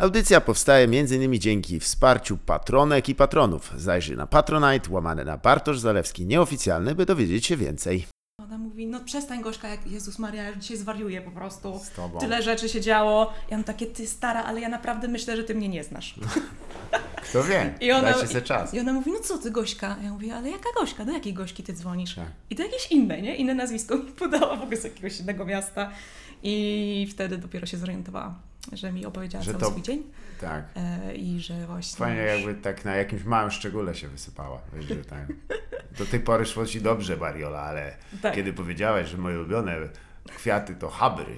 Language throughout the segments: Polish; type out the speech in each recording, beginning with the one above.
Audycja powstaje m.in. dzięki wsparciu patronek i patronów. Zajrzyj na Patronite, łamane na Bartosz Zalewski nieoficjalny, by dowiedzieć się więcej. Ona mówi, no przestań Gorzka, jak Jezus Maria, ja dzisiaj zwariuję po prostu. Tyle rzeczy się działo. Ja mam takie, ty stara, ale ja naprawdę myślę, że ty mnie nie znasz. Kto wie? I ona, Dajcie sobie czas. I ona mówi, no co ty Gośka? Ja mówię, ale jaka Gośka? Do jakiej Gośki ty dzwonisz? Tak. I to jakieś inne, nie? Inne nazwisko mi podała w ogóle z jakiegoś innego miasta. I wtedy dopiero się zorientowała, że mi opowiedziała Że cały to- swój dzień. Tak. E, I że właśnie... Fajnie już- jakby tak na jakimś małym szczególe się wysypała. Wiesz, że tak. Do tej pory szło ci dobrze, Bariola, ale Tak. kiedy powiedziałaś, że moje ulubione kwiaty to habry,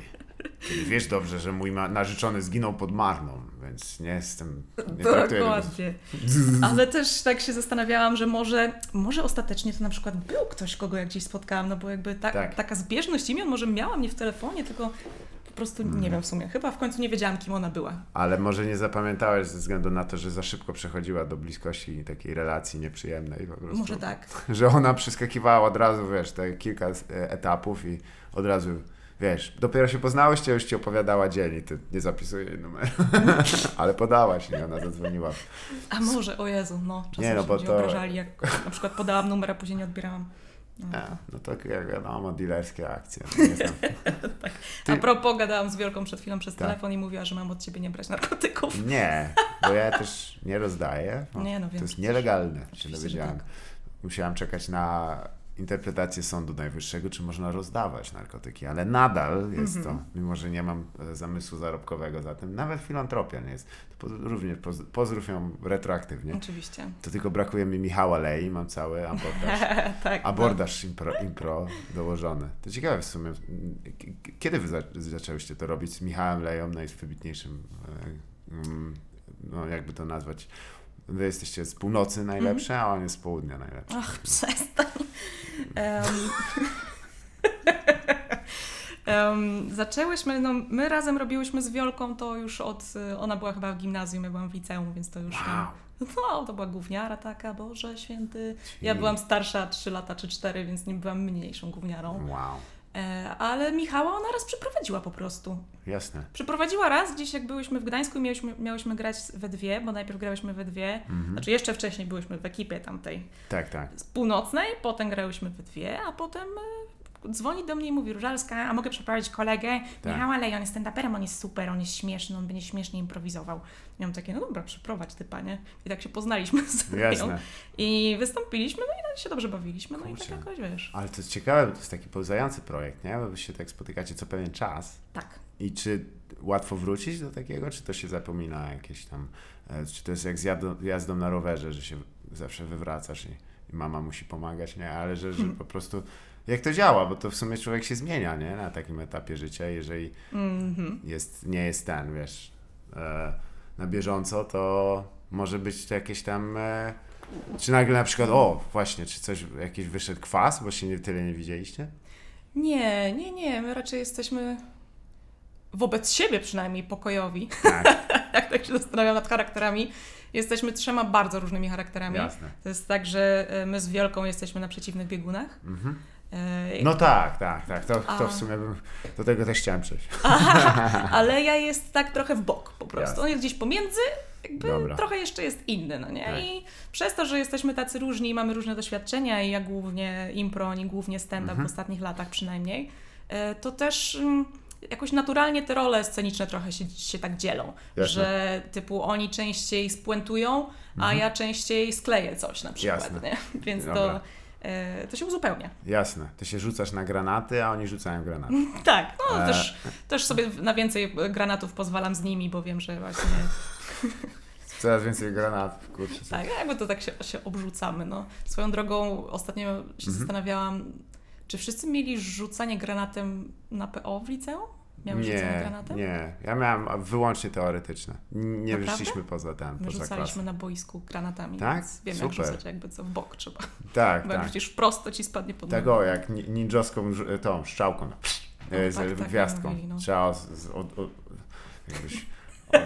kiedy wiesz dobrze, że mój ma- narzeczony zginął pod Marną, więc nie jestem... Nie. Dokładnie. Ale też tak się zastanawiałam, że może, może ostatecznie to na przykład był ktoś, kogo ja gdzieś spotkałam, no bo jakby ta, Tak. taka zbieżność imion może miała mnie w telefonie, tylko po prostu Mhm. nie wiem w sumie. Chyba w końcu nie wiedziałam, kim ona była. Ale może nie zapamiętałeś ze względu na to, że za szybko przechodziła do bliskości takiej relacji nieprzyjemnej po prostu. Może tak. Że ona przeskakiwała od razu, wiesz, te kilka e, etapów i od razu, wiesz, dopiero się poznałyście, już ci opowiadała dzień i ty nie zapisuję jej numeru. Ale podałaś i ona zadzwoniła. A może, o Jezu, no. Czasem Nie, no się bo ludzie to- obrażali, jak na przykład podałam numer, a później nie odbierałam. No. E, no to jak wiadomo, dealerskie akcje. No, nie znam. Ty- A propos, gadałam z Wielką przed chwilą przez Tak. telefon i mówiła, że mam od Ciebie nie brać narkotyków. Nie, bo ja też nie rozdaję. No, Nie, no wiem to jest nielegalne, się dowiedziałem. tak. Musiałem czekać na interpretację Sądu Najwyższego, czy można rozdawać narkotyki, ale nadal jest Mhm. to, mimo że nie mam e, zamysłu zarobkowego za tym, nawet filantropia nie jest. To po, również poz, pozdrów ją retroaktywnie. Oczywiście. To tylko brakuje mi Michała Lei, mam cały abordaż. tak. Abordaż impro, impro dołożony. To ciekawe w sumie. Kiedy wy za, zaczęłyście to robić z Michałem Leją, najwybitniejszym, e, mm, no jakby to nazwać, wy jesteście z północy najlepsze, a on jest z południa najlepszy. Ach, przestań. Em, em, zaczęłyśmy, no my razem robiłyśmy z Wiolką to już od, y, ona była chyba w gimnazjum, ja byłam w liceum, więc to już Wow. no to była gówniara taka, Boże Święty. Ja byłam starsza 3 lata czy 4, więc nie byłam mniejszą gówniarą. Wow, ale Michała ona raz przyprowadziła po prostu. jasne. Przyprowadziła raz gdzieś jak byłyśmy w Gdańsku i miałyśmy, miałyśmy grać we dwie, bo najpierw grałyśmy we dwie, Mhm. znaczy jeszcze wcześniej byłyśmy w ekipie tamtej Tak, tak. z północnej, potem grałyśmy we dwie, a potem e, dzwoni do mnie i mówi Różalska, a mogę przeprowadzić kolegę? Tak. Michała Lej, on jest stand-uperem, on jest super, on jest śmieszny, on będzie śmiesznie improwizował. Ja mam takie, no dobra, przeprowadź ty panie. I tak się poznaliśmy z nią. Jasne. I wystąpiliśmy, no i no, się dobrze bawiliśmy, no i Kurczę. tak jakoś, wiesz. Ale to jest ciekawe, bo to jest taki pełzający projekt, nie? Bo wy się tak spotykacie co pewien czas. Tak. I czy łatwo wrócić do takiego, czy to się zapomina jakieś tam, e, czy to jest jak z jazdą, jazdą na rowerze, że się zawsze wywracasz i, i mama musi pomagać, nie? Ale że, że po prostu jak to działa, bo to w sumie człowiek się zmienia, nie? Na takim etapie życia, jeżeli Mhm. jest, nie jest ten, wiesz, e, na bieżąco, to może być to jakieś tam, e, czy nagle na przykład, o, właśnie, czy coś, jakiś wyszedł kwas, bo się nie, tyle nie widzieliście? Nie, nie, nie, my raczej jesteśmy wobec siebie przynajmniej pokojowi. Tak, Jak tak się zastanawiam nad charakterami, jesteśmy trzema bardzo różnymi charakterami. jasne. To jest tak, że e, my z Wielką jesteśmy na przeciwnych biegunach. Mhm. E, No tak, tak, tak. To, to w sumie bym, do tego też chciałem przejść. Ale ja jest tak trochę w bok po prostu. Jasne. On jest gdzieś pomiędzy, jakby Dobra. trochę jeszcze jest inny, no nie? Tak. I przez to, że jesteśmy tacy różni i mamy różne doświadczenia i ja głównie impro, oni głównie stand-up Mhm. w ostatnich latach przynajmniej, e, to też mm, jakoś naturalnie te role sceniczne trochę się, się tak dzielą, Jasne. że typu oni częściej spuentują, a ja częściej skleję coś na przykład, Mhm. Jasne. nie? Więc Dobra. to, to się uzupełnia. Jasne. Ty się rzucasz na granaty, a oni rzucają granaty. Tak, no E. też, też sobie na więcej granatów pozwalam z nimi, bo wiem, że właśnie Coraz więcej granatów, kurczę. Tak, jakby to tak się, się obrzucamy. No. Swoją drogą ostatnio się Mhm. zastanawiałam, czy wszyscy mieli rzucanie granatem na PO w liceum? Miałeś rzucanie Nie, granatem? nie. Ja miałem wyłącznie teoretyczne. Nie Naprawdę? wyszliśmy poza ten, My poza rzucaliśmy klasę. na boisku granatami, Tak? więc wiem Super. jak rzucać, jakby co w bok trzeba. Tak, Bo jak tak. rzucisz wprost, to ci spadnie pod Tak nogi. o, jak ni- ninjowską tą szczałką. e, z tak, tak, gwiazdką. mówili, no. Trzeba z, od, od, jakbyś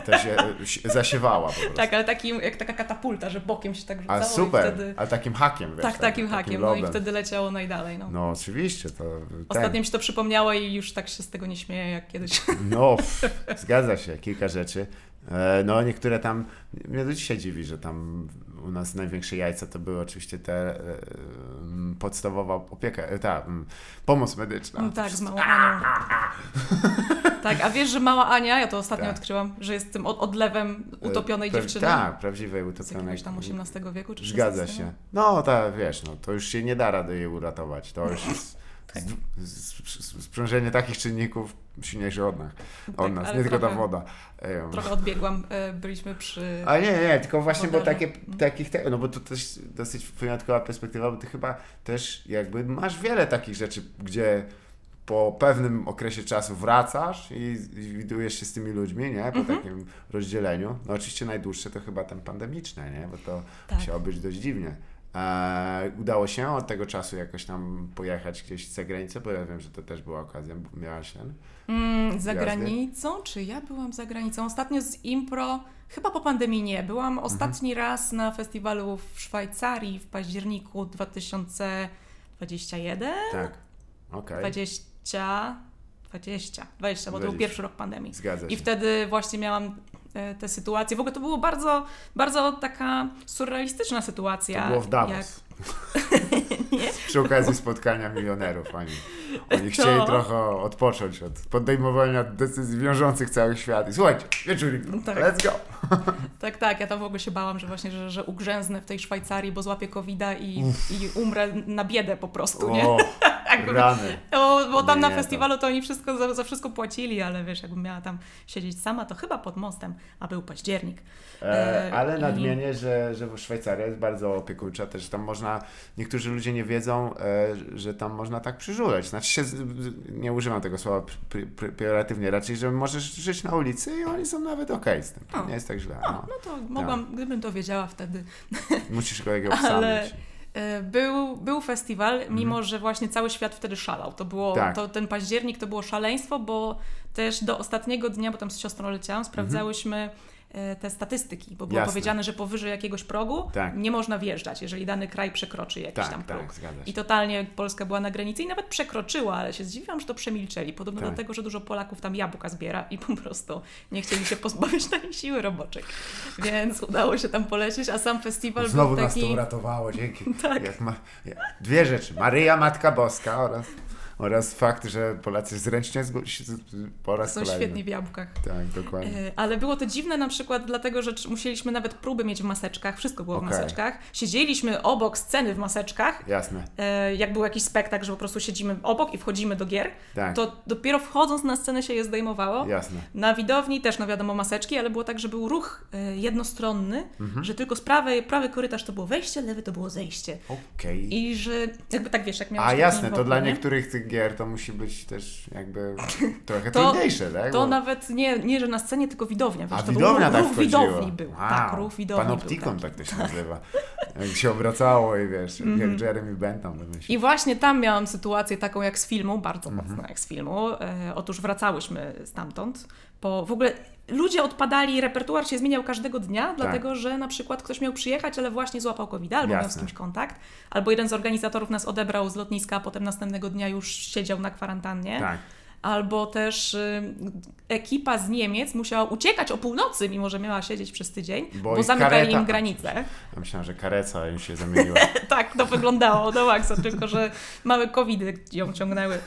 też je, si- zasiewała po prostu. Tak, ale takim, jak taka katapulta, że bokiem się tak rzucało A super, wtedy... ale takim hakiem, wiesz. Tak, takim hakiem, no i wtedy leciało najdalej. No. No oczywiście, to Ostatnio mi się to przypomniało i już tak się z tego nie śmieję jak kiedyś. No, pff, zgadza się, kilka rzeczy. E, No niektóre tam, mnie do dzisiaj dziwi, że tam u nas największe jajca to były oczywiście te e, m, podstawowa opieka, e, ta m, pomoc medyczna. No tak, z małą Anią. Tak, a wiesz, że mała Ania, ja to ostatnio Tak. odkryłam, że jest tym od- odlewem utopionej pra- dziewczyny. Tak, prawdziwej Z utopionej. jakiegoś tam XVIII wieku czy Zgadza się. No tak, wiesz, no to już się nie da rady jej uratować. To już jest z- z- z- sprzężenie takich czynników silniejsze od nas, od Tak, nas nie tylko ta woda. Trochę odbiegłam, e, byliśmy przy... A nie, nie, tylko właśnie, bo takie, takich, te, no bo to też dosyć wyjątkowa perspektywa, bo ty chyba też jakby masz wiele takich rzeczy, gdzie po pewnym okresie czasu wracasz i, i widujesz się z tymi ludźmi, nie, po Mhm. takim rozdzieleniu. No oczywiście najdłuższe to chyba ten pandemiczne, nie, bo to Tak. musiało być dość dziwnie. E, udało się od tego czasu jakoś tam pojechać gdzieś za granicę, bo ja wiem, że to też była okazja, miałaś ten. Mm, za granicą? Czy ja byłam za granicą? Ostatnio z impro, chyba po pandemii nie. Byłam Mhm. ostatni raz na festiwalu w Szwajcarii w październiku 2021? Tak, okej, 20... 20, 20, bo to był 20. pierwszy rok pandemii. zgadza się. I wtedy właśnie miałam e, tę sytuację. W ogóle to było bardzo, bardzo taka surrealistyczna sytuacja. To było w Davos. jak- Przy okazji spotkania milionerów. Oni, oni chcieli To- trochę odpocząć od podejmowania decyzji wiążących cały świat. I słuchajcie, wieczornik, Tak. let's go. Tak, tak. Ja tam w ogóle się bałam, że właśnie, że, że ugrzęznę w tej Szwajcarii, bo złapię covid i, i umrę na biedę po prostu, nie? O, rany. No, bo tam Nie, na to- festiwalu to oni wszystko za, za wszystko płacili, ale wiesz, jakbym miała tam siedzieć sama, to chyba pod mostem, a był październik. E, E, ale i- nadmienię, że, że Szwajcaria jest bardzo opiekuńcza, też tam można, niektórzy ludzie nie wiedzą, e, że tam można tak przyżuleć. Znaczy się, nie używam tego słowa pejoratywnie, raczej, że możesz żyć na ulicy i oni są nawet okej z tym. Nie jest tak źle. No, No. no to mogłam, gdybym to wiedziała wtedy. Musisz kolegę Ale- obsamić. E, Był, był festiwal, mimo że właśnie cały świat wtedy szalał. To było, Mhm. Tak. to, ten październik to było szaleństwo, bo też do ostatniego dnia, bo tam z siostrą leciałam, sprawdzałyśmy e, te statystyki, bo było Jasne. powiedziane, że powyżej jakiegoś progu Tak. nie można wjeżdżać, jeżeli dany kraj przekroczy jakiś Tak, tam próg. tak, zgadza się. I totalnie Polska była na granicy i nawet przekroczyła, ale się zdziwiłam, że to przemilczeli. Podobno Tak. dlatego, że dużo Polaków tam jabłka zbiera i po prostu nie chcieli się pozbawić takiej siły roboczej. Więc udało się tam polecieć, a sam festiwal Znowu był nas taki... to uratowało, dzięki. Tak. Ma, dwie rzeczy. Maryja, Matka Boska oraz, oraz fakt, że Polacy zręcznie po raz Są kolejny. świetni w jabłkach. Tak, dokładnie. E, Ale było to dziwne na przykład dlatego, że musieliśmy nawet próby mieć w maseczkach, wszystko było Okej. w maseczkach. Siedzieliśmy obok sceny w maseczkach, Jasne. e, jak był jakiś spektakl, że po prostu siedzimy obok i wchodzimy do gier, Tak, to dopiero wchodząc na scenę się je zdejmowało. jasne. Na widowni też, no wiadomo, maseczki, ale było tak, że był ruch e, jednostronny, Mhm. że tylko z prawej, prawy korytarz to było wejście, lewy to było zejście. Okej. I że jakby tak wiesz, jak miałeś A jasne, to dla nie? niektórych tych gier to musi być też jakby trochę To- trudniejsze, tak? To Bo- nawet nie, nie, że na scenie, tylko widownia. Wiesz, A to widownia był tak ruch widowni był. Wow. Tak, ruch widowni Panoptikon był. tak to się nazywa. Jak się obracało i wiesz, Mhm. jak Jeremy Bentham wymyślił. I właśnie tam miałam sytuację taką jak z filmu, bardzo Mhm. mocno jak z filmu. E, otóż wracałyśmy stamtąd. Po, w ogóle ludzie odpadali, repertuar się zmieniał każdego dnia, dlatego że na przykład ktoś miał przyjechać, ale właśnie złapał covid albo miał z Jasne. kimś kontakt, albo jeden z organizatorów nas odebrał z lotniska, a potem następnego dnia już siedział na kwarantannie. Tak. Albo też y, ekipa z Niemiec musiała uciekać o północy, mimo że miała siedzieć przez tydzień, Bo bo, zamykali kareta- im granice. Ja myślałem, że kareca im się zamieniła. tak, to wyglądało do maksa, tylko że małe covidy ją ciągnęły.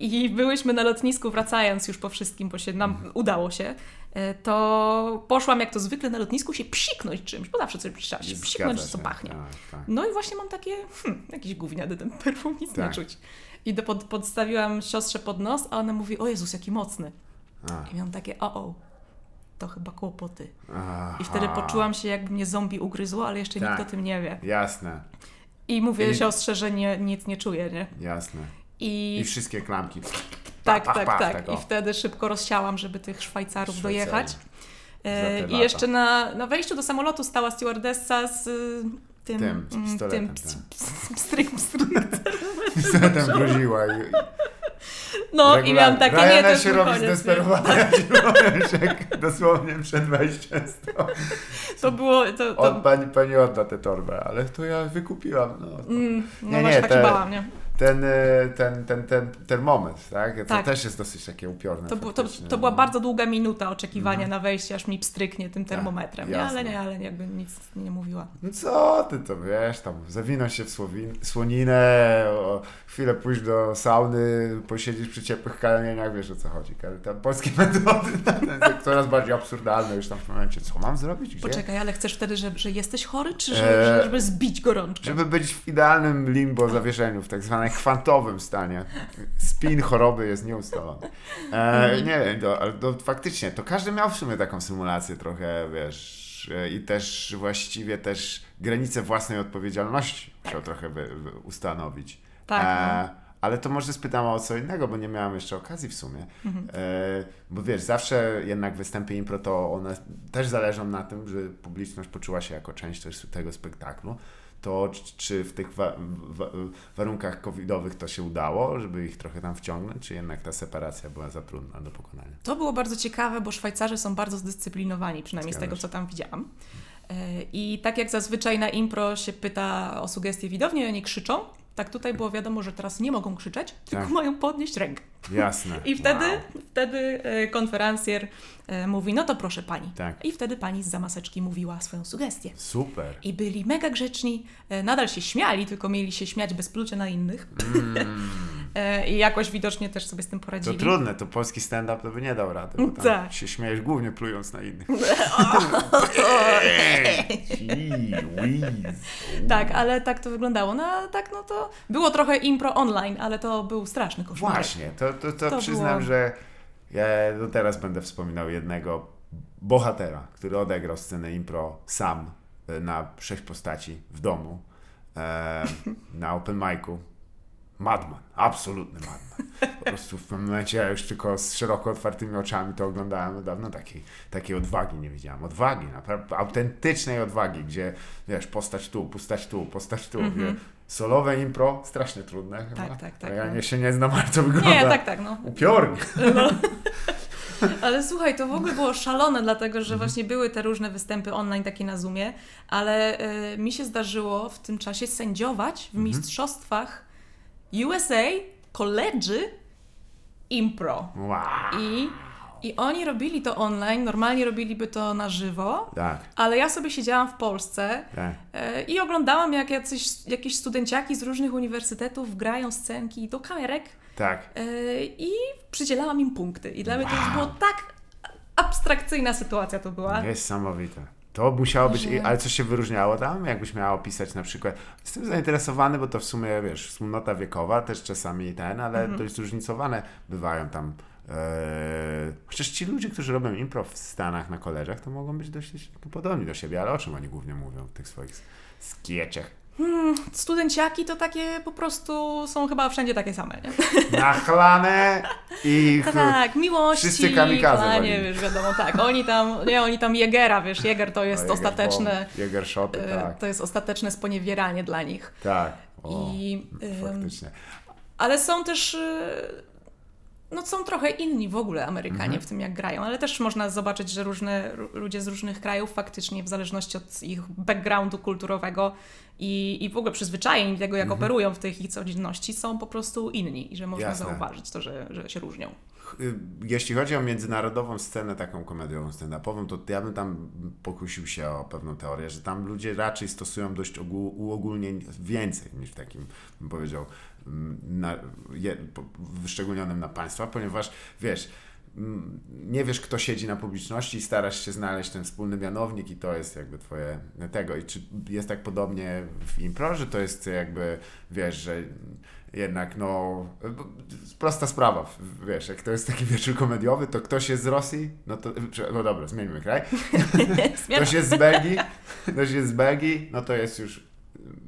I byłyśmy na lotnisku, wracając już po wszystkim, bo się nam udało się, e, to poszłam jak to zwykle na lotnisku się psiknąć czymś, bo zawsze coś trzeba się psiknąć, co pachnie. Tak, tak. No i właśnie mam takie, hmm, jakiś gówniany ten perfum, nic Tak. nie czuć. I do, pod, podstawiłam siostrze pod nos, a ona mówi, o Jezus, jaki mocny. A. I miałam takie, o, o, to chyba kłopoty. Aha. I wtedy poczułam się, jakby mnie zombie ugryzło, ale jeszcze Tak. nikt o tym nie wie. Jasne, I mówię I- siostrze, że nie, nic nie czuję, nie? jasne. I, I wszystkie klamki. tak, pach, tak, pach, tak. tak, I wtedy szybko rozsiałam, żeby tych Szwajcarów Szwajcarii. dojechać. E, I jeszcze na, na wejściu do samolotu stała stewardessa z y, tym, Tym, z mm, pistoletem, tym tak. ps- ps- pstryk, pstryk. Zatem groziła. I, No i regularnie. miałam takie, nie, Ryanair to jest się robi nie? powiem, że dosłownie przed wejściem stał. To było, to, to O, pani, pani odda tę torbę, ale to ja wykupiłam. No, to... mm, no Nie, właśnie nie, tak te- bałam, nie? Ten, e, ten, ten, ten, ten moment, tak? To Tak. też jest dosyć takie upiorne. To, to, to była no. bardzo długa minuta oczekiwania na wejście, aż mi pstryknie tym termometrem. nie, ale nie, ale jakby nic nie mówiła. No co ty to wiesz, tam zawinąć się w słowin, słoninę, o, chwilę pójść do sauny, posiedzieć przy ciepłych kamieniach, wiesz o co chodzi. Tam polskie metody coraz bardziej absurdalne już tam w momencie, co mam zrobić, gdzie? Poczekaj, ale chcesz wtedy, że, że jesteś chory, czy że, Eee, że- żeby zbić gorączkę? Żeby być w idealnym limbo zawieszeniu, w tak zwanym kwantowym stanie. Spin choroby jest nieustalony. E, nie wiem, to, ale to faktycznie, to każdy miał w sumie taką symulację trochę, wiesz, i też właściwie też granice własnej odpowiedzialności musiał trochę wy, wy ustanowić. Tak, E, ale to może spytam o co innego, bo nie miałam jeszcze okazji w sumie. E, bo wiesz, zawsze jednak występy impro to one też zależą na tym, że publiczność poczuła się jako część też tego spektaklu. To czy- w tych wa- wa- warunkach covidowych to się udało, żeby ich trochę tam wciągnąć, czy jednak ta separacja była za trudna do pokonania? To było bardzo ciekawe, bo Szwajcarzy są bardzo zdyscyplinowani, przynajmniej z Zgadza tego, się. co tam widziałam. E, I tak jak zazwyczaj na impro się pyta o sugestie widowni, oni krzyczą, tak tutaj było wiadomo, że teraz nie mogą krzyczeć, tylko Tak. mają podnieść rękę. Jasne. I wtedy, Wow. wtedy e, konferencjer mówi, no to proszę pani. Tak. I wtedy pani z zamaseczki mówiła swoją sugestię. Super. I byli mega grzeczni, e, nadal się śmiali, tylko mieli się śmiać bez plucia na innych. E, I jakoś widocznie też sobie z tym To poradzili. trudne, to polski stand-up to by nie dał rady, bo Tak. się śmiejesz głównie plując na innych. Tak, ale tak to wyglądało. No tak, no to było trochę impro online, ale to był straszny koszmar. Właśnie, to, to, to, To przyznam, było- że ja do teraz będę wspominał jednego bohatera, który odegrał scenę impro sam e, na sześć postaci w domu e, na open micu. Madman, absolutny madman. Po prostu w pewnym momencie ja już tylko z szeroko otwartymi oczami to oglądałem. Dawno takiej, takiej odwagi nie widziałem. Odwagi, naprawdę autentycznej odwagi, gdzie wiesz, postać tu, postać tu, postać tu. wie, Solowe impro, strasznie trudne chyba. Mhm. tak, tak, Ja no. nie, się nie znam, ale to wygląda Nie, tak, tak, no. upiornie. Ale słuchaj, to w ogóle było szalone, dlatego Mhm. że właśnie były te różne występy online takie na Zoomie, ale e, mi się zdarzyło w tym czasie sędziować Mhm. w mistrzostwach USA College'y Impro. Wow. I, I oni robili to online, normalnie robiliby to na żywo, Tak, ale ja sobie siedziałam w Polsce tak. e, i oglądałam, jak jacyś, jakieś studenciaki z różnych uniwersytetów grają scenki do kamerek Tak. e, i przydzielałam im punkty. I dla mnie to już było tak abstrakcyjna sytuacja to była. Niesamowite. To musiało być, ale coś się wyróżniało tam? Jakbyś miała opisać na przykład. Jestem zainteresowany, bo to w sumie, wiesz, wspólnota wiekowa też czasami ten, ale Mhm. dość zróżnicowane bywają tam. E, chociaż ci ludzie, którzy robią improv w Stanach na koleżach, to mogą być dość podobni do siebie, ale o czym oni głównie mówią w tych swoich skieciach? Studenciaki to takie po prostu są chyba wszędzie takie same, nie? Nachlane i Tak, miłości, Wszyscy kamikadze nie walili. wiesz, wiadomo, tak. Oni tam, nie, oni tam Jegera, wiesz, Jeger to jest O, ostateczne, Jägershoty, e, tak. to jest ostateczne sponiewieranie dla nich. Tak. O, I, faktycznie. Ale są też. No, są trochę inni w ogóle Amerykanie Mhm. w tym, jak grają, ale też można zobaczyć, że różne ludzie z różnych krajów faktycznie, w zależności od ich backgroundu kulturowego i, i w ogóle przyzwyczajeń tego, jak operują w tych ich codzienności, są po prostu inni i że można Mhm. Jasne. zauważyć to, że, że się różnią. Y, Jeśli chodzi o międzynarodową scenę taką komediową, stand-upową, to ja bym tam pokusił się o pewną teorię, że tam ludzie raczej stosują dość ogół, uogólnień więcej niż w takim, bym powiedział, na, je, wyszczególnionym na państwa, ponieważ wiesz, mm, nie wiesz, kto siedzi na publiczności i starasz się znaleźć ten wspólny mianownik i to jest jakby twoje tego. I czy jest tak podobnie w impro, że to jest jakby, wiesz, że jednak no, prosta sprawa, wiesz, jak to jest taki wieczór komediowy, to ktoś jest z Rosji, no to, no dobra, zmieńmy kraj, ktoś jest z Belgii, ktoś jest z Belgii, no to jest już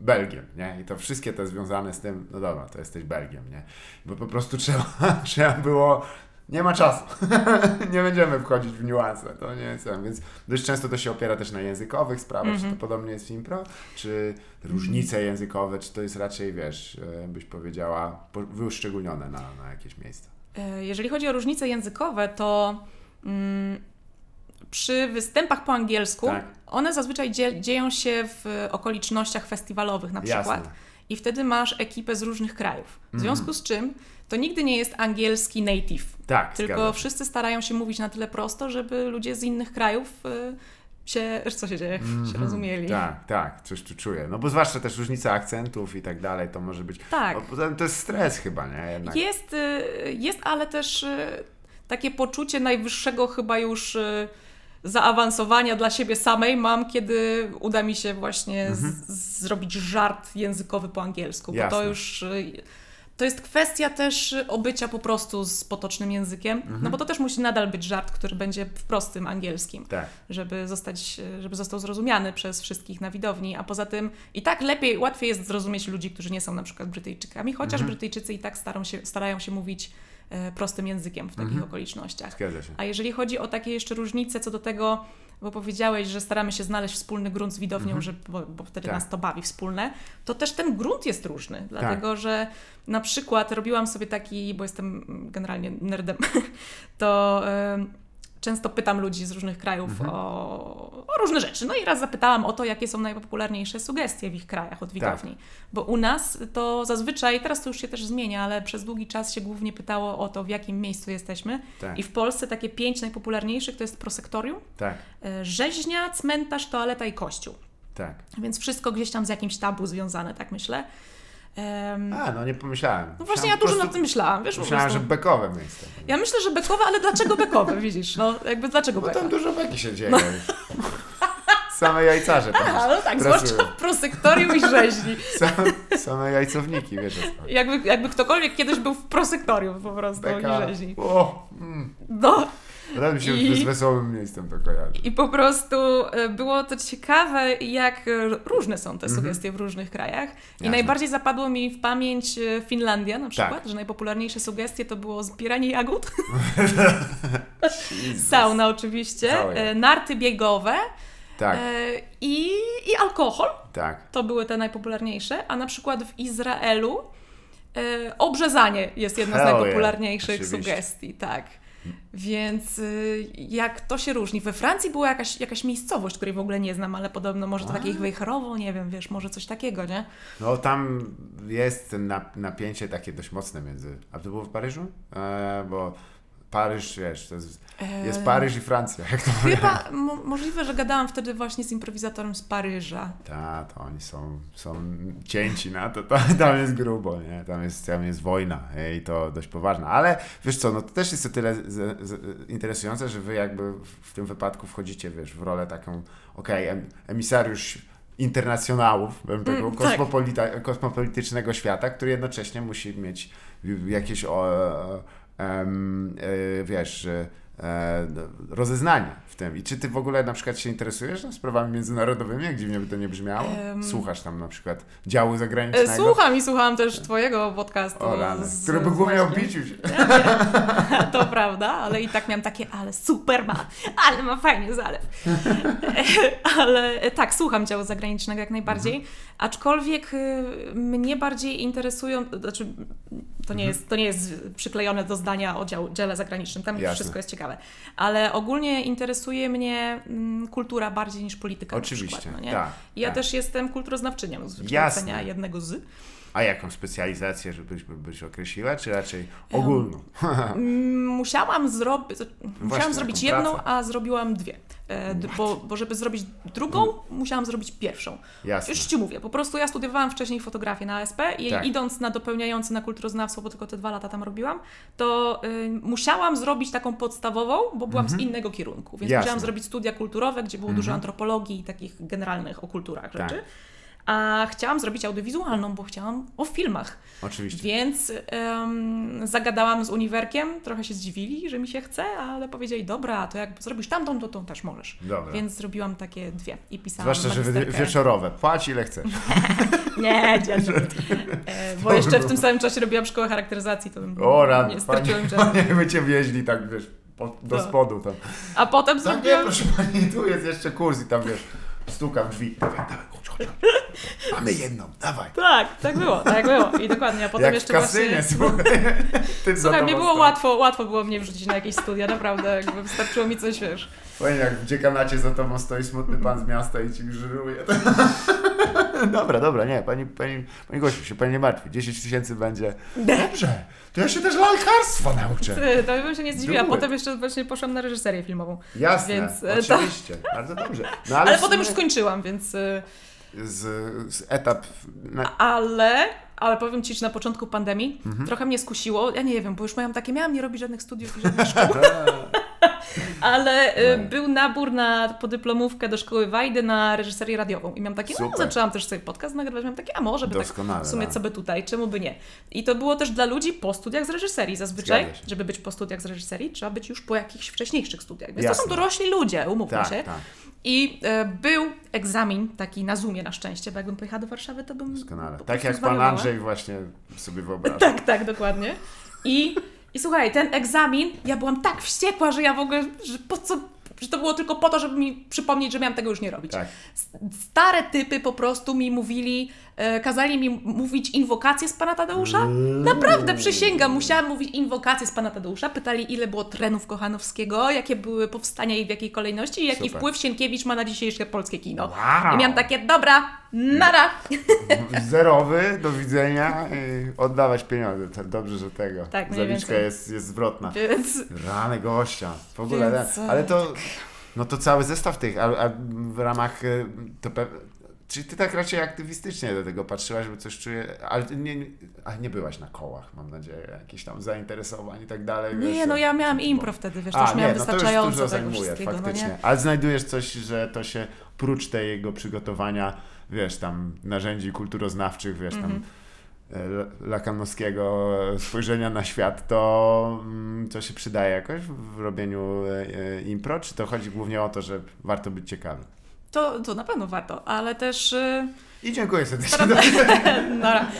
Belgiem, nie? I to wszystkie te związane z tym, no dobra, to jesteś Belgiem, nie? Bo po prostu trzeba, trzeba było, nie ma czasu, nie będziemy wchodzić w niuanse, to nie jest, więc dość często to się opiera też na językowych sprawach, czy to podobnie jest w impro, czy różnice językowe, czy to jest raczej, wiesz, e, byś powiedziała, po- wyszczególnione na, na jakieś miejsca. E, Jeżeli chodzi o różnice językowe, to mm, przy występach po angielsku Tak. one zazwyczaj dzie- dzieją się w okolicznościach festiwalowych na przykład. Jasne. i wtedy masz ekipę z różnych krajów. W Mhm. związku z czym to nigdy nie jest angielski native. Tak, Tylko zgadza się. wszyscy starają się mówić na tyle prosto, żeby ludzie z innych krajów y, się, co się dzieje, się rozumieli. Tak, tak, coś tu czuję. No bo zwłaszcza też różnica akcentów i tak dalej, to może być... Tak. Tym to jest stres chyba, nie? Jednak. Jest, y, jest ale też y, takie poczucie najwyższego chyba już zaawansowania dla siebie samej mam, kiedy uda mi się właśnie z, zrobić żart językowy po angielsku, bo to Mhm. Jasne. już y, to jest kwestia też obycia po prostu z potocznym językiem, Mhm. no bo to też musi nadal być żart, który będzie w prostym angielskim Tak. żeby zostać, żeby został zrozumiany przez wszystkich na widowni, a poza tym i tak lepiej, łatwiej jest zrozumieć ludzi, którzy nie są na przykład Brytyjczykami, chociaż Mhm. Brytyjczycy i tak starają się, starają się mówić prostym językiem w takich Mhm. okolicznościach. Zgadza się. A jeżeli chodzi o takie jeszcze różnice co do tego, bo powiedziałeś, że staramy się znaleźć wspólny grunt z widownią, że, bo, bo wtedy Tak. nas to bawi wspólne, to też ten grunt jest różny, dlatego że na przykład robiłam sobie taki, bo jestem generalnie nerdem, to em, często pytam ludzi z różnych krajów o, o różne rzeczy. No i raz zapytałam o to, jakie są najpopularniejsze sugestie w ich krajach od widowni. Bo u nas to zazwyczaj, teraz to już się też zmienia, ale przez długi czas się głównie pytało o to, w jakim miejscu jesteśmy. Tak. I w Polsce takie pięć najpopularniejszych to jest prosektorium, Tak, e, rzeźnia, cmentarz, toaleta i kościół. tak. Więc wszystko gdzieś tam z jakimś tabu związane, tak myślę. Em, A, no nie pomyślałem. no właśnie ja dużo nad tym myślałam, wiesz, po Myślałem, że bekowe miejsce. Ja myślę, że bekowe, ale dlaczego bekowe, widzisz? No jakby dlaczego Bo bekowe? tam dużo beki się dzieje. Same jajcarze tam Aha, no tak, pracują. zwłaszcza w prosektorium i rzeźni. Same, same jajcowniki, wiesz. Jakby, jakby ktokolwiek kiedyś był w prosektorium po prostu Beka. i rzeźni. O, mm. No Mi się I- z wesołym miejscem to kojarzy. i po prostu e, było to ciekawe, jak różne są te Mhm. sugestie w różnych krajach. I Jasne. najbardziej zapadło mi w pamięć e, Finlandia na przykład, Tak. Że najpopularniejsze sugestie to było zbieranie jagód, sauna oczywiście, Całe. e, narty biegowe Tak, i, i alkohol. tak. To były te najpopularniejsze, a na przykład w Izraelu obrzezanie jest jedna z najpopularniejszych oczywiście. sugestii, tak. Więc y, jak to się różni? We Francji była jakaś, jakaś miejscowość, której w ogóle nie znam, ale podobno może to takie ich wejherowo, nie wiem, wiesz, może coś takiego, nie? No tam jest napięcie takie dość mocne między... A to było w Paryżu? E, bo Paryż, wiesz, to jest, jest E, Paryż i Francja, jak to. Chyba mo- możliwe, że gadałam wtedy właśnie z improwizatorem z Paryża. Ta, to oni są, są cięci na to, to, tam jest grubo, nie? Tam jest, tam jest wojna i to dość poważna. Ale wiesz co, no to też jest o tyle z, z, interesujące, że wy jakby w, tym wypadku wchodzicie, wiesz, w rolę taką, okej, em, emisariusz internacjonałów, bym tego Mm, tak. kosmopolitycznego świata, który jednocześnie musi mieć jakieś, o, wiesz, e, e, rozeznanie w tym. I czy ty w ogóle na przykład się interesujesz no, sprawami międzynarodowymi, jak dziwnie by to nie brzmiało? Em. Słuchasz tam na przykład działu E, zagranicznego? Słucham i słuchałam też twojego podcastu. O rany, z- który był głównie o biciu się. To prawda, ale i tak miałam takie, ale super ma, ale ma fajnie zalew. ale e, tak, słucham działu zagranicznego jak najbardziej, Mhm. aczkolwiek mnie bardziej interesują, znaczy to nie, Mhm. jest, to nie jest przyklejone do zdania o dział, dziale zagranicznym, tam Jasne. wszystko jest ciekawe, ale ogólnie interesuje mnie mm, kultura bardziej niż polityka Oczywiście, na przykład, no nie? tak. Ja tak. też jestem kulturoznawczynią z wykształcenia Jasne. jednego z. A jaką specjalizację, żebyś byś określiła, czy raczej ogólną? Mm, Musiałam zrobić. Musiałam zrobić jedną, pracę? a zrobiłam dwie. E, bo, bo żeby zrobić drugą, musiałam zrobić pierwszą. Jasne. Już ci mówię, po prostu ja studiowałam wcześniej fotografię na ASP i Tak. idąc na dopełniający na kulturoznawstwo, bo tylko te dwa lata tam robiłam, to y, musiałam zrobić taką podstawową, bo byłam z innego kierunku. Więc Mhm. Jasne. musiałam zrobić studia kulturowe, gdzie było dużo antropologii i takich generalnych o kulturach Tak. rzeczy. A chciałam zrobić audiowizualną, bo chciałam o filmach. Oczywiście. Więc em, zagadałam z uniwerkiem, trochę się zdziwili, że mi się chce, ale powiedzieli, dobra, to jak zrobisz tamtą, to tą też możesz. Dobra. Więc zrobiłam takie dwie i pisałam Zwłaszcza, że wy- wieczorowe. Płać ile chcesz. Nie, dzielnie. E, Bo jeszcze w tym samym czasie robiłam szkołę charakteryzacji, to bym O rad, nie straciłem czasu. panie by cię wieźli tak, wiesz, po, do No. spodu tam. A potem Tak, nie, proszę pani, tu jest jeszcze kurs i tam, wiesz, stuka w drzwi. Dawaj, dawaj, chodź, chodź. Mamy jedną, dawaj. Tak, tak było, tak było. I dokładnie, a potem Jak w jeszcze kasynie, właśnie... słuchaj. Ty za Słuchaj, tobą mnie było łatwo, łatwo było mnie wrzucić na jakieś studia, naprawdę, jakby wystarczyło mi coś, wiesz. Fajnie, jak w dziekanacie za tobą stoi smutny pan z miasta i ci żyruje. Dobra, dobra, nie, pani, pani, pani Gosiu, się pani nie martwi. 10 tysięcy będzie. Dobrze, to ja się też lalkarstwa nauczę. Ty, To bym się nie zdziwiła. Góry. Potem jeszcze właśnie poszłam na reżyserię filmową. Jasne, Więc, e, to- oczywiście, bardzo dobrze. No, Ale, w potem już skończyłam, więc... y, z, z etap... Na... Ale, ale powiem Ci, że na początku pandemii Mhm. trochę mnie skusiło. Ja nie wiem, bo już miałam takie, miałam nie robić żadnych studiów i żadnych szkół. Ale y, No. był nabór na podyplomówkę do szkoły Wajdy na reżyserię radiową. I miałam takie, no, zaczęłam też sobie podcast nagrywać. Miałam takie, a może by tak w sumie no. co by tutaj, czemu by nie. I to było też dla ludzi po studiach z reżyserii. Zazwyczaj, żeby być po studiach z reżyserii, trzeba być już po jakichś wcześniejszych studiach. Więc to Jasne. są dorośli ludzie, umówmy Tak, się. tak, I e, był egzamin taki na Zoomie na szczęście, bo jakbym pojechała do Warszawy, to bym doskonale. Tak jak pan zwariowała. Andrzej właśnie sobie wyobraża. Tak, tak, dokładnie. I, I słuchaj, ten egzamin, ja byłam tak wściekła, że ja w ogóle, że po co, że to było tylko po to, żeby mi przypomnieć, że miałam tego już nie robić. Tak. Stare typy po prostu mi mówili, e, kazali mi mówić inwokacje z Pana Tadeusza. Mm. Naprawdę, przysięgam, musiałam mówić inwokacje z Pana Tadeusza. Pytali, ile było trenów Kochanowskiego, jakie były powstania i w jakiej kolejności i jaki Super. wpływ Sienkiewicz ma na dzisiejsze polskie kino. Wow. I miałam takie, dobra, nara. Zerowy, do widzenia i oddawać pieniądze. To Dobrze, że tego. Tak, więcej. jest, jest zwrotna. Więc Rany gościa. W ogóle, Więc, ale to, no to cały zestaw tych, a, a w ramach, y, to pe... Czyli ty tak raczej aktywistycznie do tego patrzyłaś, bo coś czuję, ale nie, nie, a nie byłaś na kołach, mam nadzieję, jakieś tam zainteresowań i tak dalej. Nie, wiesz, no ja miałam impro wtedy, wiesz, to A, już miałam nie, no to już wystarczająco dużo tego zajmuje, wszystkiego, no faktycznie. nie? Ale znajdujesz coś, że to się prócz tego przygotowania, wiesz, tam narzędzi kulturoznawczych, wiesz, Mhm. tam e, lakanowskiego spojrzenia na świat, to, mm, to się przydaje jakoś w robieniu e, e, impro? Czy to chodzi głównie o to, że warto być ciekawym? To, to na pewno warto, ale też y, I dziękuję serdecznie. staram.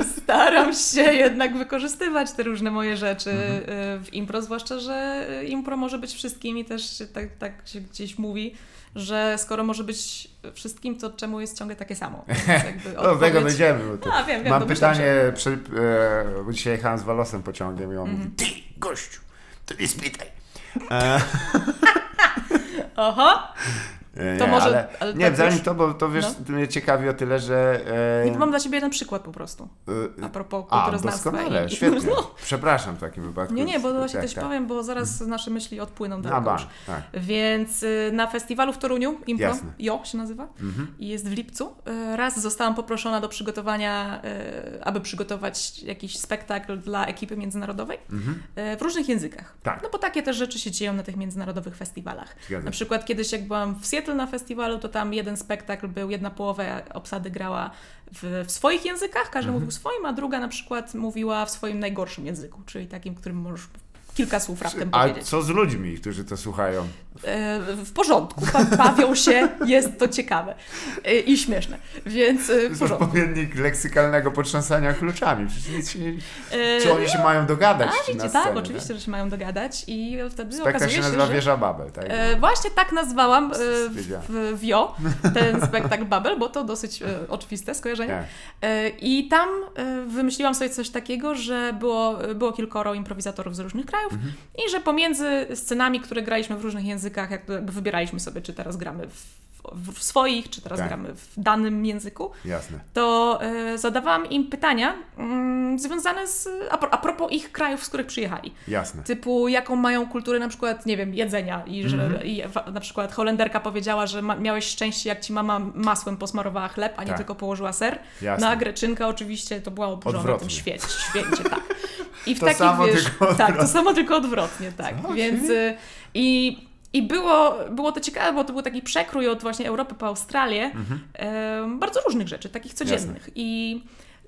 Y, staram się jednak wykorzystywać te różne moje rzeczy Mhm. y, w impro, zwłaszcza, że impro może być wszystkim i też tak, tak się gdzieś mówi, że skoro może być wszystkim, to czemu jest ciągle takie samo? Jakby No, do tego odpowiedź-. Bo to A, wiem, wiem, mam pytanie, przy, e, bo dzisiaj jechałem z Walosem pociągiem i on Mhm. mówi, ty, gościu, to nie spytaj. E, Oho! To nie, może- Ale, ale nie, tak zanim to, bo to wiesz, No. mnie ciekawi o tyle, że. E, Mam dla Ciebie jeden przykład po prostu. e, A propos a, kulturoznawstwa. doskonale, i, świetnie. No, Przepraszam w takim wypadku. nie, nie, bo właśnie Tak, też tak. powiem, bo zaraz nasze myśli odpłyną daleko już. tak. Więc y, na festiwalu w Toruniu, Impro, Jasne. JO się nazywa, Mhm. i jest w lipcu. y, Raz zostałam poproszona do przygotowania, y, aby przygotować jakiś spektakl dla ekipy międzynarodowej Mhm. w różnych językach. Tak. No bo takie też rzeczy się dzieją na tych międzynarodowych festiwalach. Na przykład kiedyś jak byłam w Seattle na festiwalu, to tam jeden spektakl był, jedna połowa obsady grała w, w swoich językach, każdy Mhm. mówił swoim, a druga na przykład mówiła w swoim najgorszym języku, czyli takim, którym możesz kilka słów raptem A powiedzieć. co z ludźmi, którzy to słuchają? E, w porządku, ba- bawią się, jest to ciekawe e, i śmieszne, więc e, w porządku. odpowiednik leksykalnego potrząsania kluczami. Przecież nic się nie... Czy oni się mają dogadać A na widzicie, scenie? tak, oczywiście, że się mają dogadać i wtedy Spektakl okazuje się się, nazywa że... Wieża Babel, tak? Właśnie tak nazwałam w, WIO ten spektakl Babel, bo to dosyć oczywiste skojarzenie. Tak. I tam wymyśliłam sobie coś takiego, że było, było kilkoro improwizatorów z różnych krajów Mhm. i że pomiędzy scenami, które graliśmy w różnych językach, jakby wybieraliśmy sobie, czy teraz gramy w, w, swoich, czy teraz Tak. gramy w danym języku, Jasne. to e, zadawałam im pytania mm, związane z, a, a propos ich krajów, z których przyjechali. Jasne. Typu, jaką mają kulturę na przykład, nie wiem, jedzenia. I że Mhm. i wa- na przykład Holenderka powiedziała, że ma, miałeś szczęście, jak ci mama masłem posmarowała chleb, a nie Tak. tylko położyła ser. Jasne. No a Greczynka oczywiście to była oburzona Odwrotnie. tym świecie, święcie, tak. I w To takich, samo, wiesz, tylko tak, to samo tylko odwrotnie, tak. Co? Więc y, i, i było, było to ciekawe, bo to był taki przekrój od właśnie Europy po Australię, Mhm. bardzo różnych rzeczy, takich codziennych. I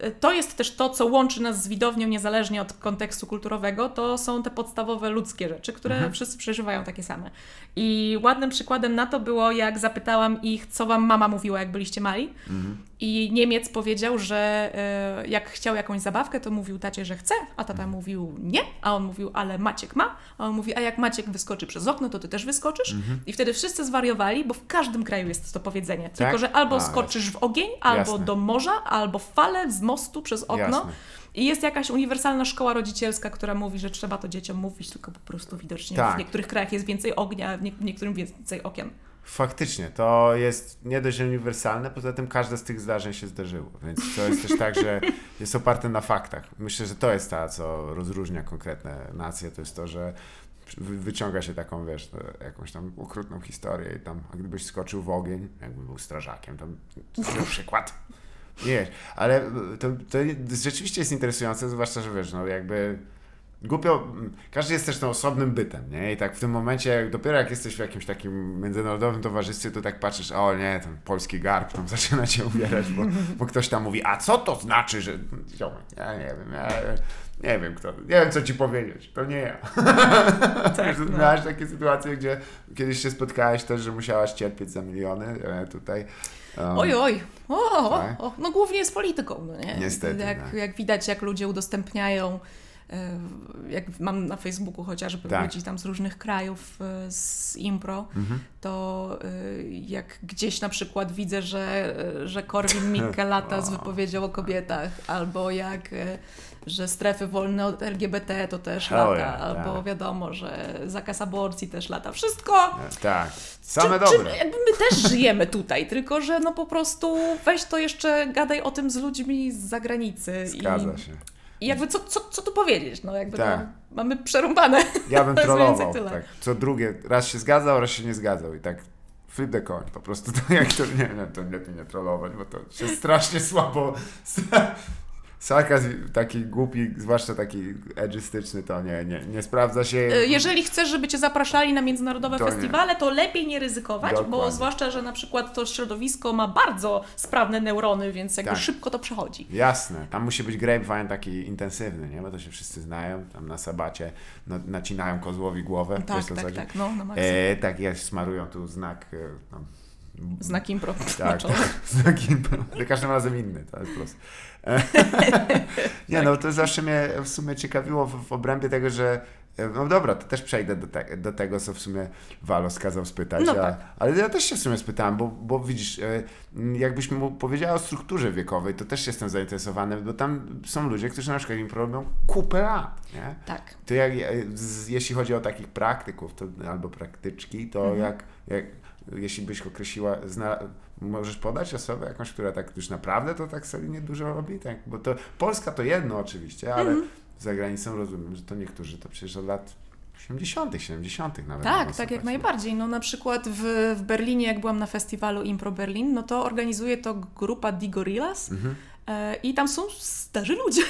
y, to jest też to, co łączy nas z widownią, niezależnie od kontekstu kulturowego, to są te podstawowe ludzkie rzeczy, które Mhm. wszyscy przeżywają takie same. I ładnym przykładem na to było, jak zapytałam ich, co wam mama mówiła, jak byliście mali. Mhm. I Niemiec powiedział, że e, jak chciał jakąś zabawkę, to mówił tacie, że chce, a tata Mhm. mówił nie, a on mówił, ale Maciek ma, a on mówi, a jak Maciek wyskoczy przez okno, to ty też wyskoczysz. Mhm. I wtedy wszyscy zwariowali, bo w każdym kraju jest to powiedzenie. Tylko, że albo A, skoczysz w ogień, albo Jasne. do morza, albo w falę z mostu przez okno. Jasne. I jest jakaś uniwersalna szkoła rodzicielska, która mówi, że trzeba to dzieciom mówić, tylko po prostu widocznie Tak. w niektórych krajach jest więcej ognia, w, nie- w niektórym więcej okien. Faktycznie, to jest nie dość uniwersalne, poza tym każde z tych zdarzeń się zdarzyło, więc to jest też tak, że jest oparte na faktach. Myślę, że to jest ta, co rozróżnia konkretne nacje, to jest to, że wy- wyciąga się taką, wiesz, jakąś tam okrutną historię i tam, a gdybyś skoczył w ogień, jakby był strażakiem, to na przykład. Nie, ale to, to rzeczywiście jest interesujące, zwłaszcza, że wiesz, no jakby głupio, każdy jest też tym osobnym bytem, nie? I tak w tym momencie, jak, dopiero jak jesteś w jakimś takim międzynarodowym towarzystwie, to tak patrzysz, o nie, ten polski garb tam zaczyna cię ubierać, bo, bo ktoś tam mówi, a co to znaczy, że... Ja nie wiem, ja nie wiem kto, nie wiem co ci powiedzieć, to nie ja. Tak, no. Miałaś takie sytuacje, gdzie kiedyś się spotkałeś też, że musiałaś cierpieć za miliony, e, tutaj... um, Oj, oj. O, o, o, no głównie z polityką, no nie? Niestety, Jak, tak. jak widać, jak ludzie udostępniają, jak mam na Facebooku chociażby Tak. ludzi tam z różnych krajów e, z impro, Mhm. to e, jak gdzieś na przykład widzę, że, e, że Korwin Mikke lata z wypowiedzią o kobietach, albo jak e, że strefy wolne od LGBT to też Hell lata, yeah, albo tak. wiadomo, że zakaz aborcji też lata. Wszystko Tak, same czy, dobre. Czy, jakby my też żyjemy tutaj, tylko że no po prostu weź to jeszcze gadaj o tym z ludźmi z zagranicy. Zgadza i, się. I jakby co, co, co tu powiedzieć? No jakby Tak. to mamy przerąbane. Ja bym trollował. Tak, co drugie, raz się zgadzał, raz się nie zgadzał i tak flip the coin. Po prostu to jak to nie, nie, to lepiej nie trollować, bo to się strasznie słabo. Sarkazm taki głupi, zwłaszcza taki edgystyczny, to nie, nie, nie sprawdza się. E, Jeżeli chcesz, żeby cię zapraszali na międzynarodowe To nie. festiwale, to lepiej nie ryzykować, bo Dokładnie. zwłaszcza, że na przykład to środowisko ma bardzo sprawne neurony, więc jakby Tak. szybko to przechodzi. Jasne, tam musi być grapevine taki intensywny, nie? Bo to się wszyscy znają, tam na sabacie no, nacinają kozłowi głowę. Tak, tak, chodzi? tak, no na maksa. E, tak, jest, smarują tu znak. No, Znak impro. Tak, tak. Znak impro. Za każdym razem inny, to jest plus. Nie no, to zawsze mnie w sumie ciekawiło w, w obrębie tego, że no dobra, to też przejdę do, te, do tego, co w sumie Walos kazał spytać. No a, tak. Ale ja też się w sumie spytałem, bo, bo widzisz, e, jakbyś mu powiedziała o strukturze wiekowej, to też jestem zainteresowany, bo tam są ludzie, którzy na przykład impro robią kupę lat, nie? Tak. To jak, z, jeśli chodzi o takich praktyków to, albo praktyczki, to Mhm. jak, jak jeśli byś określiła, możesz podać osobę jakąś, która tak już naprawdę to tak solidnie dużo robi? Tak? Bo to Polska to jedno oczywiście, ale Mhm. za granicą rozumiem, że to niektórzy to przecież od lat 80., 70. nawet. Tak, tak jak najbardziej. No na przykład w, w Berlinie, jak byłam na festiwalu Impro Berlin, no to organizuje to grupa Di Gorillas Mhm. e, i tam są starzy ludzie.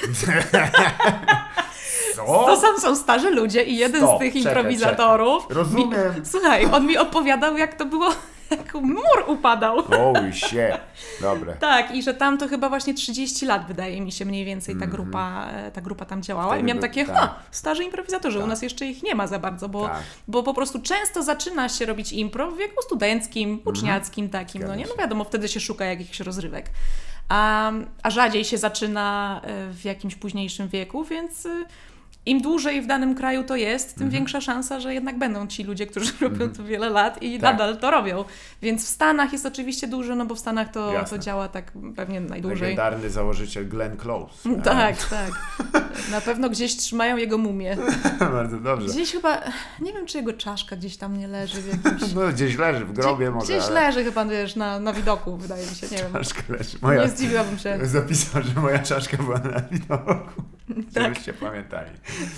Co? To tam są starzy ludzie i jeden Stop, z tych czekaj, improwizatorów... Rozumiem. Mi, słuchaj, on mi opowiadał, jak to było, jak mur upadał. Holy shit. Dobre. Tak, i że tam to chyba właśnie 30 lat, wydaje mi się, mniej więcej ta Mhm. grupa, e, ta grupa tam działała. I Wtedy miałam by- takie, tak. ha, starzy improwizatorzy, u Tak. nas jeszcze ich nie ma za bardzo, bo, Tak. bo po prostu często zaczyna się robić impro w wieku studenckim, uczniackim takim, no Mhm. Zgadza nie? No się. wiadomo, wtedy się szuka jakichś rozrywek. A, a rzadziej się zaczyna e, w jakimś późniejszym wieku, więc... e, Im dłużej w danym kraju to jest, Mhm. tym większa szansa, że jednak będą ci ludzie, którzy robią to wiele lat i Tak. nadal to robią. Więc w Stanach jest oczywiście duży, no bo w Stanach to, Jasne. to działa tak pewnie najdłużej. Legendarny założyciel Glenn Close. Tak, tak. Na pewno gdzieś trzymają jego mumię. Bardzo dobrze. Gdzieś chyba, nie wiem czy jego czaszka gdzieś tam nie leży w jakimś... No gdzieś leży w grobie Gdzie, może. gdzieś ale leży chyba, wiesz, na, na widoku, wydaje mi się, nie wiem. Czaszka leży. Moja, Nie zdziwiłabym się, Zapisał, że moja czaszka była na widoku. Tak. Żebyście pamiętali.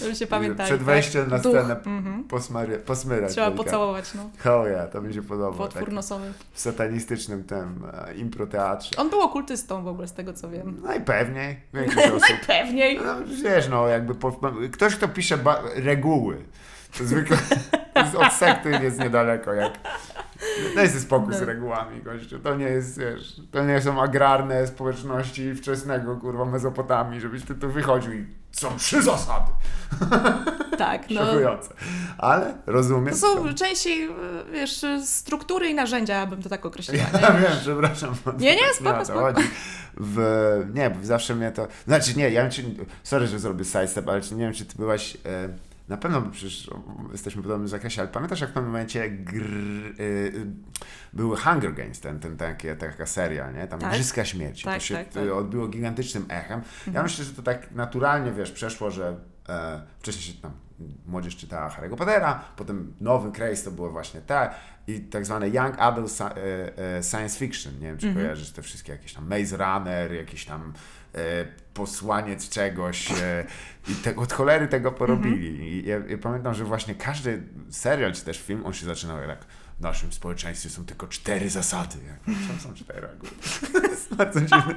Żeby się pamiętali. Przed wejściem tak. na scenę Mhm. posmary, posmyrać. Trzeba delikatnie. pocałować, no. Oh yeah, to mi się podoba. Potwór Tak, nosowy. w satanistycznym tym e, improteatrze. On był okultystą w ogóle, z tego co wiem. Najpewniej. Osób. Najpewniej. No, wiesz, no jakby po, ktoś, kto pisze ba- reguły, to zwykle od sekty jest niedaleko, jak daj sobie spokój z No. regułami, gościu. To nie jest, wiesz, to nie są agrarne społeczności wczesnego, kurwa, Mezopotamii, żebyś ty tu wychodził i są trzy zasady. Tak, no. Szokujące. Ale rozumiem. To są częściej, y, wiesz, struktury i narzędzia, bym to tak określiła. Ja Nie? wiem, przepraszam. Nie, nie, spoko, to spoko. chodzi. W, nie, bo zawsze mnie to... Znaczy nie, ja wiem, czy... Sorry, że zrobię sidestep, ale czy, nie wiem, czy ty byłaś... E, na pewno, bo przecież jesteśmy w podobnym zakresie, ale pamiętasz, jak w pewnym momencie gr, y, były Hunger Games, ten, ten, takie, taka seria, nie? Tam Tak. Igrzyska Śmierci. Tak, to się tak, tak. odbiło gigantycznym echem. Ja Mhm. myślę, że to tak naturalnie, wiesz, przeszło, że e, wcześniej się tam młodzież czytała Harry'ego Pottera, potem nowy craze to było właśnie tak i tak zwane young adult e, e, science fiction, nie wiem czy kojarzysz te wszystkie jakieś tam Maze Runner, jakiś tam e, posłaniec czegoś e, i te, od cholery tego porobili. I ja, ja pamiętam, że właśnie każdy serial czy też film, on się zaczynał jak w naszym społeczeństwie są tylko cztery zasady. Jak, są, są cztery jest bardzo dziwne.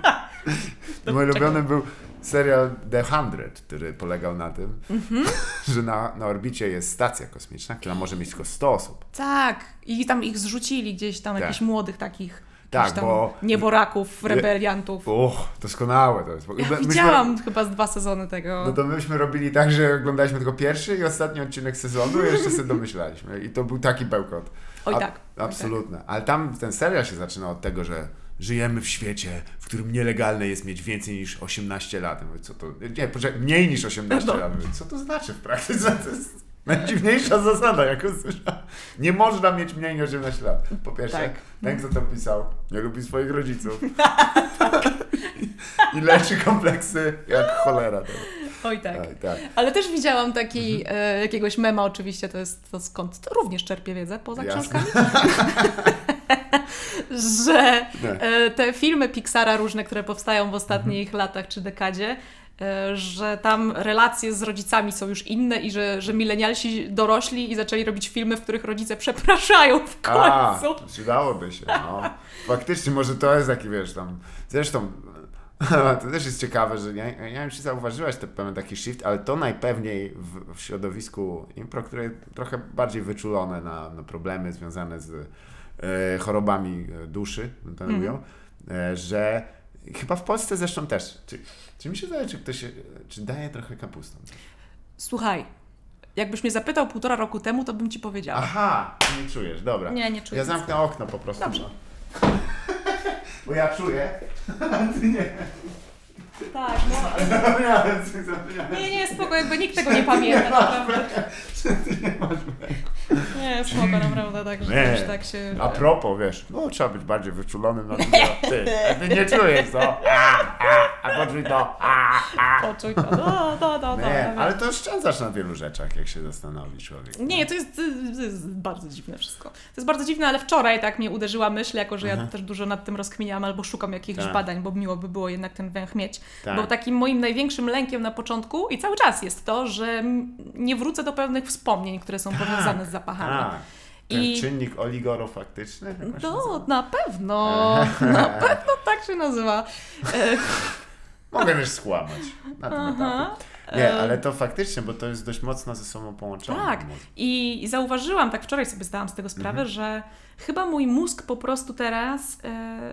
Mój ulubiony był serial The Hundred, który polegał na tym, że na, na orbicie jest stacja kosmiczna, która może mieć tylko 100 osób. Tak, i tam ich zrzucili gdzieś tam, Tak. jakichś młodych takich. Tak, tam bo- Nieboraków, rebeliantów. Och, doskonałe to jest. Ja Myśmy- widziałam chyba z dwa sezony tego. No to myśmy robili tak, że oglądaliśmy tylko pierwszy i ostatni odcinek sezonu i jeszcze sobie domyślaliśmy. I to był taki bełkot. Oj A- tak, oj Absolutne. Ale tam ten serial się zaczyna od tego, że żyjemy w świecie, w którym nielegalne jest mieć więcej niż 18 lat. Mówię, co to? Nie, poczekaj, mniej niż 18 No. lat. Mówię, co to znaczy w praktyce? To jest najdziwniejsza zasada, jaką słyszałem. Nie można mieć mniej niż 18 lat. Po pierwsze, Tak. ten, kto to pisał, nie lubi swoich rodziców. I leczy kompleksy jak cholera. Oj tak. Tak, tak. Ale też widziałam taki Mhm. e, jakiegoś mema, oczywiście to jest to skąd to również czerpię wiedzę poza Jasne. książkami. że e, te filmy Pixara różne, które powstają w ostatnich Mhm. latach czy dekadzie, że tam relacje z rodzicami są już inne i że, że milenialsi dorośli i zaczęli robić filmy, w których rodzice przepraszają w A, końcu. przydałoby się, no. Faktycznie, może to jest taki, wiesz, tam, zresztą, to też jest ciekawe, że ja, ja nie wiem, czy zauważyłaś ten pewien taki shift, ale to najpewniej w, w środowisku impro, które jest trochę bardziej wyczulone na, na problemy związane z e, chorobami e, duszy, to Mhm. mówią, e, że chyba w Polsce zresztą też, czy, czy mi się wydaje, czy ktoś, czy daje trochę kapustą? Słuchaj, jakbyś mnie zapytał półtora roku temu, to bym ci powiedziała. Aha, nie czujesz, dobra. Nie, nie czuję. Ja zamknę okno po prostu. Dobrze. No. Bo ja czuję. a Ty nie. Tak, no. ale-. Nie, nie, spoko, jakby nikt tego nie pamięta, naprawdę. Nie masz Nie, spoko, naprawdę, tak, że Nie. tak się... A propos, wiesz, no trzeba być bardziej wyczulonym na drugiego. Ty, a ty nie czujesz, co? A, a, a poczuj to. A, a. Poczuj to, no, no, no, no. Nie, no. ale to oszczędzasz na wielu rzeczach, jak się zastanowi człowiek. Nie, to jest, to jest bardzo dziwne wszystko. To jest bardzo dziwne, ale wczoraj tak mnie uderzyła myśl, jako że ja też dużo nad tym rozkminiam albo szukam jakichś Tak. badań, bo miło by było jednak ten węch mieć. Tak. Bo takim moim największym lękiem na początku i cały czas jest to, że nie wrócę do pewnych wspomnień, które są powiązane z zapachami. Tak. Ten I- czynnik oligorofaktyczny? No, na pewno, na pewno tak się nazywa. E, Mogę też skłamać na tym Aha. etapie. Nie, E, ale to faktycznie, bo to jest dość mocno ze sobą połączone. Tak. I zauważyłam, tak wczoraj sobie zdałam z tego sprawę, Mhm. że chyba mój mózg po prostu teraz e,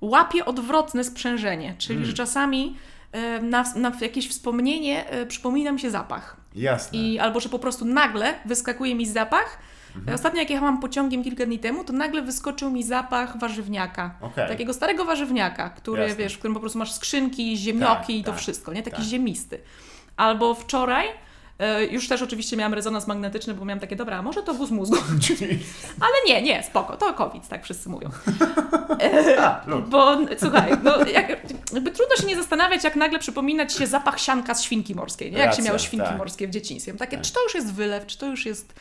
łapie odwrotne sprzężenie, czyli Mm. że czasami e, na, na jakieś wspomnienie e, przypomina mi się zapach. Jasne. I, albo że po prostu nagle wyskakuje mi zapach. Mhm. Ostatnio jak jechałam pociągiem kilka dni temu, to nagle wyskoczył mi zapach warzywniaka. Okej. Takiego starego warzywniaka, który, Jasne. wiesz, w którym po prostu masz skrzynki, ziemnioki Tak, i to tak, wszystko, nie? Taki tak. ziemisty. Albo wczoraj, już też oczywiście miałam rezonans magnetyczny, bo miałam takie, dobra, a może to wóz mózgu? Ale nie, nie, spoko, to COVID, tak wszyscy mówią. A, luz. Bo słuchaj, no, jak, jakby trudno się nie zastanawiać, jak nagle przypominać się zapach sianka z świnki morskiej, nie? Jak Racja, się miało świnki tak. morskie w dzieciństwie. Takie, Tak. czy to już jest wylew, czy to już jest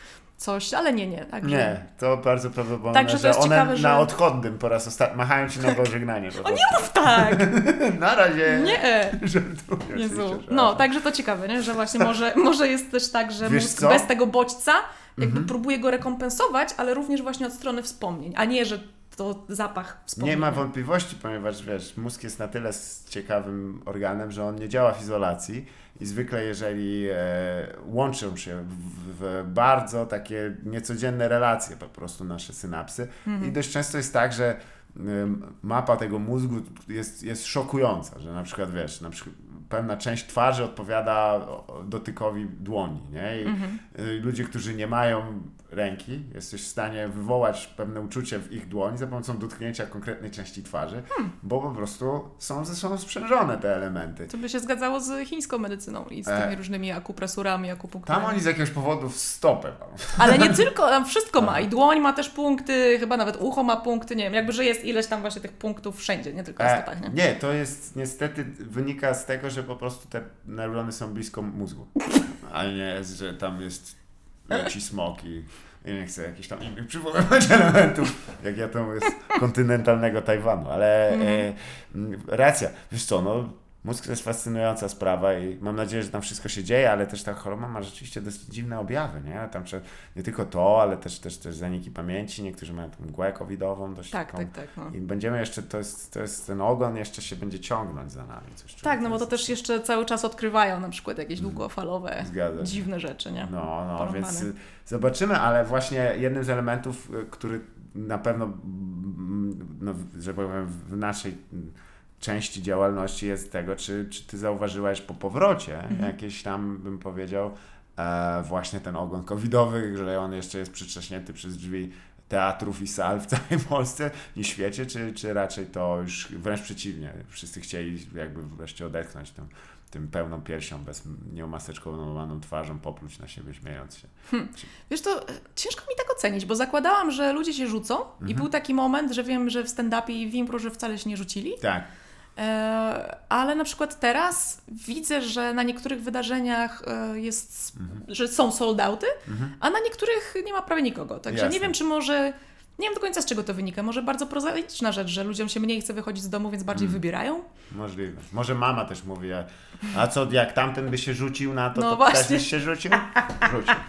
coś, ale nie, nie. Także... Nie, to bardzo prawdopodobne, Także to że jest one ciekawe, na że- odchodnym po raz ostatni machają ci na pożegnanie. Po O nie mów tak! Na razie. Nie! Żartuję, Jezu. No, że- także to ciekawe, nie? że właśnie może, może jest też tak, że Wiesz mózg co? bez tego bodźca jakby próbuje go rekompensować, ale również właśnie od strony wspomnień, a nie, że to zapach wspomnień. Nie ma wątpliwości, ponieważ wiesz, mózg jest na tyle ciekawym organem, że on nie działa w izolacji i zwykle jeżeli e, łączą się w, w bardzo takie niecodzienne relacje po prostu nasze synapsy i dość często jest tak, że ym, mapa tego mózgu jest, jest szokująca, że na przykład wiesz, na przykład pewna część twarzy odpowiada dotykowi dłoni, nie? I y, ludzie, którzy nie mają ręki, jesteś w stanie wywołać pewne uczucie w ich dłoni za pomocą dotknięcia konkretnej części twarzy, bo po prostu są ze sobą sprzężone te elementy. To by się zgadzało z chińską medycyną i z tymi E. różnymi akupresurami, akupunkturami. Tam oni z jakiegoś powodu w stopę mam. Ale nie tylko, tam wszystko ma. I dłoń ma też punkty, chyba nawet ucho ma punkty, nie wiem, jakby, że jest ileś tam właśnie tych punktów wszędzie, nie tylko na E, stopach, nie? nie, to jest niestety wynika z tego, że po prostu te neurony są blisko mózgu. a nie, że tam jest leci smok i ja nie chcę jakichś tam innych przywoływać elementów, jak ja to jest kontynentalnego Tajwanu, ale e, m, racja, wiesz co, no mózg to jest fascynująca sprawa i mam nadzieję, że tam wszystko się dzieje, ale też ta choroba ma rzeczywiście dosyć dziwne objawy, nie? Tam nie tylko to, ale też, też, też zaniki pamięci, niektórzy mają tą mgłę covidową dość Tak, taką, tak, tak. No. i będziemy jeszcze, to jest, to jest ten ogon jeszcze się będzie ciągnąć za nami. Coś. Tak, no bo to też jeszcze cały czas odkrywają na przykład jakieś długofalowe, Zgadza dziwne rzeczy, nie? No, no, Porąbane. więc y, zobaczymy, ale właśnie jednym z elementów, y, który na pewno, mm, no, że powiem, w naszej części działalności jest tego, czy, czy ty zauważyłaś po powrocie Mhm. jakieś tam, bym powiedział, e, właśnie ten ogon covidowy, że on jeszcze jest przytrzaśnięty przez drzwi teatrów i sal w całej Polsce i świecie, czy, czy raczej to już wręcz przeciwnie, wszyscy chcieli jakby wreszcie odetchnąć tym, tym pełną piersią, bez nieumaseczkowaną twarzą, popluć na siebie śmiejąc się. Wiesz, to e, ciężko mi tak ocenić, bo zakładałam, że ludzie się rzucą Mhm. i był taki moment, że wiem, że w stand-upie i w impro, że wcale się nie rzucili, Tak, ale na przykład teraz widzę, że na niektórych wydarzeniach e, jest, Mhm. że są sold outy, a na niektórych nie ma prawie nikogo. Także Jasne. nie wiem, czy może... Nie wiem do końca z czego to wynika. Może bardzo prozaiczna rzecz, że ludziom się mniej chce wychodzić z domu, więc bardziej Mhm. wybierają. możliwe. Może mama też mówi, a- co, jak tamten by się rzucił na to, No to właśnie. też byś się rzucił? Rzucił.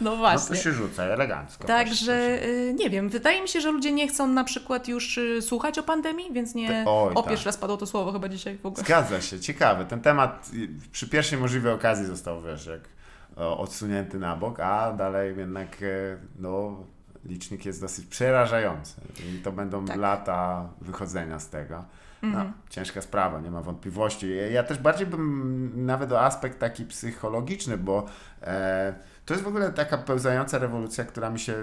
No No to właśnie. się rzuca, elegancko. Także y, nie wiem, wydaje mi się, że ludzie nie chcą na przykład już y, słuchać o pandemii, więc nie. Oj, o, tak. pierwszy raz padło to słowo chyba dzisiaj w ogóle. Zgadza się, ciekawe. Ten temat y, przy pierwszej możliwej okazji został, wiesz, jak odsunięty na bok, a dalej jednak no, licznik jest dosyć przerażający. I to będą Tak. lata wychodzenia z tego. No, Mhm. ciężka sprawa, nie ma wątpliwości. Ja- też bardziej bym nawet o aspekt taki psychologiczny, bo e, to jest w ogóle taka pełzająca rewolucja, która mi się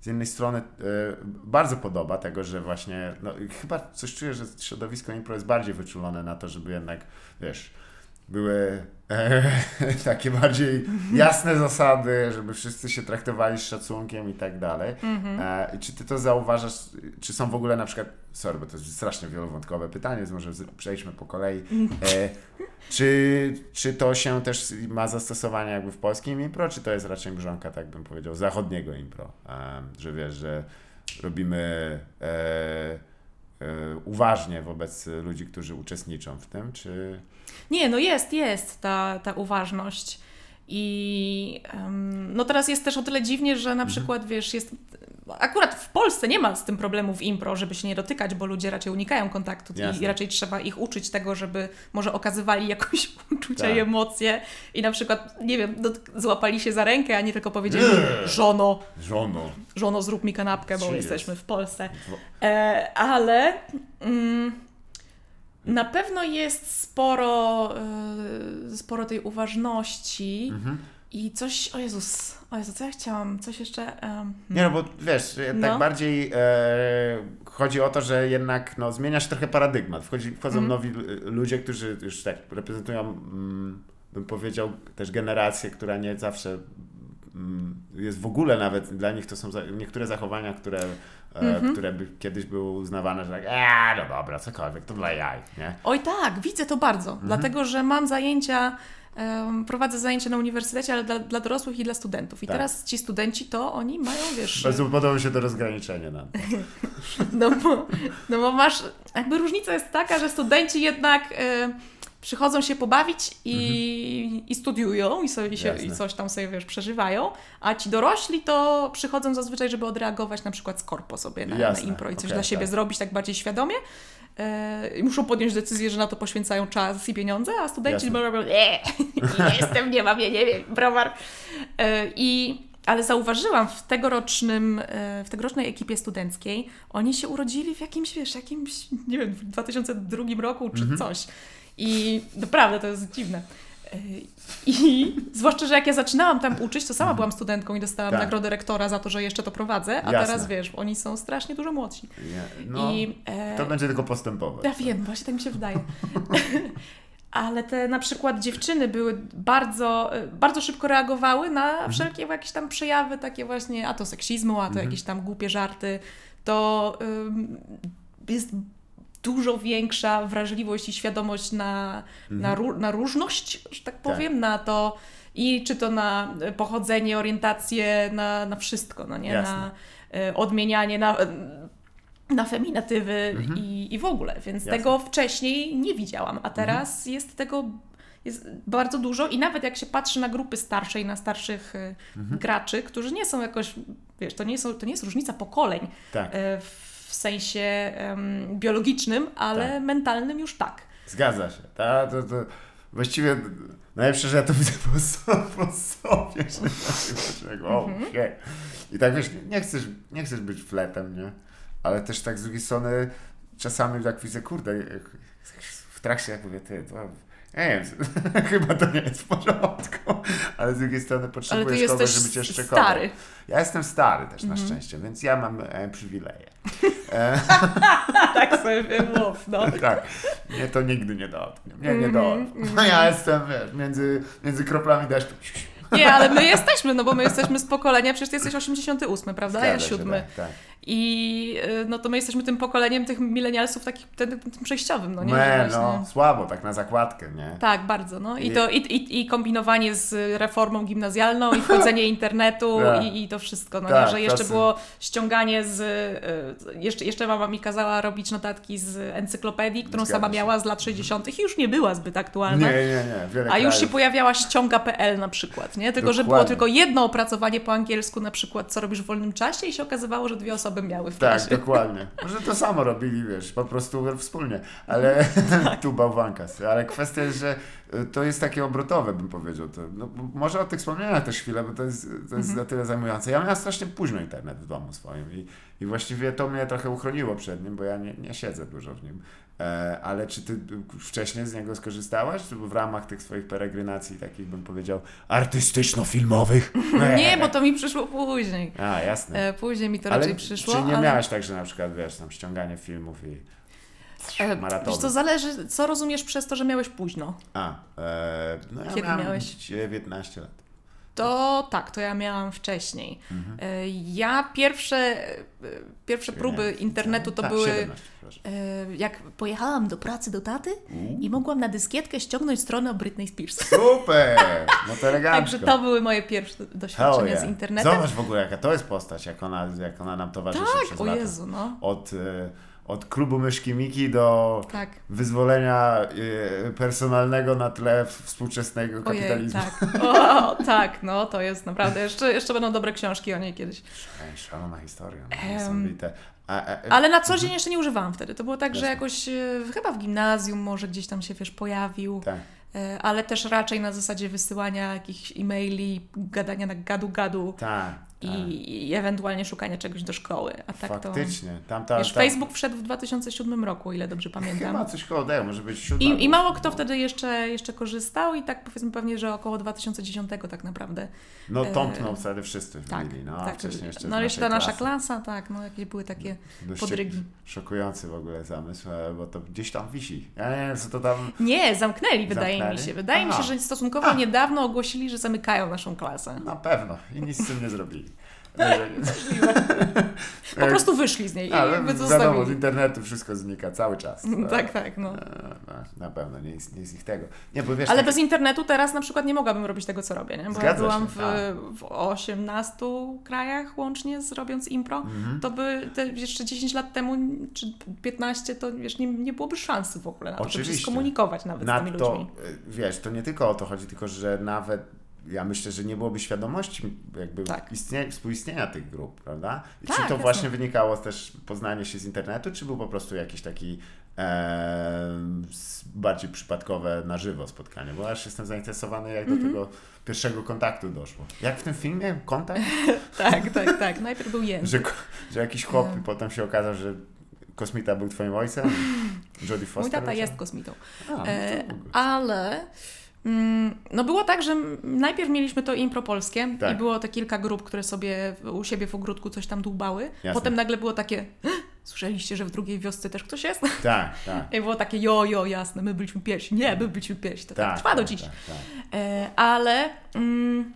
z jednej strony e, bardzo podoba, tego, że właśnie, no, chyba coś czuję, że środowisko impro jest bardziej wyczulone na to, żeby jednak, wiesz, były e, takie bardziej jasne zasady, żeby wszyscy się traktowali z szacunkiem i tak dalej. Mhm. E, czy ty to zauważasz, czy są w ogóle na przykład, sorry, bo to jest strasznie wielowątkowe pytanie, więc może przejdźmy po kolei. E, czy, czy to się też ma zastosowanie jakby w polskim impro, czy to jest raczej mrzonka, tak bym powiedział, zachodniego impro? E, że wiesz, że robimy e, uważnie wobec ludzi, którzy uczestniczą w tym, czy... Nie, no jest, jest ta, ta uważność. I em, no teraz jest też o tyle dziwnie, że Mhm. na przykład, wiesz, jest. Akurat w Polsce nie ma z tym problemu w impro, żeby się nie dotykać, bo ludzie raczej unikają kontaktu i, Jasne. i raczej trzeba ich uczyć tego, żeby może okazywali jakieś uczucia Tak. i emocje i na przykład, nie wiem, dot- złapali się za rękę, a nie tylko powiedzieli żono, Żono. żono zrób mi kanapkę, bo Cheers. jesteśmy w Polsce. E, ale mm, na pewno jest sporo, e, sporo tej uważności Mhm. i coś, o Jezus, o Jezu, co ja chciałam, coś jeszcze... em, Nie no, bo wiesz, tak No. bardziej e, chodzi o to, że jednak no, zmienia się trochę paradygmat. Wchodzi, wchodzą Mhm. nowi ludzie, którzy już tak reprezentują, mm, bym powiedział, też generację, która nie zawsze jest w ogóle nawet, dla nich to są niektóre zachowania, które, Mhm. które by kiedyś były uznawane, że tak, eee, no dobra, cokolwiek, to dla jaj, nie? Oj tak, widzę to bardzo, Mhm. dlatego że mam zajęcia, em, prowadzę zajęcia na uniwersytecie, ale dla, dla dorosłych i dla studentów. I Tak. teraz ci studenci to oni mają, wiesz... Bardzo podoba się to rozgraniczenie na to. No bo, no bo masz, jakby różnica jest taka, że studenci jednak e, przychodzą się pobawić i, i studiują i, sobie, się, i coś tam sobie, wiesz, przeżywają, a ci dorośli to przychodzą zazwyczaj, żeby odreagować na przykład z korpo sobie na, na impro i coś okej, dla siebie tak. zrobić tak bardziej świadomie. E, muszą podjąć decyzję, że na to poświęcają czas i pieniądze, a studenci robią, nie, nie jestem, nie mam, ja nie wiem, browar. E, I, ale zauważyłam w tegorocznym, e, w tegorocznej ekipie studenckiej, oni się urodzili w jakimś, wiesz, jakimś, nie wiem, w 2002 roku czy Mhm. coś. I naprawdę to jest dziwne. E, I zwłaszcza, że jak ja zaczynałam tam uczyć, to sama byłam studentką i dostałam Tak. nagrodę rektora za to, że jeszcze to prowadzę, a Jasne. teraz wiesz, oni są strasznie dużo młodsi. No, I, e, to będzie tylko postępować. ja wiem, właśnie tak mi się wydaje. Ale te na przykład dziewczyny były bardzo, e, bardzo szybko reagowały na Mhm. wszelkie jakieś tam przejawy takie właśnie, a to seksizmu, a to Mhm. jakieś tam głupie żarty. To ym, jest dużo większa wrażliwość i świadomość na, na, Mhm. ró- na różność, że tak powiem, na to I czy to na pochodzenie, orientację, na, na wszystko, no nie? Jasne. Na e, odmienianie, na, na feminatywy i, i w ogóle. Więc Mhm. Jasne. tego wcześniej nie widziałam, a teraz Mhm. jest tego jest bardzo dużo i nawet jak się patrzy na grupy starsze i na starszych e, Mhm. graczy, którzy nie są jakoś, wiesz, to nie, są, to nie jest różnica pokoleń Tak. e, w sensie em, biologicznym, ale Tak. mentalnym już tak. Zgadza się. Ta, to, to właściwie najlepsze, że ja to widzę po, so, po sobie, o, Mhm. shit. I tak wiesz, nie chcesz, nie chcesz być fletem, nie? Ale też tak z drugiej strony czasami tak widzę, kurde, w trakcie jak mówię, ty, to nie wiem, chyba to nie jest w porządku, ale z drugiej strony potrzebujesz kogoś, żeby cię szczekował. stary. Ja jestem stary też Mhm. na szczęście, więc ja mam e, przywileje. E, tak sobie mów, no. tak, mnie to nigdy nie dotknie. Mnie nie Mhm, dotknie. No ja jestem, wiesz, między, między kroplami deszczu. Nie, ale my jesteśmy, no bo my jesteśmy z pokolenia, przecież ty jesteś 88, prawda? ja Zgadza się, siódmy. Tak, tak. I y, no to my jesteśmy tym pokoleniem tych milenialsów takich tym, tym przejściowym, no nie? Me, no, słabo, tak na zakładkę, nie? Tak, bardzo. No. I, I- to, i, i, I kombinowanie z reformą gimnazjalną, i wchodzenie internetu, Tak. i, i to wszystko. No, Tak, nie? Że jeszcze czasem. było ściąganie z. y, Jeszcze, jeszcze mama mi kazała robić notatki z encyklopedii, którą Zgadza sama się. miała z lat 60. i już nie była zbyt Nie, aktualna. nie, nie. Wiele A już się pojawiała ściąga.pl na przykład, nie? Tylko, że było Dokładnie. tylko jedno opracowanie po angielsku, na przykład, co robisz w wolnym czasie, i się okazywało, że dwie osoby miały w Tak, klasie. dokładnie. Może to samo robili, wiesz, po prostu wspólnie, ale Tak. tu bałwanka. Ale kwestia jest, że y, to jest takie obrotowe, bym powiedział. To, no, może o tych wspomnieniach też chwilę, bo to jest, to jest Mhm. na tyle zajmujące. Ja miałem strasznie późno internet w domu swoim i, i właściwie to mnie trochę uchroniło przed nim, bo ja nie, nie siedzę dużo w nim. E, ale czy ty wcześniej z niego skorzystałaś? Czy w ramach tych swoich peregrinacji, takich bym powiedział, artystyczno-filmowych? Nie, bo to mi przyszło później. A, jasne. E, Później mi to Ale raczej przyszło. Czy nie ale... miałaś tak, że na przykład, wiesz, tam ściąganie filmów i E, maratony? Wiesz, to zależy, co rozumiesz przez to, że miałeś późno. A, e, no ja Kiedy miałem miałeś? 19 lat. To tak, to ja miałam wcześniej. Mhm. E, Ja pierwsze, e, pierwsze Czyli próby nie, internetu to tak, były, 17, przepraszam. e, jak pojechałam do pracy do taty i mogłam na dyskietkę ściągnąć stronę o Britney Spears. Super! No to elegancko. Także to były moje pierwsze doświadczenia yeah. z internetem. Zobacz w ogóle, jaka to jest postać, jak ona, jak ona nam towarzyszy przez tak, o lata. Jezu, no. Od, e, od klubu myszki Miki do Tak. wyzwolenia e, personalnego na tle współczesnego Ojej, kapitalizmu. tak. O, tak, no to jest naprawdę. Jeszcze, jeszcze będą dobre książki o niej kiedyś. Szalona historia. No, niesamowite. A, a, a, Ale na co dzień jeszcze nie używałam wtedy. To było tak, że jakoś e, chyba w gimnazjum może gdzieś tam się wiesz pojawił. tak. E, ale też raczej na zasadzie wysyłania jakichś e-maili, gadania na gadu-gadu Tak. I, i ewentualnie szukania czegoś do szkoły. A tak Faktycznie. Tam, to. ta, Wiesz, ta, Facebook wszedł w 2007 roku, ile dobrze Chyba pamiętam. coś koło tego, może być siódma. I, I mało kto wtedy jeszcze, jeszcze korzystał i tak powiedzmy pewnie, że około 2010 tak naprawdę. No e, tąpnął wtedy wszyscy Tak, mieli, no tak. wcześniej jeszcze no jeszcze ta naszej nasza klasy. klasa, tak, no jakieś były takie Dość podrygi. Szokujący w ogóle zamysł, e, bo to gdzieś tam wisi. Ja nie wiem, co to tam... Nie, zamknęli, wydaje mi się. Wydaje mi się, Aha. że stosunkowo niedawno ogłosili, że zamykają naszą klasę. Na pewno. I nic z tym nie zrobili. Po prostu wyszli z niej i Ale jakby wiadomo, z zostawili. internetu wszystko znika cały czas. Tak, tak, no. E, no, Na pewno, nie jest, nie jest ich tego. Nie, bo wiesz, Ale tak- bez internetu teraz na przykład nie mogłabym robić tego, co robię, nie? Bo ja byłam w, tak. w 18 krajach łącznie z robiąc impro. Mhm. To by te jeszcze 10 lat temu, czy 15, to wiesz, nie, nie byłoby szansy w ogóle na to, żeby się Oczywiście. skomunikować nawet z tymi ludźmi. e, wiesz, to nie tylko o to chodzi, tylko że nawet ja myślę, że nie byłoby świadomości jakby Tak. istnie, współistnienia tych grup, prawda? I Tak, czy to właśnie wynikało też poznanie się z internetu, czy był po prostu jakiś taki e, bardziej przypadkowe na żywo spotkanie? Bo aż jestem zainteresowany, jak Mhm. do tego pierwszego kontaktu doszło. Jak w tym filmie? Kontakt? Tak, tak, tak. Najpierw był Jędrek. że, że jakiś chłop E. i potem się okazało, że kosmita był twoim ojcem? Jodie Foster? Mój tata jest kosmitą. A, no E, ale no było tak, że najpierw mieliśmy to impro polskie Tak. i było te kilka grup, które sobie u siebie w ogródku coś tam dłubały. Jasne. Potem nagle było takie, słyszeliście, że w drugiej wiosce też ktoś jest? Tak, tak. I było takie, jo, jo, jasne, my byliśmy pierwsi. Nie, my byliśmy pierwsi. To tak, Tak, trwa do tak, dziś. tak, tak. E, ale mm,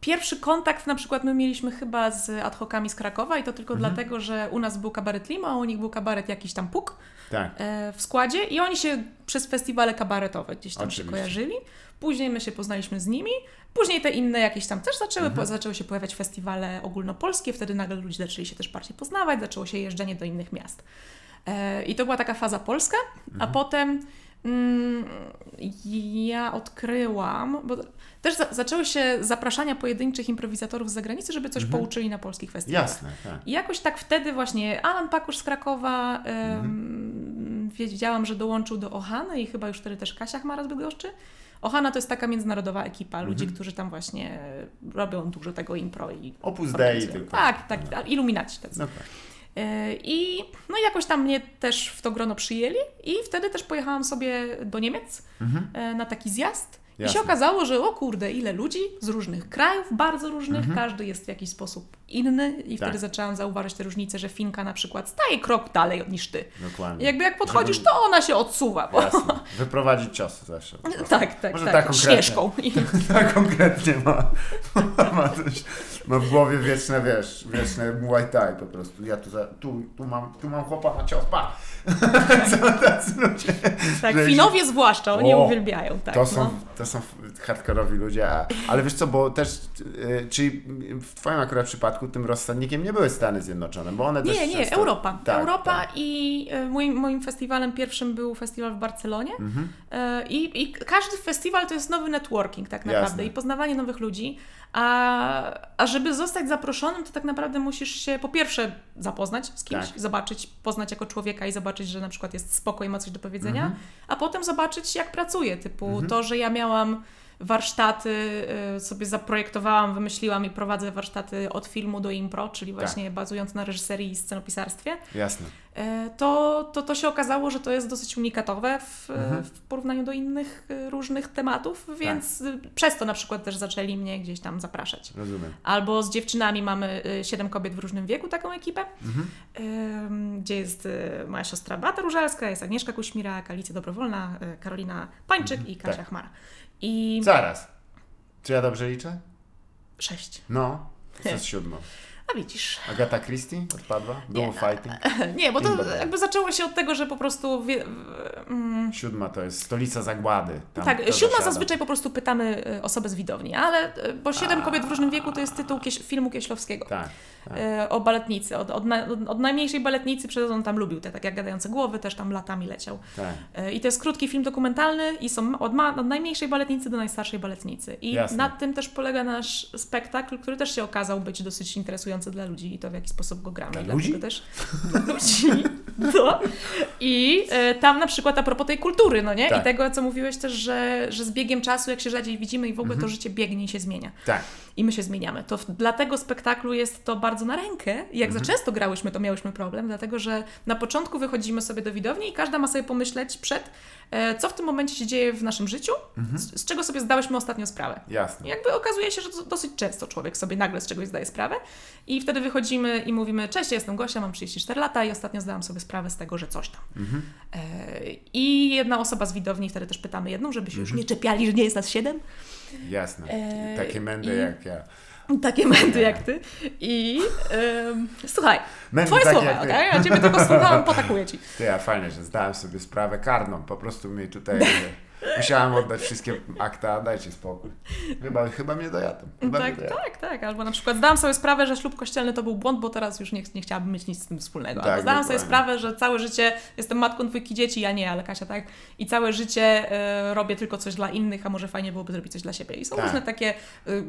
Pierwszy kontakt na przykład my mieliśmy chyba z ad hocami z Krakowa i to tylko Mhm. dlatego, że u nas był kabaret Lima, a u nich był kabaret jakiś tam Puk Tak. e, w składzie i oni się przez festiwale kabaretowe gdzieś tam Oczywiście. się kojarzyli. Później my się poznaliśmy z nimi. Później te inne jakieś tam też zaczęły, Mhm. zaczęły się pojawiać festiwale ogólnopolskie, wtedy nagle ludzie zaczęli się też bardziej poznawać, zaczęło się jeżdżenie do innych miast. E, I to była taka faza polska, a Mhm. potem mm, ja odkryłam, bo też za, zaczęły się zapraszania pojedynczych improwizatorów z zagranicy, żeby coś Mhm. pouczyli na polskich festiwalach. Jasne, tak. I jakoś tak wtedy właśnie Alan Pakusz z Krakowa, Mhm. wiedziałam, że dołączył do Ohany i chyba już wtedy też Kasia Chmara z Bydgoszczy. Ohana to jest taka międzynarodowa ekipa ludzi, Mhm. którzy tam właśnie robią dużo tego impro i Opus Dei tylko. Tak, tak, iluminaci tacy. No tak. E, I no i jakoś tam mnie też w to grono przyjęli i wtedy też pojechałam sobie do Niemiec Mhm. e, na taki zjazd. I Jasne. się okazało, że o kurde, ile ludzi z różnych krajów, bardzo różnych, Mhm. każdy jest w jakiś sposób inny i Tak. wtedy zaczęłam zauważyć te różnice, że Finka na przykład staje krok dalej niż ty. Dokładnie. I jakby jak podchodzisz, Żeby- to ona się odsuwa. Bo... Jasne. Wyprowadzić cios zawsze. Tak, tak, Może tak. tak konkretnie. Śnieżką. Tak konkretnie ma. Ma, coś, ma w głowie wieczne, wiesz, wieczne Muay Thai po prostu. Ja tu, za, tu, tu, mam, tu mam chłopa na cios, pa! Tacy ludzie. tak, Finowie zwłaszcza, oni O, uwielbiają. Tak, to, są, no. to są hardkorowi ludzie, a, ale wiesz co, bo też, y, czyli w twoim akurat przypadku tym rozsadnikiem nie były Stany Zjednoczone, bo one też Nie, nie, często- Europa. Tak, Europa tak. i e, moim, moim festiwalem pierwszym był festiwal w Barcelonie. Mhm. I, I każdy festiwal to jest nowy networking tak naprawdę Jasne. i poznawanie nowych ludzi. A, a żeby zostać zaproszonym, to tak naprawdę musisz się po pierwsze zapoznać z kimś, Tak. zobaczyć, poznać jako człowieka i zobaczyć, że na przykład jest spoko i ma coś do powiedzenia, Mhm. a potem zobaczyć jak pracuje. Typu Mhm. to, że ja miałam warsztaty, y, sobie zaprojektowałam, wymyśliłam i prowadzę warsztaty od filmu do impro, czyli Tak. właśnie bazując na reżyserii i scenopisarstwie. Jasne. E, to, to, to się okazało, że to jest dosyć unikatowe w, Mhm. w porównaniu do innych e, różnych tematów, więc y, przez to na przykład też zaczęli mnie gdzieś tam zapraszać. Rozumiem. Albo z dziewczynami mamy siedem kobiet w różnym wieku, taką ekipę, Mhm. gdzie jest moja siostra Beata Różalska, jest Agnieszka Kuśmirak, Alicja Dobrowolna, Karolina Pańczyk Mhm, i Kasia tak. Chmara. I Zaraz. Czy ja dobrze liczę? sześć. No. Co jest siódmą? A widzisz. Agata Christie odpadła? Było Nie. fighting? Nie, bo to jakby zaczęło się od tego, że po prostu... Wie, w- mm, Siódma to jest stolica zagłady. Tam Tak, to siódma zasiada. zazwyczaj po prostu pytamy y, osobę z widowni, ale y, bo siedem A. kobiet w różnym wieku to jest tytuł Kieś, filmu Kieślowskiego. Tak. tak. y, O baletnicy. Od, od, na, od, najmniejszej baletnicy przez on tam lubił te tak jak gadające głowy, też tam latami leciał. tak. Y, I to jest krótki film dokumentalny i są od, ma, od najmniejszej baletnicy do najstarszej baletnicy. I Jasne. nad tym też polega nasz spektakl, który też się okazał być dosyć interesujący dla ludzi i to w jaki sposób go gramy. Dla ludzi? też dla ludzi. No. I e, tam na przykład a propos tej kultury, no nie? Tak. I tego, co mówiłeś też, że, że z biegiem czasu, jak się rzadziej widzimy i w ogóle Mhm. to życie biegnie i się zmienia. Tak. I my się zmieniamy. To dla tego spektaklu jest to bardzo na rękę. I Jak Mhm. za często grałyśmy, to miałyśmy problem, dlatego że na początku wychodzimy sobie do widowni i każda ma sobie pomyśleć przed, e, co w tym momencie się dzieje w naszym życiu, Mhm. z, z czego sobie zdałyśmy ostatnio sprawę. I Jasne. jakby okazuje się, że dosyć często człowiek sobie nagle z czegoś zdaje sprawę i wtedy wychodzimy i mówimy, cześć, ja jestem Gosia, mam 34 lata i ostatnio zdałam sobie sprawę z tego, że coś tam. Mhm. E, I jedna osoba z widowni, wtedy też pytamy jedną, żeby się już Mhm. nie czepiali, że nie jest nas siedem. Jasne. Eee, Takie mędy i- jak ja. Takie mędy jak ty. I em, słuchaj, Mędy twoje słowa, jak okej? Ja ciebie tylko słuchałam, potakuję ci. Ty, ja fajnie, że zdałem sobie sprawę karną. Po prostu mi tutaj musiałem oddać wszystkie akta, dajcie spokój. Chyba, chyba mnie dojadą. Chyba Tak, mnie tak, tak. Albo na przykład zdałam sobie sprawę, że ślub kościelny to był błąd, bo teraz już nie, nie chciałabym mieć nic z tym wspólnego. Tak, Albo zdałam sobie dokładnie. sprawę, że całe życie jestem matką dwójki dzieci, ja nie, ale Kasia tak. I całe życie e, robię tylko coś dla innych, a może fajnie byłoby zrobić coś dla siebie. I są Tak. różne takie y,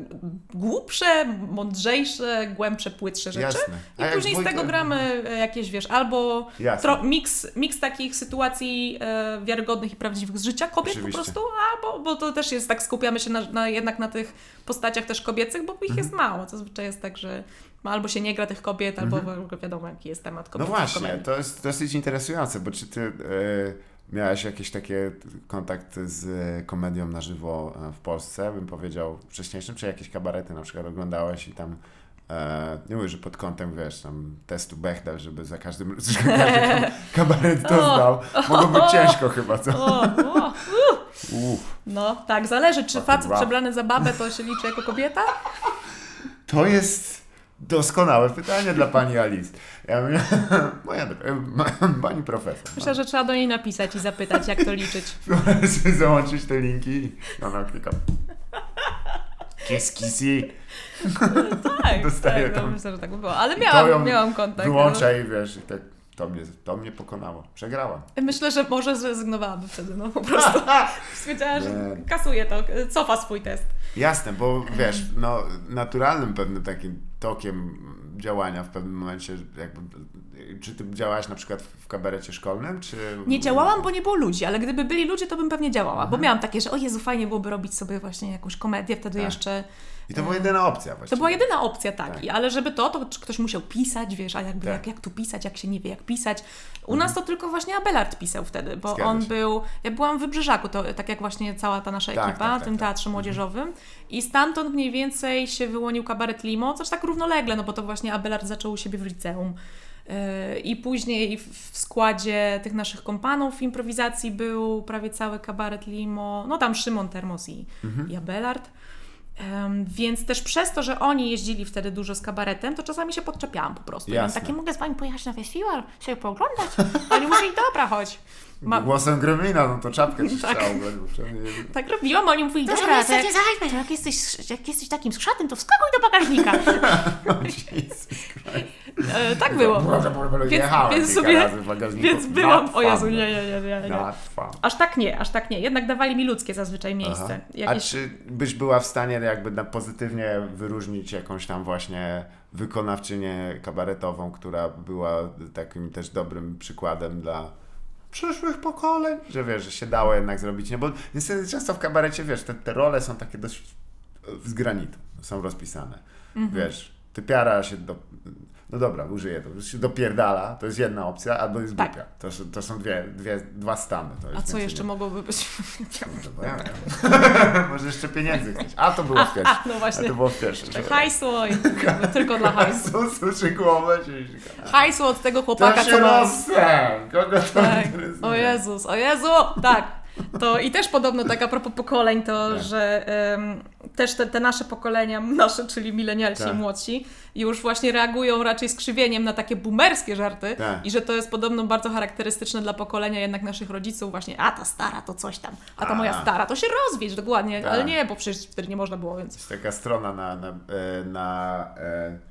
głupsze, mądrzejsze, głębsze, płytsze rzeczy. Jasne. I A jak później z tego gramy e, jakieś, wiesz, albo tro, miks, miks takich sytuacji e, wiarygodnych i prawdziwych z życia kobiet Oczywiście. po prostu, albo bo to też jest tak, skupiamy się na, na, jednak na tych postaciach też kobiecych, bo ich Mhm. jest mało. Zazwyczaj jest tak, że albo się nie gra tych kobiet, albo Mhm. wiadomo, jaki jest temat No kobiet. w właśnie, to jest dosyć interesujące, bo czy ty e, miałeś jakieś takie kontakty z komedią na żywo e, w Polsce, bym powiedział wcześniejszym, czy jakieś kabarety na przykład oglądałeś i tam nie mówię, że pod kątem, wiesz, tam testu Bechdel, żeby za każdym, każdy kabaret to O, zdał. Mogło być ciężko chyba, co? No tak, zależy, czy facet przebrany za babę to się liczy jako kobieta, To jest doskonałe pytanie dla pani Alice. Ja mówię, moja, pani profesor. Myślę, że trzeba do niej napisać i zapytać, jak to liczyć. Załączyć te linki i ona klika. Kiss, kissy. Tak, Dostaję tak no, tam. myślę, że tak by było. Ale miałam, miałam kontakt. Wyłącza i wiesz, i tak, to mnie, to mnie pokonało. Przegrałam. Myślę, że może zrezygnowałaby wtedy, no po prostu. Stwierdziła, że kasuje to, cofa swój test. Jasne, bo wiesz, no naturalnym pewnym takim tokiem działania w pewnym momencie, jakby, czy ty działałaś na przykład w kabarecie szkolnym, czy... Nie działałam, bo nie było ludzi, ale gdyby byli ludzie, to bym pewnie działała, bo Mhm. miałam takie, że o Jezu, fajnie byłoby robić sobie właśnie jakąś komedię, wtedy Tak. jeszcze... I to była jedyna opcja właściwie. To była jedyna opcja, tak. Tak. I, ale żeby to, to ktoś musiał pisać, wiesz, a jakby Tak. jak, jak tu pisać, jak się nie wie, jak pisać. U nas to tylko właśnie Abelard pisał wtedy, bo Zgadza on się. był... Ja byłam w Wybrzeżaku, to tak jak właśnie cała ta nasza Tak, ekipa, tak, w tak, tym teatrze młodzieżowym. I stamtąd mniej więcej się wyłonił kabaret Limo, coś tak równolegle, no bo to właśnie Abelard zaczął u siebie w liceum. Yy, I później w składzie tych naszych kompanów improwizacji był prawie cały kabaret Limo, no tam Szymon Termos i, Mhm. i Abelard. Więc też przez to, że oni jeździli wtedy dużo z kabaretem, to czasami się podczepiałam po prostu. Ja Jasne. takie, mogę z wami pojechać na festiwal, sobie pooglądać? Oni mówili, dobra, chodź. Ma- Głosem Gremlina, no to czapkę Tak. tak robiłam, a oni mówili, To dobra, to jak, to jak, jesteś, jak jesteś takim skrzatem, to wskakuj do bagażnika. Christ. E, tak było. Więc- więc sobie-. Więc byłam, o Jezu, nie, nie, nie, nie. Aż tak nie, aż tak nie. Jednak dawali mi ludzkie zazwyczaj miejsce. Aha. A Jakieś... czy byś była w stanie jakby na pozytywnie wyróżnić jakąś tam właśnie wykonawczynię kabaretową, która była takim też dobrym przykładem dla przyszłych pokoleń, że wiesz, że się dało jednak zrobić, nie? Bo niestety często w kabarecie, wiesz, te, te role są takie dość z granitu, są rozpisane. Wiesz, typiara się do... No dobra, użyję to. Się dopierdala, to jest jedna opcja, albo jest Tak. głupia. To, są- to są dwie, dwie, dwa stany. To A co jeszcze nie- mogłoby być? no ja. Może jeszcze pieniędzy. A to było w pierwszym. no A właśnie. to było w pierwszym. i tylko dla hajsu. Hajsu, słyszy głowę, Hajsło od tego To chłopaka, się co ma... Kogo to Tak. O Jezus, o Jezu! Tak. To i też podobno tak a propos pokoleń, to Tak. że em, też te, te nasze pokolenia, nasze, czyli milenialsi Tak. i młodsi, już właśnie reagują raczej skrzywieniem na takie boomerskie żarty Tak. i że to jest podobno bardzo charakterystyczne dla pokolenia jednak naszych rodziców właśnie, a ta stara to coś tam, a ta A. moja stara to się rozwiedź dokładnie, Tak. ale nie, bo przecież wtedy nie można było, więc... Jest taka strona na, na, e, na, e,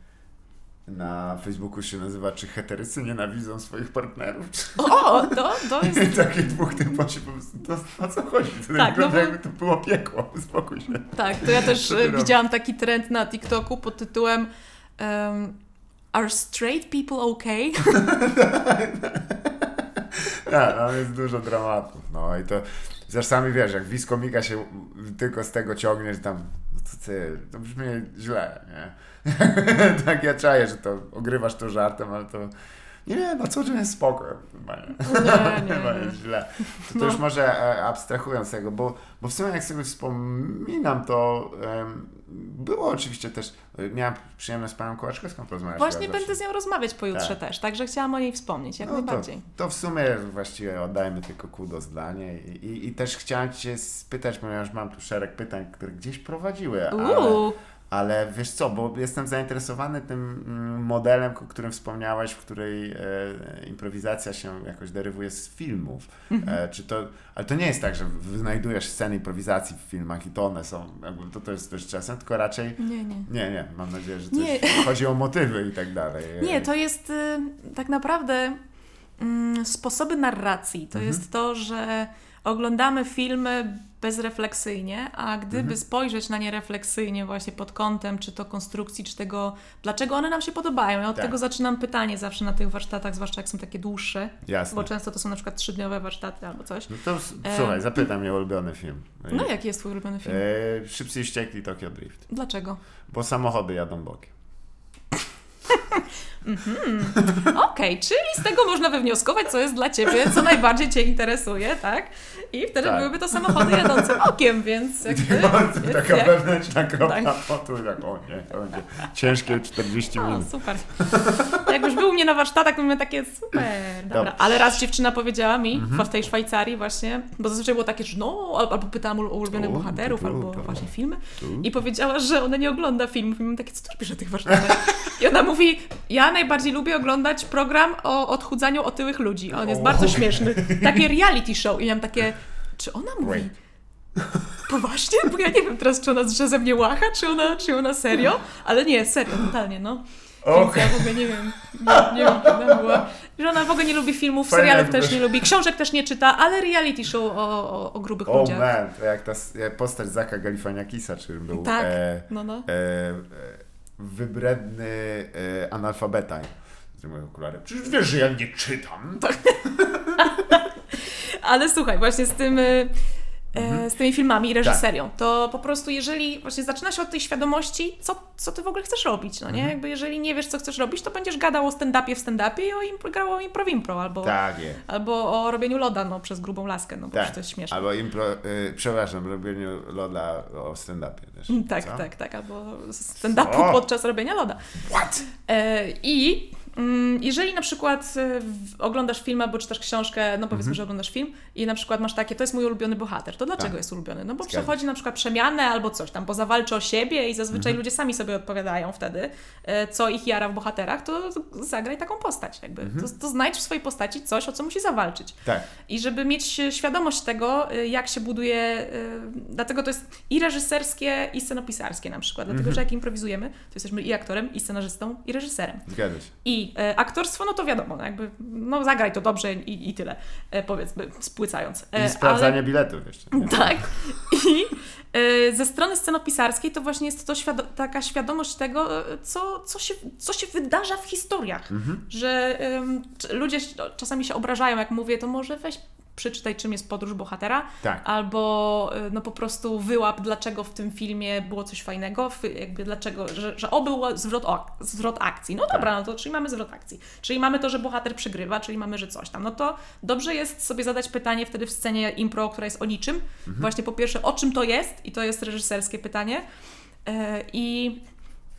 na Facebooku się nazywa Czy heterycy nienawidzą swoich partnerów? O, to, to jest... I takie dwóch typów się po prostu, to, o co chodzi? To Tak, wygląda no bo- jakby to było piekło, uspokój się. Tak, to ja też Co e, robisz? widziałam taki trend na TikToku pod tytułem um, Are straight people okay? Tak, tam jest dużo dramatów. No i to czasami wiesz, jak komika się tylko z tego ciągnie, że tam, no to ty, to brzmi źle, nie? tak ja czaję, że to ogrywasz to żartem, ale to nie, nie, no co dzień jest spoko. Chyba nie. Nie, Chyba jest źle. To, to No. już może e, abstrahując tego, bo, bo w sumie jak sobie wspominam, to em, było oczywiście też, miałem przyjemność z panią Kołaczkowską porozmawiać. Właśnie będę z nią rozmawiać pojutrze Tak. też, także chciałam o niej wspomnieć, jak No to, najbardziej. to w sumie właściwie oddajmy tylko kudos dla niej. I, i, I też chciałem Cię spytać, ponieważ mam tu szereg pytań, które gdzieś prowadziły, Uuu, ale wiesz co, bo jestem zainteresowany tym mm, modelem, o którym wspomniałaś, w której e, improwizacja się jakoś derywuje z filmów. Mhm. E, czy to, ale to nie jest tak, że wynajdujesz sceny improwizacji w filmach i to one są, jakby to, to jest też czasem, tylko raczej nie, nie. nie, nie, mam nadzieję, że coś Nie. chodzi o motywy i tak dalej. Nie, to jest y, tak naprawdę mm, sposoby narracji. To Mhm. jest to, że oglądamy filmy bezrefleksyjnie, a gdyby Mhm. spojrzeć na nie refleksyjnie właśnie pod kątem czy to konstrukcji, czy tego, dlaczego one nam się podobają. Ja od Tak. tego zaczynam pytanie zawsze na tych warsztatach, zwłaszcza jak są takie dłuższe, Jasne. bo często to są na przykład trzydniowe warsztaty albo coś. No to E, słuchaj, zapytam mnie ulubiony film. No jaki jest twój ulubiony film? E, Szybcy i wściekli Tokyo Drift. Dlaczego? Bo samochody jadą bokiem. Okej, czyli z tego można wywnioskować, co jest dla Ciebie, co najbardziej Cię interesuje, tak? I wtedy Tak. byłyby to samochody jadące okiem, więc jakby... To taka jak- wewnętrzna kropka Tak. potu, jak o nie, to będzie ciężkie 40 O, minut. super. jakbyś był u mnie na warsztatach, to mamy takie super, dobra. Ale raz dziewczyna powiedziała mi Mhm. w tej Szwajcarii właśnie, bo zazwyczaj było takie, że no, al- albo pytałam o ulubionych bohaterów, albo właśnie filmy. I powiedziała, że ona nie ogląda filmów. I mam takie, co ty robisz na tych warsztatach? I ona mówi, ja najbardziej lubię oglądać program o odchudzaniu otyłych ludzi. On jest O. bardzo śmieszny. Takie reality show. I ja mam takie, czy ona mówi... Great. Poważnie? Bo ja nie wiem teraz, czy ona ze mnie łacha, czy ona, czy ona serio? Ale nie, serio, totalnie, no. Więc ja w ogóle nie wiem, nie, nie wiem, kim ona była. Że ona w ogóle nie lubi filmów, Fajne serialów też nie lubi, książek też nie czyta, ale reality show o, o, o grubych O ludziach. man, to jak ta postać Zaka Galifaniakisa, czyli był Tak. e, No, no. e, e, wybredny e, analfabeta. Z moje okulary. Przecież wiesz, że ja nie czytam. Tak. Ale słuchaj, właśnie z tym... y, e, Z tymi filmami i reżyserią, to po prostu jeżeli właśnie zaczyna się od tej świadomości, co, co ty w ogóle chcesz robić, no nie? Jakby jeżeli nie wiesz, co chcesz robić, to będziesz gadał o stand-upie w stand-upie i o impro, grał o impro-wimpro, albo, Tak albo o robieniu loda, no, przez grubą laskę, no, bo Tak. to jest śmieszne. Albo impro, y, przepraszam, robieniu loda o stand-upie też. Tak, Co? tak, tak, albo stand-upu podczas robienia loda. What? E, I mm, jeżeli na przykład w- oglądasz film albo czytasz książkę, no powiedzmy, że oglądasz film i na przykład masz takie, to jest mój ulubiony bohater, to dlaczego Tak. jest ulubiony? No bo Zgadzam przechodzi na przykład przemianę albo coś tam, bo zawalczy o siebie i zazwyczaj ludzie sami sobie odpowiadają wtedy, e, co ich jara w bohaterach, to zagraj taką postać jakby. To, to znajdź w swojej postaci coś, o co musi zawalczyć. Tak. I żeby mieć świadomość tego, y, jak się buduje, y, dlatego to jest i reżyserskie, i scenopisarskie na przykład. Dlatego, że jak improwizujemy, to jesteśmy i aktorem, i scenarzystą, i reżyserem. Zgadza się. I e, aktorstwo, no to wiadomo, no jakby, no zagraj to dobrze i, i tyle, e, powiedzmy, spłycając. E, I sprawdzanie ale- biletów jeszcze. nie? tak. I ze strony scenopisarskiej to właśnie jest to świado- taka świadomość tego, co, co, się, co się wydarza w historiach. Mhm. Że c- ludzie czasami się obrażają, jak mówię, to może weź przeczytaj, czym jest podróż bohatera, Tak. albo e, no po prostu wyłap, dlaczego w tym filmie było coś fajnego, jakby dlaczego, że, że o był zwrot, o, zwrot akcji. No dobra, no to czyli mamy zwrot akcji. Czyli mamy to, że bohater przegrywa, czyli mamy, że coś tam. No to dobrze jest sobie zadać pytanie wtedy w scenie impro, która jest o niczym. Właśnie po pierwsze, o czym to jest? I to jest reżyserskie pytanie. E, I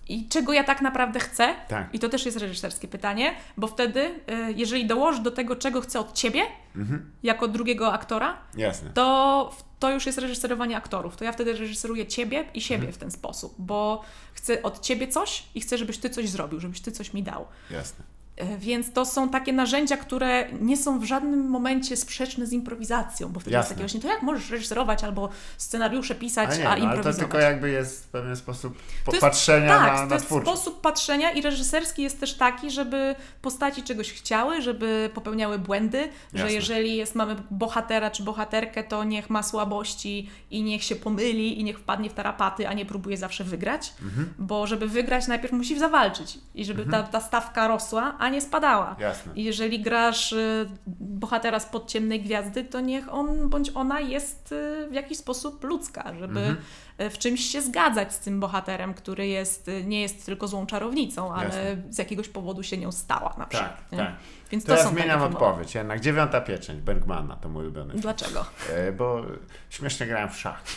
i czego ja tak naprawdę chcę. Tak. I to też jest reżyserskie pytanie, bo wtedy, y, jeżeli dołożysz do tego, czego chcę od ciebie, Mhm. jako drugiego aktora, Jasne. to, to już jest reżyserowanie aktorów. To ja wtedy reżyseruję ciebie i siebie Mhm. w ten sposób, bo chcę od ciebie coś i chcę, żebyś ty coś zrobił, żebyś ty coś mi dał. Jasne. E, Więc to są takie narzędzia, które nie są w żadnym momencie sprzeczne z improwizacją, bo wtedy jest Jasne. takie właśnie, to jak możesz reżyserować albo scenariusze pisać, A a, nie, no, ale to improwizować? tylko jakby jest pewien sposób To jest- patrzenia tak, na, to na jest twórczość. sposób patrzenia i reżyserski jest też taki, żeby postaci czegoś chciały, żeby popełniały błędy, że Jasne. jeżeli jest, mamy bohatera czy bohaterkę, to niech ma słabości i niech się pomyli i niech wpadnie w tarapaty, a nie próbuje zawsze wygrać, Mhm. bo żeby wygrać najpierw musi zawalczyć i żeby ta, ta stawka rosła, a nie spadała. Jasne. I jeżeli grasz y, bohatera spod ciemnej gwiazdy, to niech on bądź ona jest y, w jakiś sposób ludzka, żeby Mhm. y, w czymś się zgadzać z tym bohaterem, który jest, nie jest tylko złą czarownicą, ale Jasne. z jakiegoś powodu się nią stała na przykład. Tak, nie? tak. Więc To zmieniam odpowiedź. Jednak dziewiąta pieczęć Bergmana to mój ulubiony. Dlaczego? E, Bo śmiesznie grałem w szach.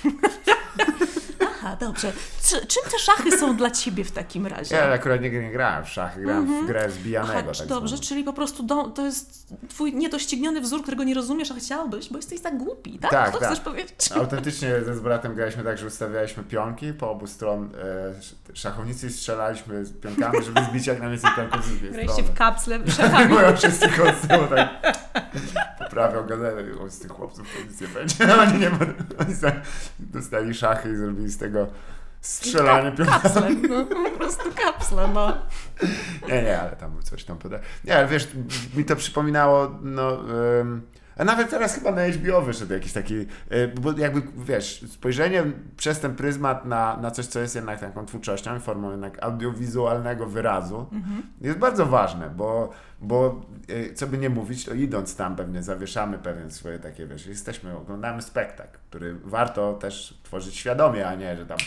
Aha, dobrze. Czy, czym te szachy są dla Ciebie w takim razie? Ja akurat nie, nie grałem w szachy, grałem w grę zbijanego. Mhm. Aha, tak dobrze, zwaną. czyli po prostu do, to jest twój niedościgniony wzór, którego nie rozumiesz, a chciałbyś, bo jesteś tak głupi, tak? Tak, to tak. chcesz powiedzieć? Autentycznie z bratem graliśmy tak, że ustawialiśmy pionki po obu stron e, sz- szachownicy i strzelaliśmy z pionkami, żeby zbić jak najwięcej pionków z drugiej Graliście w kapsle szachami. Moja wszyscy tyłu tak poprawiał gazetę. O, z tych chłopców nie będzie. Oni nie. Oni dostali szachy i zrobili z tego strzelanie pionkami. Kapsle, no po prostu kapsle, no. Nie, nie, ale tam coś tam poda. Nie, ale wiesz, mi to przypominało, no. ym, a nawet teraz chyba na HBO wyszedł jakiś taki, y, bo jakby wiesz, spojrzenie przez ten pryzmat na, na coś, co jest jednak taką twórczością, formą jednak audiowizualnego wyrazu, jest bardzo ważne, bo, bo y, co by nie mówić, to idąc tam pewnie zawieszamy pewien swoje takie, wiesz, jesteśmy, oglądamy spektakl, który warto też tworzyć świadomie, a nie, że tam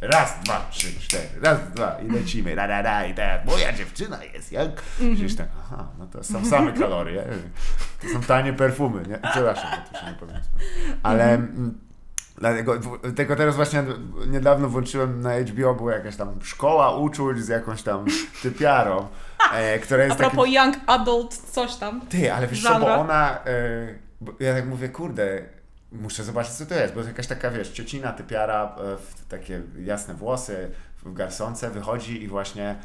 Raz, dwa, trzy, cztery, raz, dwa i lecimy, da, da, da, i tak, moja dziewczyna jest jak... Gdzieś tak, aha, no to są same kalorie, to są tanie perfumy, nie? Przepraszam, to się nie powiem. Ale mm, Dlatego, tylko teraz właśnie niedawno włączyłem na HBO, była jakaś tam szkoła uczuć z jakąś tam typiarą, e, która A jest takim... propos young adult, coś tam. Ty, ale wiesz co, bo ona... E, bo ja tak mówię, kurde, muszę zobaczyć co to jest, bo jest jakaś taka, wiesz, ciocina typiara e, w takie jasne włosy, w garsonce wychodzi i właśnie...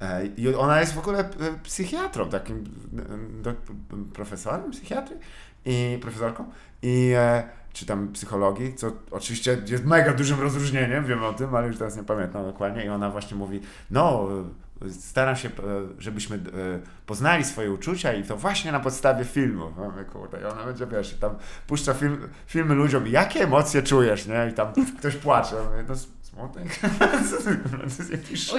e, I ona jest w ogóle e, psychiatrą, takim do, profesorem psychiatry i profesorką i czy tam psychologii, co oczywiście jest mega dużym rozróżnieniem, wiem o tym, ale już teraz nie pamiętam dokładnie i ona właśnie mówi, no staram się, e, żebyśmy e, poznali swoje uczucia i to właśnie na podstawie filmu. No, mówię, kurde, i ona będzie, wiesz, tam puszcza film, filmy ludziom, jakie emocje czujesz, nie? I tam ktoś płacze. Mówię, no smutek? To jest jakiś. No,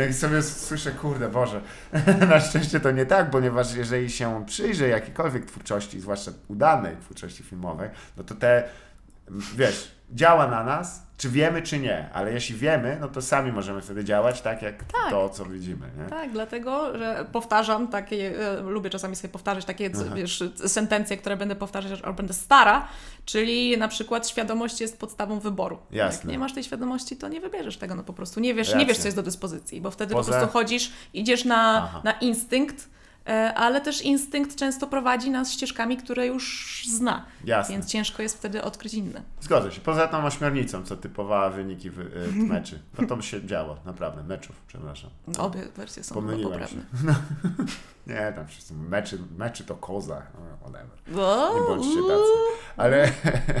Jak sobie słyszę, kurde Boże, na szczęście to nie tak, ponieważ jeżeli się przyjrzy jakiejkolwiek twórczości, zwłaszcza udanej twórczości filmowej, no to te, wiesz, działa na nas, czy wiemy, czy nie, ale jeśli wiemy, no to sami możemy wtedy działać tak, jak Tak. to, co widzimy, nie? tak, dlatego, że powtarzam takie, e, lubię czasami sobie powtarzać takie, wiesz, sentencje, które będę powtarzać, ale będę stara, czyli na przykład świadomość jest podstawą wyboru. Jasne. Jak nie masz tej świadomości, to nie wybierzesz tego, no po prostu nie wiesz, nie wiesz co jest do dyspozycji, bo wtedy Poza- po prostu chodzisz, idziesz na, Aha. na instynkt, ale też instynkt często prowadzi nas ścieżkami, które już zna, Jasne. więc ciężko jest wtedy odkryć inne. Zgodzę się. Poza tą ośmiornicą, co typowała wyniki w, y, meczy. No to się działo, naprawdę, meczów, przepraszam. Obie wersje są Pomyliłem poprawne. się. Nie, tam wszyscy, meczy, meczy to koza, no, whatever. No, Nie bądźcie tacy. Ale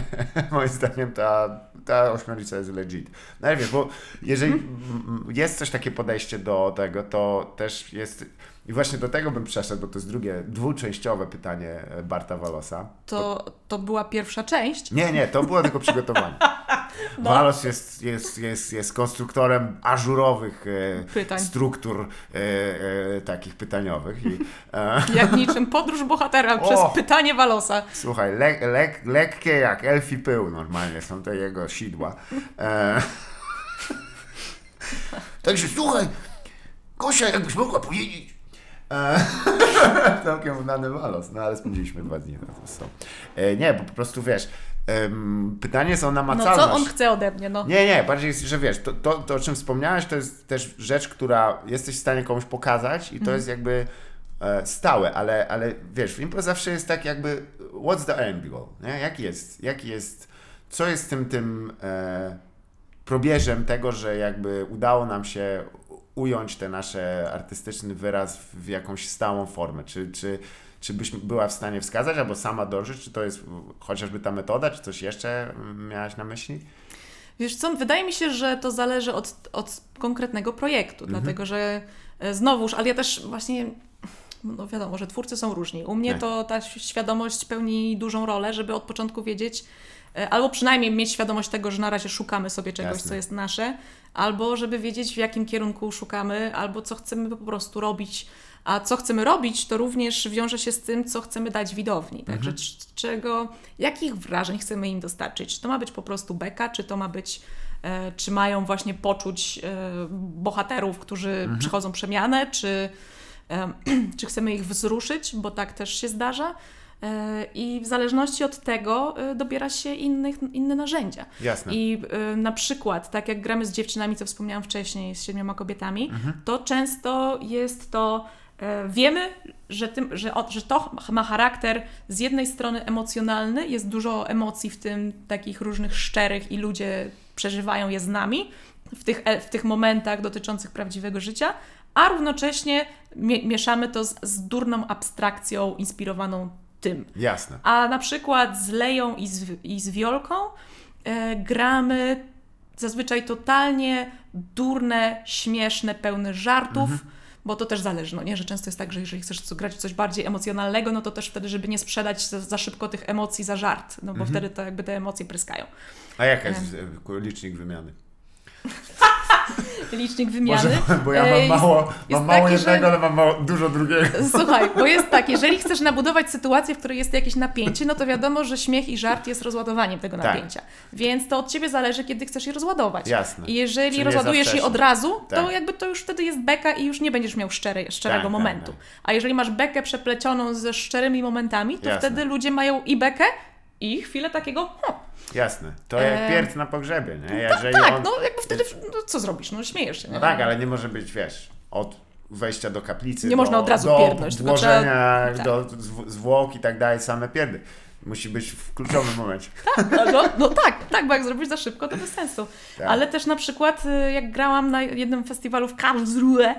moim zdaniem ta, ta ośmiornica jest legit. No wiesz, bo jeżeli jest coś takie podejście do tego, to też jest... I właśnie do tego bym przeszedł, bo to jest drugie, dwuczęściowe pytanie e, Barta Walosa. To, to była pierwsza część. Nie, nie, to było tylko przygotowanie. No. Walos jest, jest, jest, jest konstruktorem ażurowych e, Pytań. struktur e, e, takich pytaniowych. I, e, Jak niczym podróż bohatera O! przez pytanie Walosa. Słuchaj, le, lek, lekkie jak elfi pył normalnie są te jego sidła. E... Także słuchaj, Gosia, jakbyś mogła powiedzieć. E... Całkiem udany walos, no ale spędziliśmy dwa dni na to są. E, nie, bo po prostu wiesz, em, pytanie są No namacalność. co on chce ode mnie, no. Nie, nie, bardziej jest, że wiesz, to, to, to o czym wspomniałeś, to jest też rzecz, która jesteś w stanie komuś pokazać i to jest jakby e, stałe, ale, ale wiesz, w impro zawsze jest tak jakby what's the end goal, nie? Jaki jest, jaki jest, co jest tym, tym e, probierzem tego, że jakby udało nam się ująć ten nasz artystyczny wyraz w jakąś stałą formę, czy, czy, czy byś była w stanie wskazać, albo sama dążyć, czy to jest chociażby ta metoda, czy coś jeszcze miałaś na myśli? Wiesz co, wydaje mi się, że to zależy od, od konkretnego projektu, dlatego że e, znowuż, ale ja też właśnie, no wiadomo, że twórcy są różni. U mnie Tak. to ta świadomość pełni dużą rolę, żeby od początku wiedzieć, e, albo przynajmniej mieć świadomość tego, że na razie szukamy sobie czegoś, Jasne. co jest nasze, albo żeby wiedzieć, w jakim kierunku szukamy, albo co chcemy po prostu robić. A co chcemy robić, to również wiąże się z tym, co chcemy dać widowni. Także Mhm. czego, jakich wrażeń chcemy im dostarczyć. Czy to ma być po prostu beka, czy to ma być, e, czy mają właśnie poczuć e, bohaterów, którzy Mhm. przychodzą przemianę, czy, e, czy chcemy ich wzruszyć, bo tak też się zdarza. E, I w zależności od tego e, dobiera się innych, inne narzędzia. Jasne. I y, na przykład, tak jak gramy z dziewczynami, co wspomniałam wcześniej, z siedmioma kobietami, Mhm. to często jest to. e, Wiemy, że, tym, że, że to ma charakter z jednej strony emocjonalny, jest dużo emocji w tym, takich różnych szczerych, i ludzie przeżywają je z nami w tych, e- w tych momentach dotyczących prawdziwego życia, a równocześnie mie- mieszamy to z, z durną abstrakcją inspirowaną tym. Jasne. A na przykład z Leją i z, i z Wiolką e, gramy zazwyczaj totalnie durne, śmieszne, pełne żartów, bo to też zależy, no nie? Że często jest tak, że jeżeli chcesz grać coś bardziej emocjonalnego, no to też wtedy, żeby nie sprzedać za, za szybko tych emocji za żart, no bo wtedy to jakby te emocje pryskają. A jaka jest e, licznik wymiany? Licznik wymiany. Może, bo ja e, mam jest- mało, jest mam mało taki, że- jednego, ale mam mało, dużo drugiego. Słuchaj, bo jest tak, jeżeli chcesz nabudować sytuację, w której jest jakieś napięcie, no to wiadomo, że śmiech i żart jest rozładowaniem tego Tak. napięcia. Więc to od ciebie zależy, kiedy chcesz je rozładować. Jasne. I jeżeli Czyli rozładujesz je od razu, to Tak. jakby to już wtedy jest beka i już nie będziesz miał szczerej, szczerego Tak, tak, momentu. tak. A jeżeli masz bekę przeplecioną ze szczerymi momentami, to Jasne. wtedy ludzie mają i bekę, i chwilę takiego, hm, Jasne. To jak E, pierd na pogrzebie, nie? Tak, Jeżeli tak, on... no jakby wtedy, no co zrobisz, no śmiejesz się, nie? No tak, ale nie może być, wiesz, od wejścia do kaplicy. Nie do, można od razu do pierdnąć, tylko włożenia, trzeba- do zw- zwłok i tak dalej, same pierdy. Musi być w kluczowym momencie. No, no, no tak, tak, bo jak zrobisz za szybko, to bez sensu. Tak. Ale też na przykład, y, jak grałam na jednym festiwalu w Karlsruhe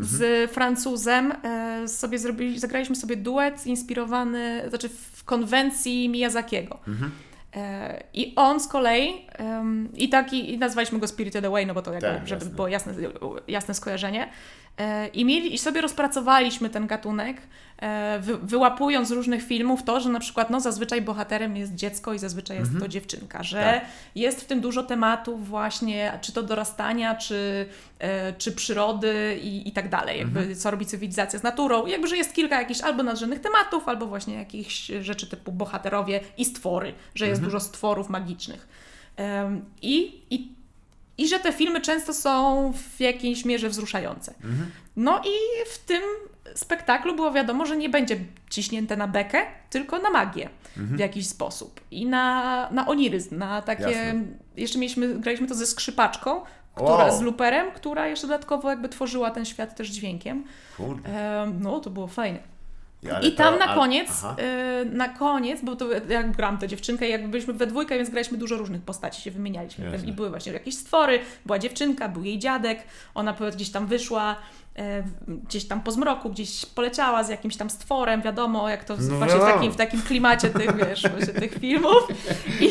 z Francuzem, e, sobie zrobili, zagraliśmy sobie duet inspirowany, znaczy w konwencji Miyazakiego. E, I on z kolei, i tak, i, i nazwaliśmy go Spirited Away, no bo to jakby, Tak, żeby jasne. było jasne, jasne skojarzenie. E, I, mieli, I sobie rozpracowaliśmy ten gatunek, e, wy, wyłapując z różnych filmów to, że na przykład no, zazwyczaj bohaterem jest dziecko i zazwyczaj jest to dziewczynka, że Tak. jest w tym dużo tematów właśnie, czy to dorastania, czy, e, czy przyrody i, i tak dalej, jakby co robi cywilizacja z naturą, jakby, że jest kilka jakichś albo nadrzędnych tematów, albo właśnie jakichś rzeczy typu bohaterowie i stwory, że jest dużo stworów magicznych. I, i i że te filmy często są w jakiejś mierze wzruszające. No i w tym spektaklu było wiadomo, że nie będzie ciśnięte na bekę, tylko na magię w jakiś sposób. I na, na oniryzm, na takie... Jasne. Jeszcze mieliśmy, graliśmy to ze skrzypaczką, która, Wow. z luperem, która jeszcze dodatkowo jakby tworzyła ten świat też dźwiękiem. Kurde. Em, no, to było fajne. Ale I tam to- na ale- koniec, Aha. y, na koniec, bo to jak grałam tę dziewczynkę, jak byliśmy we dwójkę, więc graliśmy dużo różnych postaci, się wymienialiśmy. Jasne. I były właśnie jakieś stwory, była dziewczynka, był jej dziadek, ona gdzieś tam wyszła, e, gdzieś tam po zmroku, gdzieś poleciała z jakimś tam stworem, wiadomo, jak to No właśnie w takim, w takim klimacie tych, wiesz, właśnie tych filmów. I,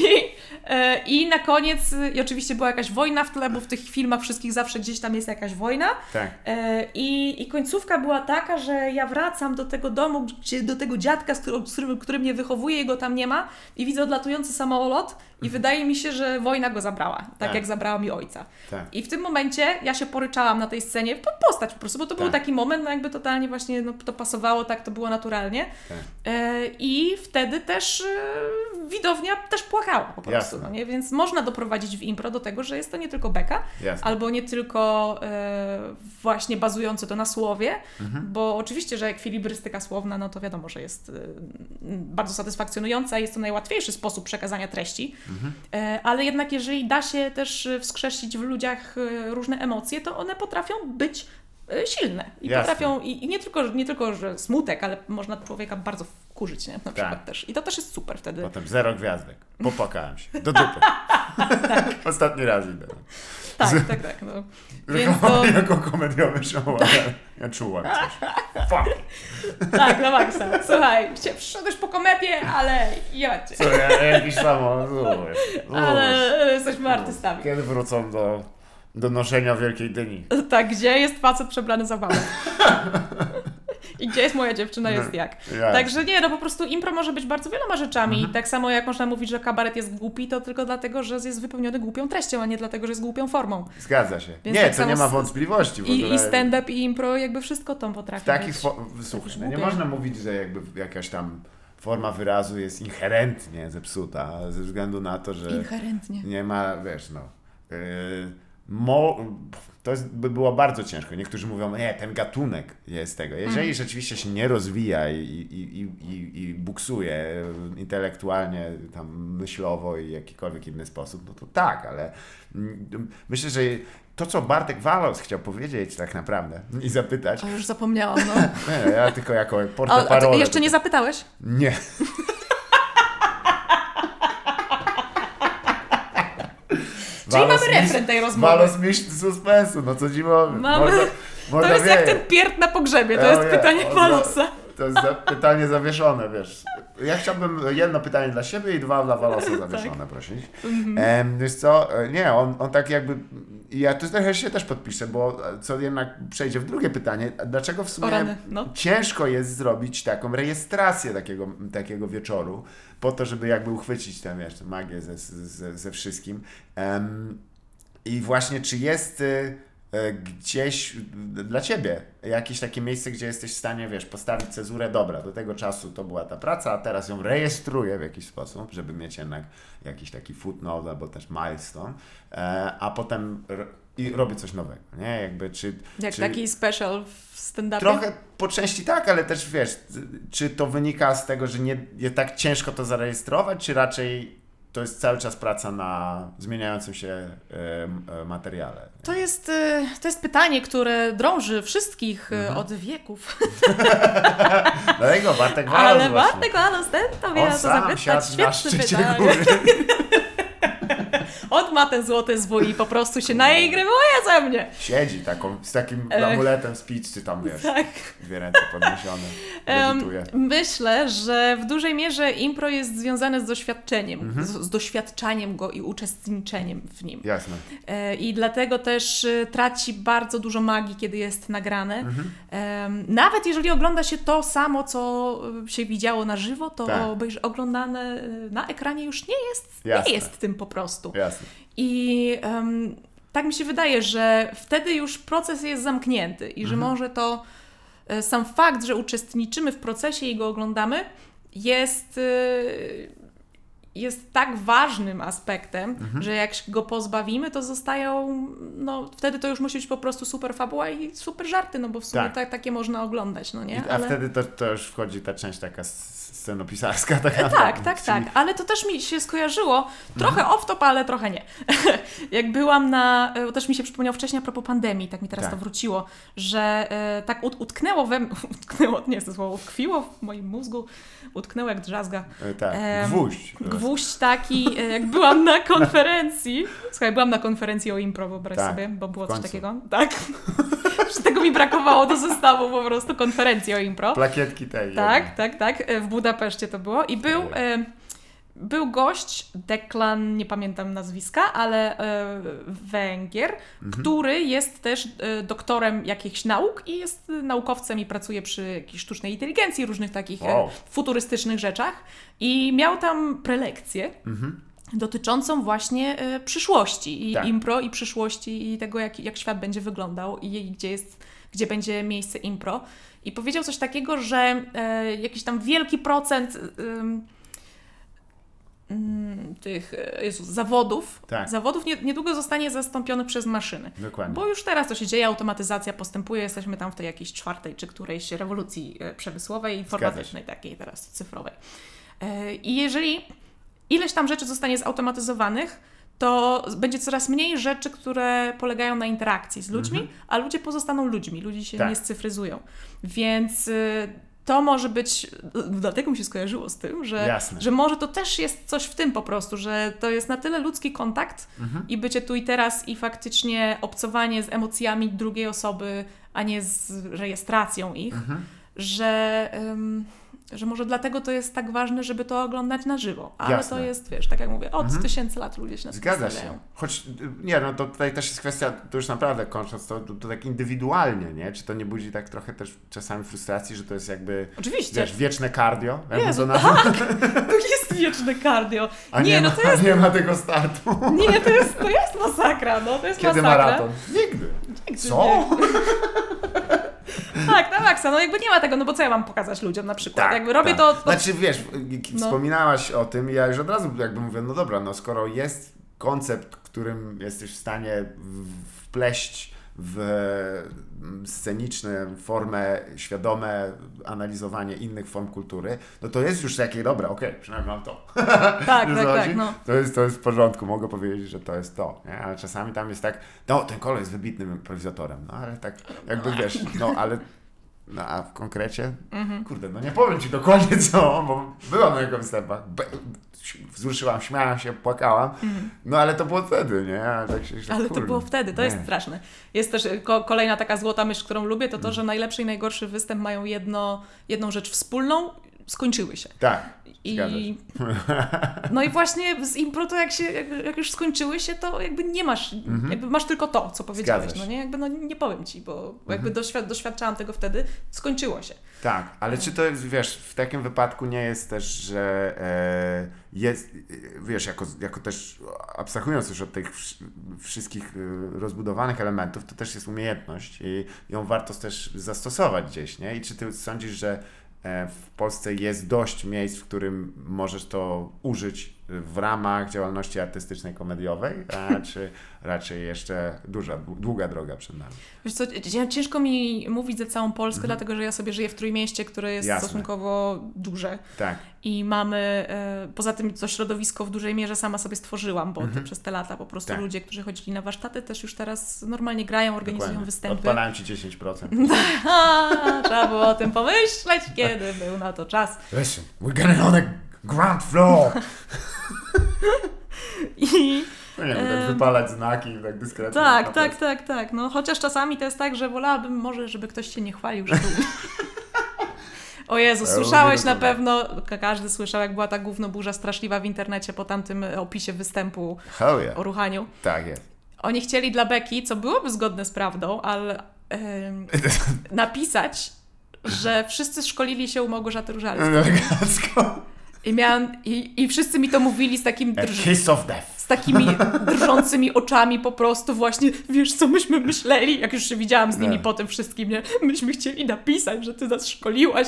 I na koniec, i oczywiście była jakaś wojna w tle, bo w tych filmach wszystkich zawsze gdzieś tam jest jakaś wojna. Tak. E, I, I końcówka była taka, że ja wracam do tego domu, gdzie, do tego dziadka, z którym, z którym, który mnie wychowuje, jego tam nie ma, i widzę odlatujący samolot, i wydaje mi się, że wojna go zabrała, tak, Tak. jak zabrała mi ojca. Tak. I w tym momencie ja się poryczałam na tej scenie, po postać po prostu, bo to był Tak. taki moment, no jakby totalnie właśnie no, to pasowało, tak to było naturalnie. Tak. E, I wtedy też e, widownia też płakała po prostu, Jasne. no nie? Więc można doprowadzić w impro do tego, że jest to nie tylko beka, Jasne. albo nie tylko e, właśnie bazujące to na słowie, Mhm. bo oczywiście, że ekwilibrystyka słowna, no to wiadomo, że jest e, bardzo satysfakcjonująca, jest to najłatwiejszy sposób przekazania treści, Mhm. ale jednak jeżeli da się też e, wskrzesić w ludziach e, różne emocje, to one potrafią być silne i Jasne. potrafią, i, i nie, tylko, nie tylko, że smutek, ale można człowieka bardzo wkurzyć, nie? na przykład Tak. też. I to też jest super wtedy. Potem zero gwiazdek. Popłakałem się. Do dupy. Ostatni raz idę. Tak, tak, tak. No. Więc to, Jako komediowy show, ale ja czułam coś. Fuck. tak, na maksa. Słuchaj, przyszedłeś po komedię, ale ja cię. Co, ja, jakiś samo... Ale e, jesteśmy artystami. Kiedy wrócą do, do noszenia Wielkiej Dyni? Tak, gdzie jest facet przebrany za babę? I gdzie jest moja dziewczyna, jest jak. Ja. Także nie, no po prostu impro może być bardzo wieloma rzeczami. Mhm. Tak samo jak można mówić, że kabaret jest głupi, to tylko dlatego, że jest wypełniony głupią treścią, a nie dlatego, że jest głupią formą. Zgadza się. Więc nie, tak to nie ma wątpliwości. I, i stand-up, i impro, jakby wszystko to potrafi W takich... słuchaj, no nie można mówić, że jakby jakaś tam forma wyrazu jest inherentnie zepsuta, ze względu na to, że... Inherentnie. Nie ma, wiesz, no. Yy, mo, to jest, by było bardzo ciężko. Niektórzy mówią, nie, ten gatunek jest tego. Jeżeli Mhm. rzeczywiście się nie rozwija i, i, i, i, buksuje intelektualnie, tam myślowo i jakikolwiek inny sposób, no to tak, ale mm, myślę, że to, co Bartek Walos chciał powiedzieć tak naprawdę i zapytać, O, już zapomniałam, no. nie, ja tylko jako A, a parole. jeszcze nie zapytałeś? Nie. Czyli mamy refren tej rozmowy. Walos mistrz suspensu, no co dziwowy. Mamy- Morda, To jest jak ten pierd na pogrzebie, to Ja jest pytanie on Walosa. To jest za, pytanie zawieszone, wiesz. Ja chciałbym jedno pytanie dla siebie i dwa dla Walosa zawieszone Tak. prosić. Mhm. Em, wiesz co, e, nie, on, on tak jakby, ja tu trochę się też podpiszę, bo co jednak przejdzie w drugie pytanie, dlaczego w sumie rany, no. ciężko jest zrobić taką rejestrację takiego, takiego wieczoru, po to, żeby jakby uchwycić tę, wiesz, magię ze, ze, ze wszystkim. I właśnie, czy jest y, gdzieś y, dla Ciebie jakieś takie miejsce, gdzie jesteś w stanie, wiesz, postawić cezurę, dobra, do tego czasu to była ta praca, a teraz ją rejestruję w jakiś sposób, żeby mieć jednak jakiś taki footnote albo też milestone, e, a potem i robię coś nowego, nie? Jakby, czy... Jak czy... taki special w stand-upie. Trochę po części tak, ale też wiesz, czy to wynika z tego, że nie, nie tak ciężko to zarejestrować, czy raczej to jest cały czas praca na zmieniającym się e, e, materiale. To jest, y, to jest pytanie, które drąży wszystkich Mhm. od wieków. Dlatego Bartek Walos Ale. Bartek Walos, ten to wie, On o co sam zapytać. szczycie pytanie. On ma ten złoty zwój i po prostu się naigrywuje ze mnie. Siedzi taką, z takim Ech. amuletem z pizzy tam, wiesz, Tak. dwie ręce podniesione. Myślę, że w dużej mierze impro jest związane z doświadczeniem, Mhm. z, z doświadczaniem go i uczestniczeniem w nim. Jasne. E, I dlatego też e, traci bardzo dużo magii, kiedy jest nagrane. Mhm. Nawet jeżeli ogląda się to samo, co e, się widziało na żywo, to Tak. oglądane e, na ekranie już nie jest, Jasne. nie jest tym po prostu. Jasne. I em, tak mi się wydaje, że wtedy już proces jest zamknięty i że Mhm. może to e, sam fakt, że uczestniczymy w procesie i go oglądamy, jest, e, jest tak ważnym aspektem, Mhm. że jak go pozbawimy, to zostają, no wtedy to już musi być po prostu super fabuła i super żarty, no bo w sumie Tak. tak. takie można oglądać, no nie? I, a wtedy to, to już wchodzi ta część taka scenopisarska. Taka, Tak, tak, tak. Ale to też mi się skojarzyło, trochę off-top, ale trochę nie. Jak byłam na, e, też mi się przypomniał wcześniej a propos pandemii, tak mi teraz Tak. to wróciło, że e, tak ut- utknęło we mnie, utknęło, nie jest to słowo, utkwiło w moim mózgu, utknęło jak drzazga. E, Tak, gwóźdź. Gwóźdź taki, e, jak byłam na konferencji, słuchaj, byłam na konferencji o impro, wyobraź Tak, sobie, bo było coś takiego. Tak. Mi brakowało do zestawu po prostu konferencji o impro. Plakietki tej. Tak, jednej. tak, tak. e, W Budapeszcie to było. I był, e, był gość, Deklan, nie pamiętam nazwiska, ale e, Węgier, Mhm. który jest też e, doktorem jakichś nauk i jest naukowcem i pracuje przy jakiejś sztucznej inteligencji, różnych takich e, Wow. futurystycznych rzeczach. I miał tam prelekcję Mhm. dotyczącą właśnie e, przyszłości i Tak. impro i przyszłości i tego, jak, jak świat będzie wyglądał i, i gdzie, jest, gdzie będzie miejsce impro. I powiedział coś takiego, że e, jakiś tam wielki procent ym, ym, tych e, Jezu, zawodów, Tak. zawodów nie, niedługo zostanie zastąpiony przez maszyny. Dokładnie. Bo już teraz to się dzieje, automatyzacja postępuje, jesteśmy tam w tej jakiejś czwartej czy którejś rewolucji przemysłowej, informatycznej, takiej teraz cyfrowej. I jeżeli ileś tam rzeczy zostanie zautomatyzowanych, to będzie coraz mniej rzeczy, które polegają na interakcji z ludźmi, a ludzie pozostaną ludźmi, ludzie się Tak. nie scyfryzują. Więc y, to może być, dlatego mi się skojarzyło z tym, że, Jasne. że może to też jest coś w tym po prostu, że to jest na tyle ludzki kontakt Mhm. i bycie tu i teraz i faktycznie obcowanie z emocjami drugiej osoby, a nie z rejestracją ich, Mhm. że, ym, że może dlatego to jest tak ważne, żeby to oglądać na żywo. Ale Jasne. to jest, wiesz, tak jak mówię, od Mhm. tysięcy lat ludzie się na tym Zgadza się. Choć, y, nie no, to tutaj też jest kwestia, to już naprawdę kończąc, to, to, to tak indywidualnie, nie? Czy to nie budzi tak trochę też czasami frustracji, że to jest jakby, Oczywiście. wiesz, wieczne cardio? Jezu, to na- To jest wieczne cardio. A nie, Nie, no to jest, nie ma tego startu. nie, to jest, to jest masakra, no to jest Kiedy masakra. maraton? Nigdy. Nigdy Co? nie. Tak, na maksa, no jakby nie ma tego, no bo co ja mam pokazać ludziom na przykład? jakby robię tak. to, to Znaczy wiesz, No. wspominałaś o tym i ja już od razu jakby mówię, no dobra, no skoro jest koncept, którym jesteś w stanie wpleść w mm, sceniczną formę, świadome analizowanie innych form kultury, no to jest już takie, dobra, okej, przynajmniej mam to. tak, tak, tak, no. To jest, to jest w porządku, mogę powiedzieć, że to jest to, nie? ale czasami tam jest tak, no ten kolor jest wybitnym improwizatorem, no ale tak jakby wiesz, no ale no a w konkrecie, Mhm. kurde, no nie powiem Ci dokładnie co, bo byłam na jego występach, wzruszyłam, śmiałam się, płakałam, no ale to było wtedy, nie? Ale, tak się, że, Ale to było wtedy, to nie. jest straszne. Jest też ko- kolejna taka złota myśl, którą lubię, to to, że najlepszy i najgorszy występ mają jedno, jedną rzecz wspólną, skończyły się. Tak, I, no i właśnie z impro to jak, się, jak, jak już skończyły się, to jakby nie masz, jakby masz tylko to, co powiedziałeś, Mhm. No nie? Jakby no nie powiem Ci, bo jakby doświad, doświadczałam tego wtedy, skończyło się. Tak, ale czy to jest, wiesz, w takim wypadku nie jest też, że e, jest, wiesz, jako, jako też abstrahując już od tych wsz- wszystkich e, rozbudowanych elementów, to też jest umiejętność i ją warto też zastosować gdzieś, nie? I czy ty sądzisz, że w Polsce jest dość miejsc, w którym możesz to użyć w ramach działalności artystycznej, komediowej, a czy raczej jeszcze duża, długa droga przed nami? Wiesz co, ciężko mi mówić za całą Polskę, mhm. dlatego że ja sobie żyję w Trójmieście, które jest Jasne. stosunkowo duże. Tak. I mamy, e, poza tym to środowisko w dużej mierze sama sobie stworzyłam, bo mhm. przez te lata po prostu tak. ludzie, którzy chodzili na warsztaty też już teraz normalnie grają, organizują Dokładnie. występy. Odpalałem Ci 10%. Trzeba było o tym pomyśleć, kiedy był na to czas. Listen, we're on the ground floor. I no nie wiem, tak wypalać znaki tak dyskretnie. Tak, tak, tak, tak. No, chociaż czasami to jest tak, że wolałabym może, żeby ktoś się nie chwalił, że tu... O Jezu, słyszałeś na pewno, każdy słyszał, jak była ta burza straszliwa w internecie po tamtym opisie występu yeah. o ruchaniu. Tak jest. Oni chcieli dla Beki, co byłoby zgodne z prawdą, ale napisać, że wszyscy szkolili się u Małgorzaty Różalskiej. I, miałam, i, I wszyscy mi to mówili z takim drż- of death. Z takimi drżącymi oczami po prostu właśnie, wiesz co myśmy myśleli, jak już się widziałam z nimi nie. po tym wszystkim, nie? Myśmy chcieli napisać, że ty nas szkoliłaś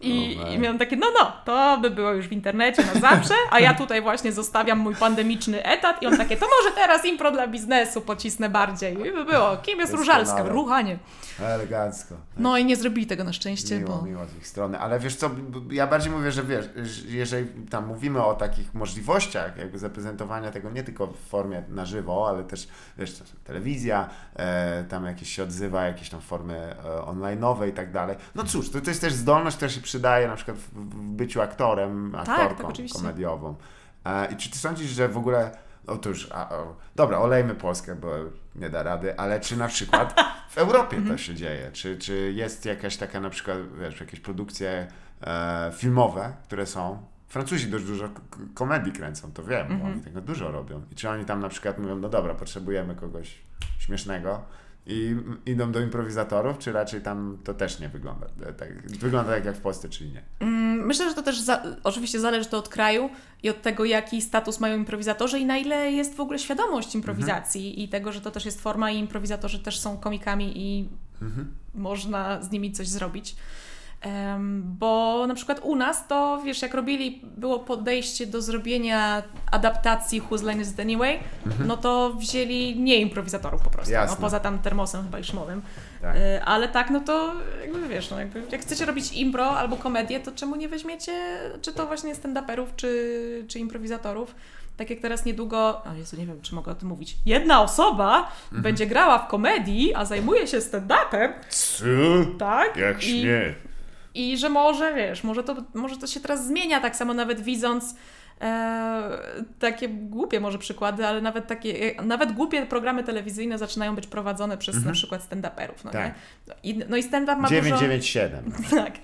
i, oh i miałam takie, no no, to by było już w internecie na zawsze, a ja tutaj właśnie zostawiam mój pandemiczny etat i on takie, to może teraz impro dla biznesu pocisnę bardziej. I by było, kim jest Różalska? Ruchanie. Elegancko. No i nie zrobili tego na szczęście, miło, bo... Miło z ich strony, ale wiesz co, ja bardziej mówię, że wiesz, jeżeli tam mówimy o takich możliwościach jakby zaprezentowania tego nie tylko w formie na żywo, ale też wiesz, telewizja, e, tam jakieś się odzywa, jakieś tam formy e, online'owe i tak dalej. No cóż, to, to jest też zdolność, która się przydaje na przykład w, w byciu aktorem, tak, aktorką tak, komediową. E, I czy ty sądzisz, że w ogóle Otóż, a, o, dobra, olejmy Polskę, bo nie da rady, ale czy na przykład w Europie to się dzieje? Czy, czy jest jakaś taka na przykład, wiesz, jakieś produkcje e, filmowe, które są? Francuzi dość dużo komedii kręcą, to wiem, mm -hmm. bo mhm. oni tego dużo robią. I czy oni tam na przykład mówią, no dobra, potrzebujemy kogoś śmiesznego, i idą do improwizatorów, czy raczej tam to też nie wygląda tak, wygląda tak jak w Polsce, czy nie? Mm, myślę, że to też za, oczywiście zależy to od kraju i od tego, jaki status mają improwizatorzy i na ile jest w ogóle świadomość improwizacji mhm. i tego, że to też jest forma i improwizatorzy też są komikami i mhm. można z nimi coś zrobić. Bo na przykład u nas to, wiesz, jak robili, było podejście do zrobienia adaptacji Whose Line Is It Anyway, mhm. no to wzięli nie improwizatorów po prostu, no, poza tam termosem chyba i szmowym. Tak. E, ale tak, no to jakby wiesz, no jakby, jak chcecie robić impro albo komedię, to czemu nie weźmiecie, czy to właśnie stand-uperów, czy, czy improwizatorów? tak jak teraz niedługo, o Jezu, nie wiem, czy mogę o tym mówić, jedna osoba mhm. będzie grała w komedii, a zajmuje się stand-upem. Co? Tak. Jak śmie. I że może, wiesz, może to, może to się teraz zmienia, tak samo nawet widząc e, takie głupie może przykłady, ale nawet takie, nawet głupie programy telewizyjne zaczynają być prowadzone przez mhm. na przykład stand-uperów. No, tak. I, no i stand-up ma 997. Dużo... tak.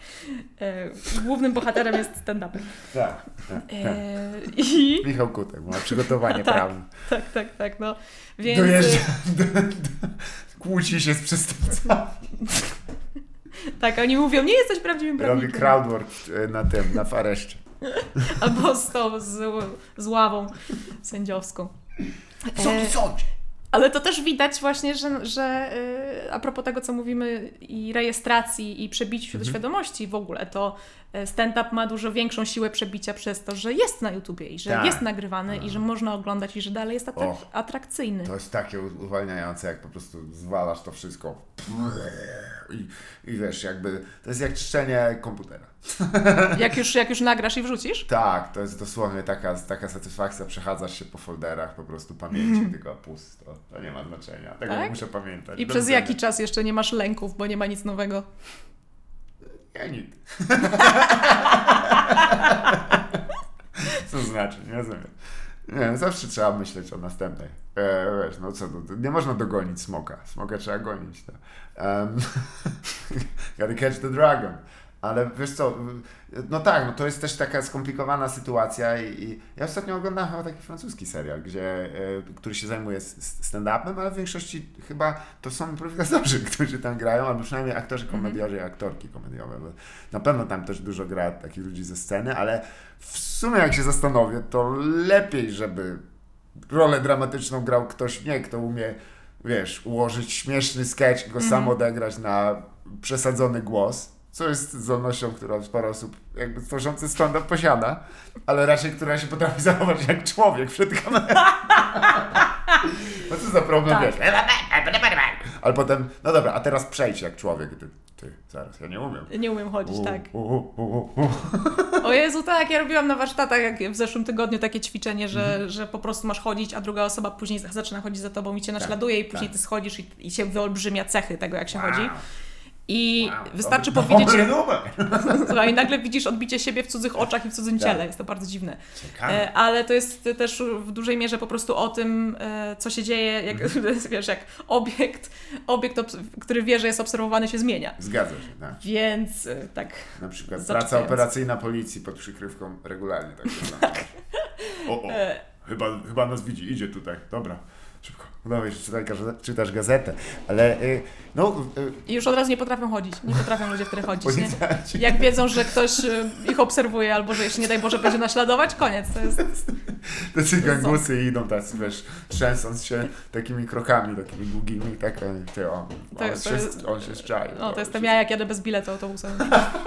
E, głównym bohaterem jest stand-up. Tak. tak, e, I... Michał Kutek ma przygotowanie tak, prawne. Tak, tak, tak. No, więc... Dojeżdża, do, do, kłóci się z przestępcami. Tak, oni mówią, nie jesteś prawdziwym prawnikiem. Robi crowdwork e, na tym, na fareszcie. Albo z, to, z, z ławą sędziowską. Co ty e, sądzisz? Ale to też widać właśnie, że, że yy, a propos tego, co mówimy i rejestracji i przebiciu mhm. do świadomości w ogóle, to e, stand-up ma dużo większą siłę przebicia przez to, że jest na YouTubie i że tak. jest nagrywany i że można oglądać i że dalej jest atrak atrakcyjny. To jest takie uwalniające, jak po prostu zwalasz to wszystko i, i wiesz, jakby to jest jak czyszczenie komputera. Jak już, jak już nagrasz i wrzucisz? Tak, to jest dosłownie taka, taka satysfakcja, przechadzasz się po folderach po prostu pamięci, mm. tylko pusto. To nie ma znaczenia. Tego tak? muszę pamiętać. I przez jaki czas jeszcze nie masz lęków, bo nie ma nic nowego? Ja. Co znaczy, nie rozumiem. Nie, zawsze trzeba myśleć o następnej. E, wiesz, no co, nie można dogonić smoka. Smoka trzeba gonić. To. Um, gotta catch the dragon. Ale wiesz co, no tak, no to jest też taka skomplikowana sytuacja i, i ja ostatnio oglądałem chyba taki francuski serial, gdzie, y, który się zajmuje stand-upem, ale w większości chyba to są improwizatorzy, którzy tam grają, albo przynajmniej aktorzy mhm. komediorzy i aktorki komediowe. Bo na pewno tam też dużo gra takich ludzi ze sceny, ale w sumie jak się zastanowię, to lepiej, żeby rolę dramatyczną grał ktoś nie, kto umie, wiesz, ułożyć śmieszny sketch i go mm -hmm. sam odegrać na przesadzony głos, co jest zdolnością, którą sporo osób jakby tworzący stand-up posiada, ale raczej która się potrafi zachować jak człowiek przed kamerą. No co za problem, Tak. wiesz. Ale potem, no dobra, a teraz przejdź jak człowiek. Ty, ty zaraz, ja nie umiem. Nie umiem chodzić, U, tak. u, u. O Jezu, tak, ja robiłam na warsztatach jak w zeszłym tygodniu takie ćwiczenie, że, Mhm. że po prostu masz chodzić, a druga osoba później zaczyna chodzić za tobą i cię naśladuje i później tak. ty schodzisz i, i się wyolbrzymia cechy tego, jak się Wow. chodzi. I Wow, wystarczy powiedzieć... dobry numer. Słuchaj, i nagle widzisz odbicie siebie w cudzych oczach i w cudzym Tak. ciele. Jest to bardzo dziwne. Ciekawe. E, Ale to jest też w dużej mierze po prostu o tym, e, co się dzieje, jak, Mhm. wiesz, jak obiekt, obiekt, który wie, że jest obserwowany, się zmienia. Zgadza się, tak. Więc e, tak. Na przykład praca operacyjna policji pod przykrywką regularnie tak wygląda. O, o, chyba, chyba nas widzi, idzie tutaj, dobra, szybko. Udawaj się, czytaj, czytasz gazetę, ale y, no, y, I już od razu nie potrafią chodzić. Nie potrafią ludzie wtedy chodzić. Nie? Jak wiedzą, że ktoś e, ich obserwuje albo że jeszcze nie daj Boże będzie naśladować, koniec. To jest, tacy gangusy idą tacy, wiesz, trzęsąc się takimi krokami, takimi długimi, tak, ty, on, To- on, to się, jest- on się szczai. no, to jestem ja, jak jadę bez biletu autobusem.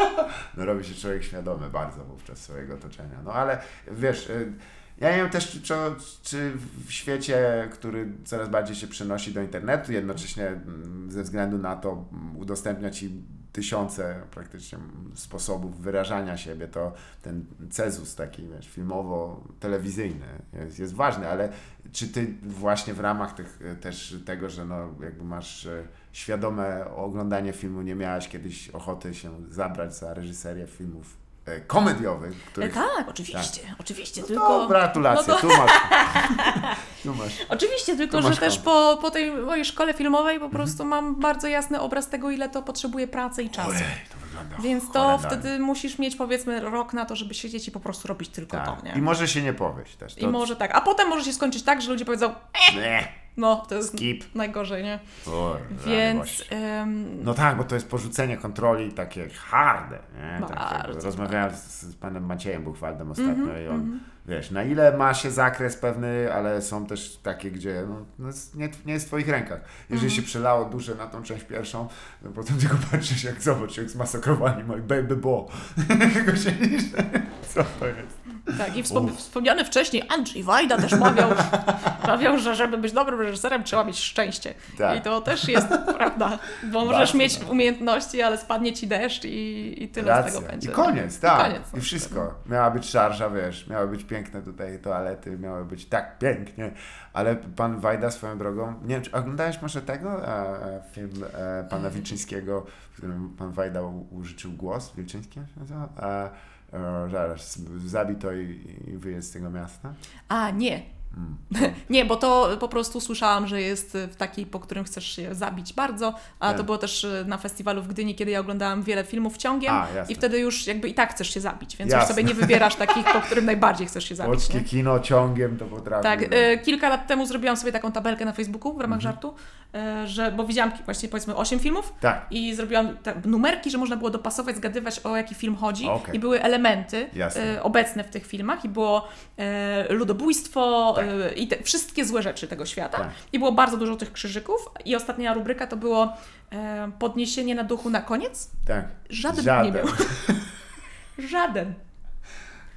no robi się człowiek świadomy bardzo wówczas swojego otoczenia. No ale wiesz, y, ja nie wiem też, czy, czy, w świecie, który coraz bardziej się przenosi do internetu, jednocześnie mm, ze względu na to mm, udostępnia ci tysiące praktycznie mm, sposobów wyrażania siebie, to ten cezus taki, wiesz, filmowo-telewizyjny jest, jest ważny, ale czy ty właśnie w ramach tych, y, też tego, że no jakby masz y, świadome oglądanie filmu, nie miałaś kiedyś ochoty się zabrać za reżyserię filmów e, komediowych, E, których... tak, oczywiście, oczywiście, No, tylko... gratulacje, no to- tu masz. Tu masz. Oczywiście, tylko Tu że masz też po, po tej mojej szkole filmowej Mhm. po prostu mam bardzo jasny obraz tego, ile to potrzebuje pracy i czasu. Ojej, to wygląda Więc to horrendalnie. wtedy musisz mieć powiedzmy rok na to, żeby siedzieć i po prostu robić tylko Tak. to, nie? I może się nie powieść też. I może tak. A potem może się skończyć tak, że ludzie powiedzą, Nie. No to jest Skip. najgorzej, nie? O, Więc No tak, bo to jest porzucenie kontroli takie harde. Nie? Tak, rozmawiałem z, z panem Maciejem Buchwaldem ostatnio Mhm, i on, wiesz, na ile ma się zakres pewny, ale są też takie, gdzie no, no nie, nie jest w twoich rękach. Jeżeli Mhm. się przelało duże na tą część pierwszą, no potem tylko patrzysz, jak zobacz, jak zmasakrowani moi baby bo. Tylko się niż, co to jest? Tak. I wspom- wspomniany wcześniej Andrzej Wajda też mawiał, mawiał, że żeby być dobrym reżyserem trzeba mieć szczęście. Tak. I to też jest prawda, bo możesz Bardzo, mieć tak. umiejętności, ale spadnie ci deszcz i, i tyle z Racja. tego będzie. I koniec, tak. I koniec. I wszystko. Miała być szarża, wiesz, miały być piękne tutaj toalety, miały być tak pięknie, ale pan Wajda swoją drogą, nie wiem, czy oglądałeś może tego e, e, film e, pana Mm. Wilczyńskiego, w którym pan Wajda użyczył głos, Wilczyński się nazywa? E, zaraz, zabij to i, i wyjedź z tego miasta. A, nie. Mm. Nie, bo to po prostu słyszałam, że jest w takiej, po którym chcesz się zabić bardzo, a Tak. to było też y, na festiwalu w Gdyni, kiedy ja oglądałam wiele filmów ciągiem A, i wtedy już jakby i tak chcesz się zabić, więc Jasne. już sobie nie wybierasz takich, po którym najbardziej chcesz się zabić. Polskie Nie? kino ciągiem to potrafi. Tak, no. e, kilka lat temu zrobiłam sobie taką tabelkę na Facebooku w ramach Mhm. żartu, e, że, bo widziałam właśnie powiedzmy 8 filmów tak, i zrobiłam numerki, że można było dopasować, zgadywać o jaki film chodzi Okej. i były elementy Jasne. e, obecne w tych filmach i było e, ludobójstwo Tak. e, i te, wszystkie złe rzeczy tego świata Tak. i było bardzo dużo tych krzyżyków i ostatnia rubryka to było e, podniesienie na duchu na koniec. tak. Żaden, Żaden. nie miał. Żaden.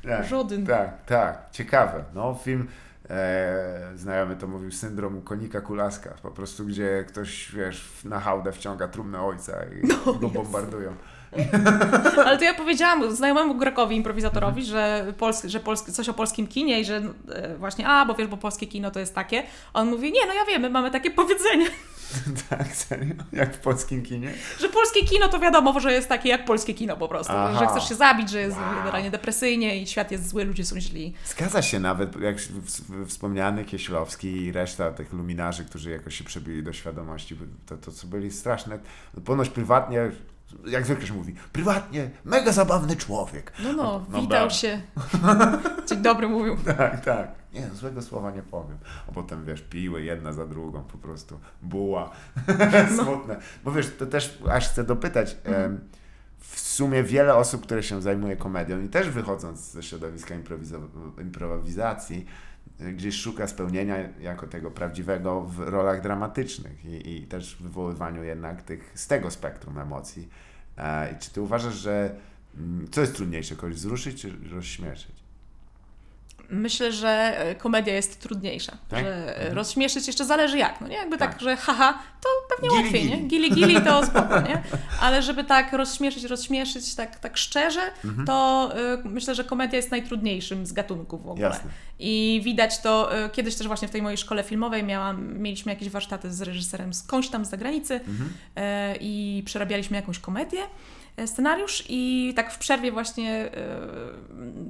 Tak, Żaden. Tak, tak. Ciekawe. No, film e, znajomy to mówił syndrom konika kulaska. Po prostu, gdzie ktoś, wiesz, na hałdę wciąga trumnę ojca i No, go bombardują. Ale to ja powiedziałam znajomemu Grekowi, improwizatorowi, Mhm. że, pols, że polski, coś o polskim kinie i że e, właśnie, a, bo wiesz, bo polskie kino to jest takie. On mówi, nie, no ja wiem, my mamy takie powiedzenie, tak, serio? Jak w polskim kinie? że polskie kino to wiadomo, że jest takie jak polskie kino po prostu. Aha. Że chcesz się zabić, że jest Wow. generalnie depresyjnie i świat jest zły, ludzie są źli. Zgadza się nawet, jak wspomniany Kieślowski i reszta tych luminarzy, którzy jakoś się przebili do świadomości, to, to co byli straszne, ponoć prywatnie, jak zwykle się mówi, prywatnie, mega zabawny człowiek. No, no, No witał brawo. się. Dzień dobry mówił. Tak, tak. Nie, złego słowa nie powiem. A potem, wiesz, piły jedna za drugą, po prostu buła. Smutne. Bo wiesz, to też aż chcę dopytać. em, W sumie wiele osób, które się zajmuje komedią i też wychodząc ze środowiska improwizacji, gdzieś szuka spełnienia jako tego prawdziwego w rolach dramatycznych i, i też w wywoływaniu jednak tych, z tego spektrum emocji. E, czy ty uważasz, że mm, co jest trudniejsze, kogoś wzruszyć czy rozśmieszyć? Myślę, że e, komedia jest trudniejsza. Tak? Że Mhm. rozśmieszyć jeszcze zależy jak. No nie? Jakby tak, Tak. że haha, to pewnie Gili, łatwiej, gili. nie? Gili gili to spoko, nie? Ale żeby tak rozśmieszyć, rozśmieszyć tak, tak szczerze, Mhm. to y, myślę, że komedia jest najtrudniejszym z gatunków w ogóle. Jasne. I widać to, y, kiedyś też właśnie w tej mojej szkole filmowej miałam, mieliśmy jakieś warsztaty z reżyserem skądś tam z zagranicy Mhm. e, i przerabialiśmy jakąś komedię, e, scenariusz i tak w przerwie właśnie e,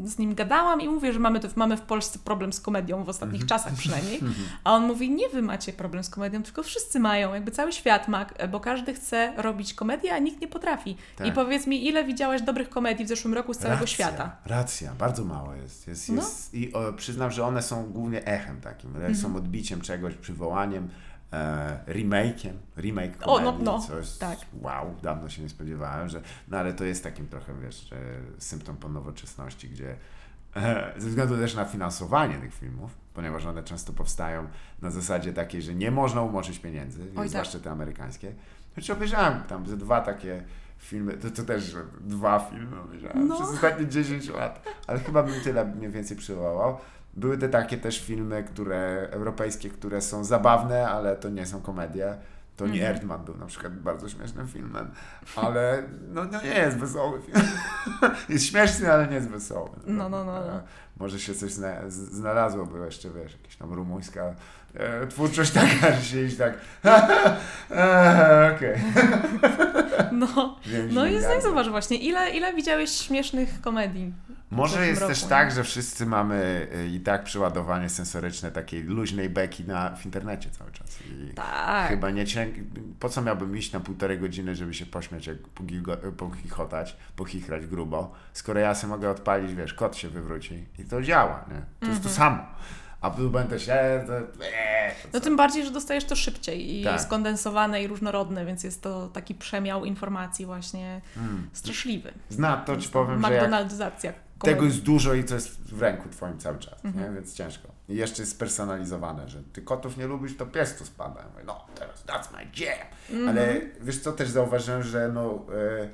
z nim gadałam i mówię, że mamy, to, mamy w Polsce problem z komedią w ostatnich Mhm. czasach przynajmniej. A on mówi, nie wy macie problem z komedią, tylko wszyscy mają, jakby cały świat ma, bo każdy chce robić komedię, a nikt nie potrafi. Tak. I powiedz mi, ile widziałaś dobrych komedii w zeszłym roku z całego Racja, świata? Racja, bardzo mało jest. jest, No. jest I o, przyznam, że one są głównie echem takim, Mhm. są odbiciem czegoś, przywołaniem, e, remake'iem, remake O, no, no, co jest, tak. wow, dawno się nie spodziewałem, że, no ale to jest takim trochę, wiesz, symptom po nowoczesności, gdzie e, ze względu też na finansowanie tych filmów, ponieważ one często powstają na zasadzie takiej, że nie można umoczyć pieniędzy, tak. zwłaszcza te amerykańskie. Choć obejrzałem tam ze dwa takie filmy, to, to też dwa filmy obejrzałem No. przez ostatnie 10 lat, ale chyba bym tyle mniej więcej przywołał. Były te takie też filmy, które europejskie, które są zabawne, ale to nie są komedie. Tony Mhm. Erdman był na przykład bardzo śmiesznym filmem, ale no, no nie jest wesoły film. jest śmieszny, ale nie jest wesoły. No, no, no, no. Może się coś zna, z- znalazłoby jeszcze, wiesz, jakaś tam rumuńska e, twórczość taka, że się iść tak e, okej. No, no i gardzę. zobacz właśnie, ile, ile widziałeś śmiesznych komedii? Może jest roku, też nie? tak, że wszyscy mamy y, i tak przeładowanie sensoryczne takiej luźnej beki na, w internecie cały czas. I Tak. chyba nie cię... Po co miałbym iść na półtorej godziny, żeby się pośmiać, jak pogigo- pochichotać, pochichrać grubo, skoro ja sobie mogę odpalić, wiesz, kot się wywróci i to działa, nie? To jest to Mhm. samo. A tu będę się... No tym bardziej, że dostajesz to szybciej i Tak. skondensowane i różnorodne, więc jest to taki przemiał informacji właśnie Mm. straszliwy. Zna to ci powiem, że McDonaldyzacja. tego jest dużo i to jest w ręku twoim cały czas, Mhm. nie? więc ciężko. I jeszcze jest spersonalizowane, że ty kotów nie lubisz, to pies tu spada. Ja mówię, no teraz that's my jam. Mhm. Ale wiesz co, też zauważyłem, że no, e,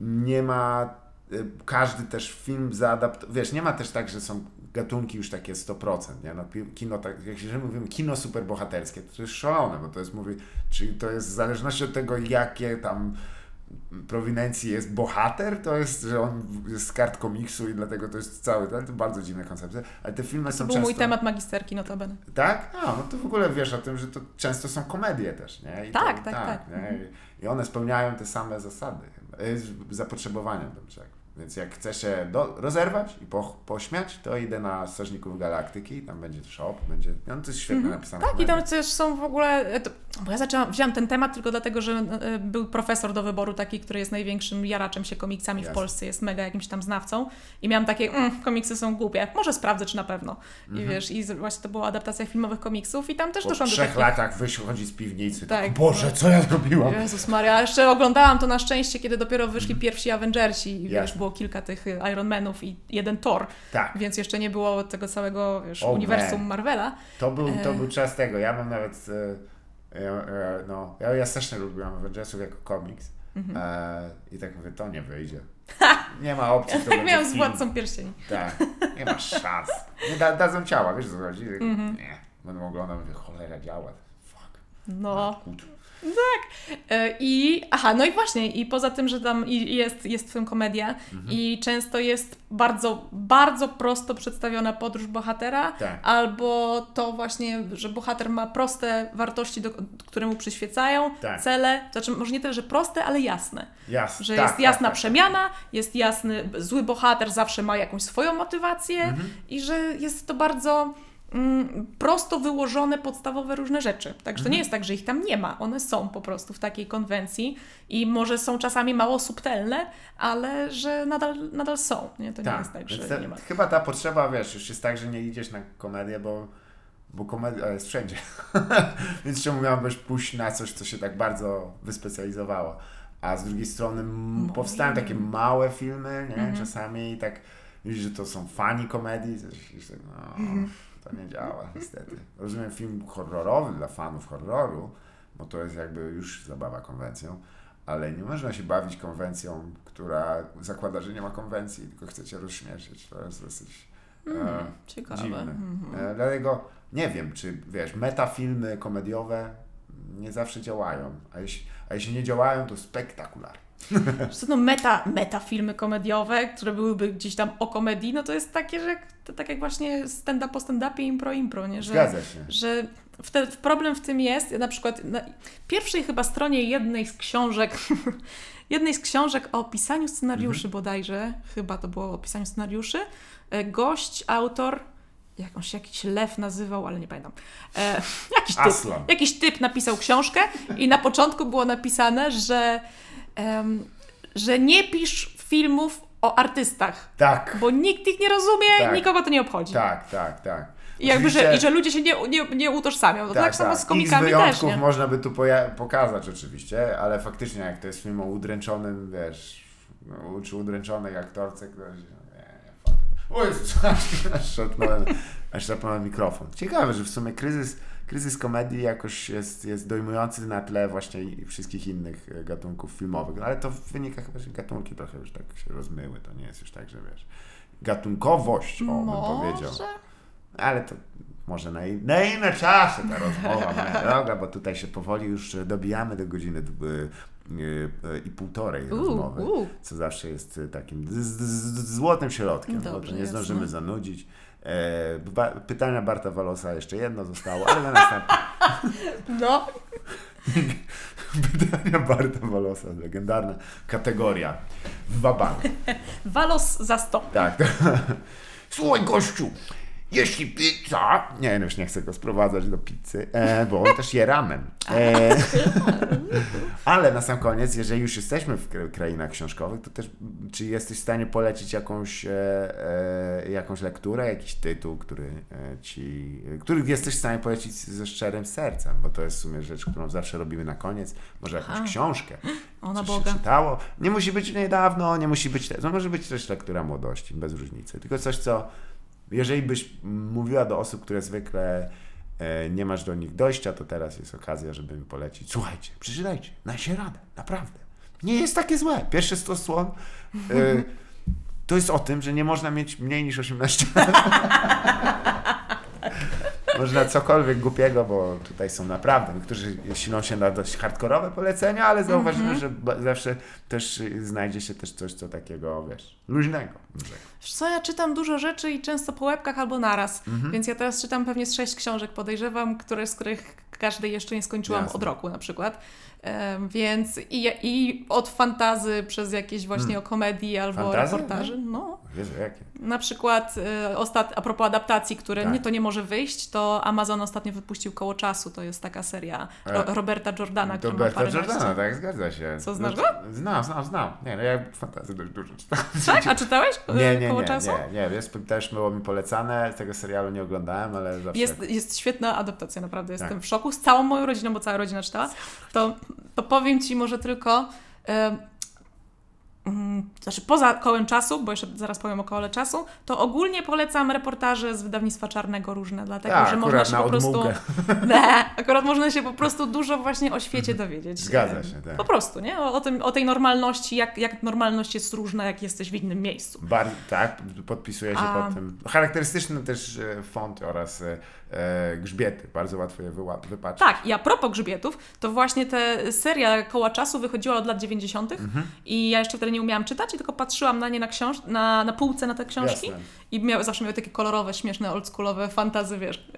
nie ma, e, każdy też film zaadaptowany, wiesz, nie ma też tak, że są gatunki już takie 100%, nie? No, kino, tak, jak się mówimy, kino superbohaterskie, to, to jest szalone, bo to jest, mówi, czyli to jest w zależności od tego, jakie tam prowinencji jest bohater, to jest, że on jest z kart komiksu i dlatego to jest cały, to bardzo dziwne koncepcje, ale te filmy To są był często... mój temat magisterki notabene. Tak? A, no to w ogóle wiesz o tym, że to często są komedie też, nie? I Tak, to, tak, tak. Nie? I- one spełniają te same zasady, y, zapotrzebowania rzekł. Więc jak chcę się do, rozerwać i po, pośmiać, to idę na Strażników Galaktyki, tam będzie shop, będzie, no to jest świetnie Mhm. napisane. Tak, i tam też są w ogóle. e, To, bo ja zaczęłam, wziąłam ten temat tylko dlatego, że e, był profesor do wyboru, taki, który jest największym jaraczem się komiksami w Jasne. Polsce, jest mega jakimś tam znawcą. I miałam takie, mm, komiksy są głupie, może sprawdzę, czy na pewno. I wiesz, i właśnie to była adaptacja filmowych komiksów, i tam też Po doszłam do trzech takich. latach wychodzi z piwnicy, tak, Tak. Boże, co ja zrobiłam? Jezus Maria, jeszcze oglądałam to na szczęście, kiedy dopiero wyszli pierwsi Avengersi i wiesz, Mhm. Było kilka tych y, Ironmanów i jeden Thor, Tak. więc jeszcze nie było tego całego wiesz, O, uniwersum man. Marvela. To był, to E. był czas tego. Ja mam nawet. E, e, e, no, ja, ja strasznie lubiłam Avengersów jako komiks. Mhm. E, I tak mówię, to nie wyjdzie. Nie ma opcji. to Tak miałam z. Władcą Pierścieni. Tak, nie ma szans. Nie da, dadzą ciała, wiesz co chodzi? Mhm. Nie. Będę oglądał, mówię, cholera działa. Fuck. No. E, I aha, no i właśnie, i poza tym, że tam jest, jest w tym komedia Mhm. i często jest bardzo, bardzo prosto przedstawiona podróż bohatera, Tak. albo to właśnie, że bohater ma proste wartości, do, które mu przyświecają, Tak. cele, znaczy może nie tyle, że proste, ale jasne. Jasne. Że tak, jest jasna tak, tak. przemiana, jest jasny, zły bohater zawsze ma jakąś swoją motywację Mhm. i że jest to bardzo prosto wyłożone podstawowe różne rzeczy. Także Mhm. to nie jest tak, że ich tam nie ma. One są po prostu w takiej konwencji i może są czasami mało subtelne, ale że nadal, nadal są. Nie? To nie jest tak, że ta, nie ma. Chyba ta potrzeba, wiesz, już jest tak, że nie idziesz na komedię, bo, bo komedia jest wszędzie. Więc czemu miałbyś pójść na coś, co się tak bardzo wyspecjalizowało? A z drugiej strony m, No powstają takie małe filmy, nie? Mhm. Czasami tak widzisz, że to są fani komedii, coś, tak, no, Mhm. To nie działa niestety. Rozumiem film horrorowy dla fanów horroru, bo to jest jakby już zabawa konwencją, ale nie można się bawić konwencją, która zakłada, że nie ma konwencji, tylko chce cię rozśmieszyć. To jest dosyć e, Mm, ciekawe. dziwne. Mhm. E, dlatego nie wiem, czy wiesz, metafilmy komediowe nie zawsze działają, a jeśli, a jeśli nie działają, to spektakularnie. Co, no meta, meta filmy komediowe, które byłyby gdzieś tam o komedii, no to jest takie, że to tak jak właśnie stand-up po stand-upie, impro, impro, nie? Że, Zgadza się. że wtedy problem w tym jest, ja na przykład na pierwszej chyba stronie jednej z książek, jednej z książek o pisaniu scenariuszy bodajże, chyba to było o pisaniu scenariuszy, e, gość, autor, jakąś jakiś lew nazywał, ale nie pamiętam, e, jakiś typ, Aslan. jakiś typ napisał książkę i na początku było napisane, że, em, że nie pisz filmów o artystach, Tak, bo nikt ich nie rozumie, Tak. nikogo to nie obchodzi. tak, tak, tak. I jakby, że, I że ludzie się nie, nie, nie utożsamią. To tak, samo z X komikami też, wyjątków nie? można by tu pokazać oczywiście, ale faktycznie jak to jest film o udręczonym, wiesz, no, czy udręczonej aktorce, ktoś, no, nie, nie, fuck. O Jezu, aż szarpnąłem, szarpnąłem mikrofon. Ciekawe, że w sumie kryzys, kryzys komedii jakoś jest, jest dojmujący na tle właśnie wszystkich innych e, gatunków filmowych, no, ale to wynika chyba, że gatunki trochę już tak się rozmyły, to nie jest już tak, że wiesz, gatunkowość, o, bym powiedział. Ale to może na, in- na inne czasy ta rozmowa, moja droga, bo tutaj się powoli już dobijamy do godziny y, y, i półtorej rozmowy, co zawsze jest takim złotym środkiem, bo Dobrze, to nie zdążymy zanudzić. E, ba, pytania Barta Walosa jeszcze jedno zostało, ale na następne. No, pytania Barta Walosa, legendarna kategoria wabank. walos za 100. Tak. Słuchaj, gościu, jeśli pizza... Nie, no już nie chcę go sprowadzać do pizzy, e, bo on też je ramen. E, ale na sam koniec, jeżeli już jesteśmy w kra- krainach książkowych, to też czy jesteś w stanie polecić jakąś, e, e, jakąś lekturę, jakiś tytuł, który e, ci, który jesteś w stanie polecić ze szczerym sercem, bo to jest w sumie rzecz, którą zawsze robimy na koniec. Może jakąś Aha. książkę, O, na coś Boga. się czytało. Nie musi być niedawno, nie musi być, to może być też lektura młodości, bez różnicy. Tylko coś, co, jeżeli byś mówiła do osób, które zwykle e, nie masz do nich dojścia, to teraz jest okazja, żeby mi polecić. Słuchajcie, przeczytajcie, na się radę, naprawdę. Nie jest takie złe. Pierwsze 100 stron e, to jest o tym, że nie można mieć mniej niż 18 lat. Można cokolwiek głupiego, bo tutaj są naprawdę, niektórzy silą się na dość hardkorowe polecenia, ale zauważymy, że ba- zawsze też znajdzie się też coś, co takiego, wiesz, luźnego. Wiesz co, ja czytam dużo rzeczy i często po łebkach albo naraz, Mhm. więc ja teraz czytam pewnie z sześć książek, podejrzewam, które, z których każdej jeszcze nie skończyłam Jasne. od roku na przykład. Więc i, i od fantazy przez jakieś właśnie o komedii albo Hmm. Fantazy? reportaży. No, Jezu, jakie? Na przykład y, ostat... a propos adaptacji, które Tak. nie to nie może wyjść, to Amazon ostatnio wypuścił Koło Czasu. To jest taka seria Ro- E, Roberta Jordana, który ma Berta paręnaście. Jordana, tak, zgadza się. Co, znasz No, Znam, znam, znam. Nie, no ja fantazy dość dużo czytałem. Tak? A czytałeś y, Nie, nie, Koło nie, Czasu? nie, nie, jest, też było mi polecane, tego serialu nie oglądałem, ale zawsze... Jest, jest świetna adaptacja, naprawdę. Jestem Tak. w szoku z całą moją rodziną, bo cała rodzina czytała. To, to powiem Ci może tylko. mm, znaczy poza kołem czasu, bo jeszcze zaraz powiem o kole czasu, to ogólnie polecam reportaże z wydawnictwa Czarnego różne, dlatego Tak, że można się po prostu. Nie, akurat można się po prostu dużo właśnie o świecie dowiedzieć. Zgadza się, tak. Po prostu, nie? O, o, tym, o tej normalności, jak, jak normalność jest różna, jak jesteś w innym miejscu. Bar- tak, podpisuję się A- pod tym. Charakterystyczny też e, font oraz e, grzbiety. Bardzo łatwo je wypatrzeć. Tak, i a propos grzbietów, to właśnie te seria Koła Czasu wychodziła od lat 90. Mhm. i ja jeszcze wtedy nie umiałam czytać i tylko patrzyłam na nie na, książ- na, na półce na te książki Jasne. i miały, zawsze miały takie kolorowe, śmieszne, oldschoolowe fantazy, wiesz,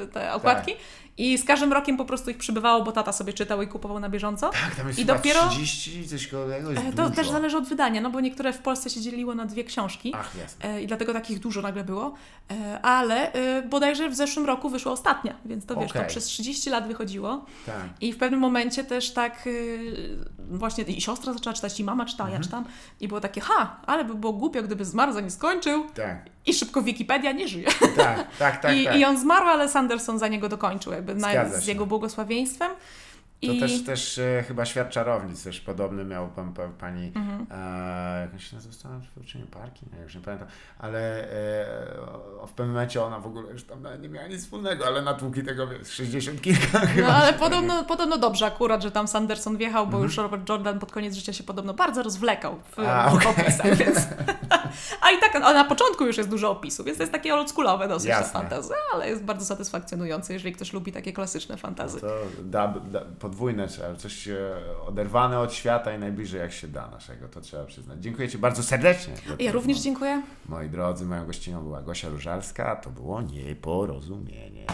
yy, te okładki. Tak. I z każdym rokiem po prostu ich przybywało, bo tata sobie czytał i kupował na bieżąco. Tak, tam jest I dopiero- 30, coś jest E, To dużo. też zależy od wydania, no bo niektóre w Polsce się dzieliło na dwie książki. Ach, jasne. E, I dlatego takich dużo nagle było. E, Ale bodajże w zeszłym roku wyszła ostatnia, więc to wiesz, to przez 30 lat wychodziło. Tak. I w pewnym momencie też tak właśnie i siostra zaczęła czytać, i mama czytała, Mhm. ja czytam. I było takie, ha, ale by było głupio, gdyby zmarł, zanim skończył. Tak, I szybko Wikipedia nie żyje. tak, tak, tak. I, tak. I on zmarł, ale Sanderson za niego dokończył, jakby na, z jego błogosławieństwem. To I... też, też e, chyba Świat Czarownic też podobny miał pan, pan, pani, Mhm. e, jak się nazywa, czy nie Parki, nie, już nie pamiętam, ale e, o, w pewnym momencie ona w ogóle już tam nie miała nic wspólnego, ale natłuki tego wiesz, 60 kilka chyba. No ale czy podobno, podobno dobrze akurat, że tam Sanderson wjechał, bo Mhm. już Robert Jordan pod koniec życia się podobno bardzo rozwlekał w, A, w okej. opisach, więc... A i tak a na początku już jest dużo opisów, więc to jest takie oldschoolowe dosyć Jasne. fantazy, ale jest bardzo satysfakcjonujące, jeżeli ktoś lubi takie klasyczne fantazy. To da, da, podwójne coś oderwane od świata i najbliżej jak się da naszego, to trzeba przyznać. Dziękuję Ci bardzo serdecznie. Ja również dziękuję. Moi drodzy, moją gościnią była Gosia Różalska, to było nieporozumienie.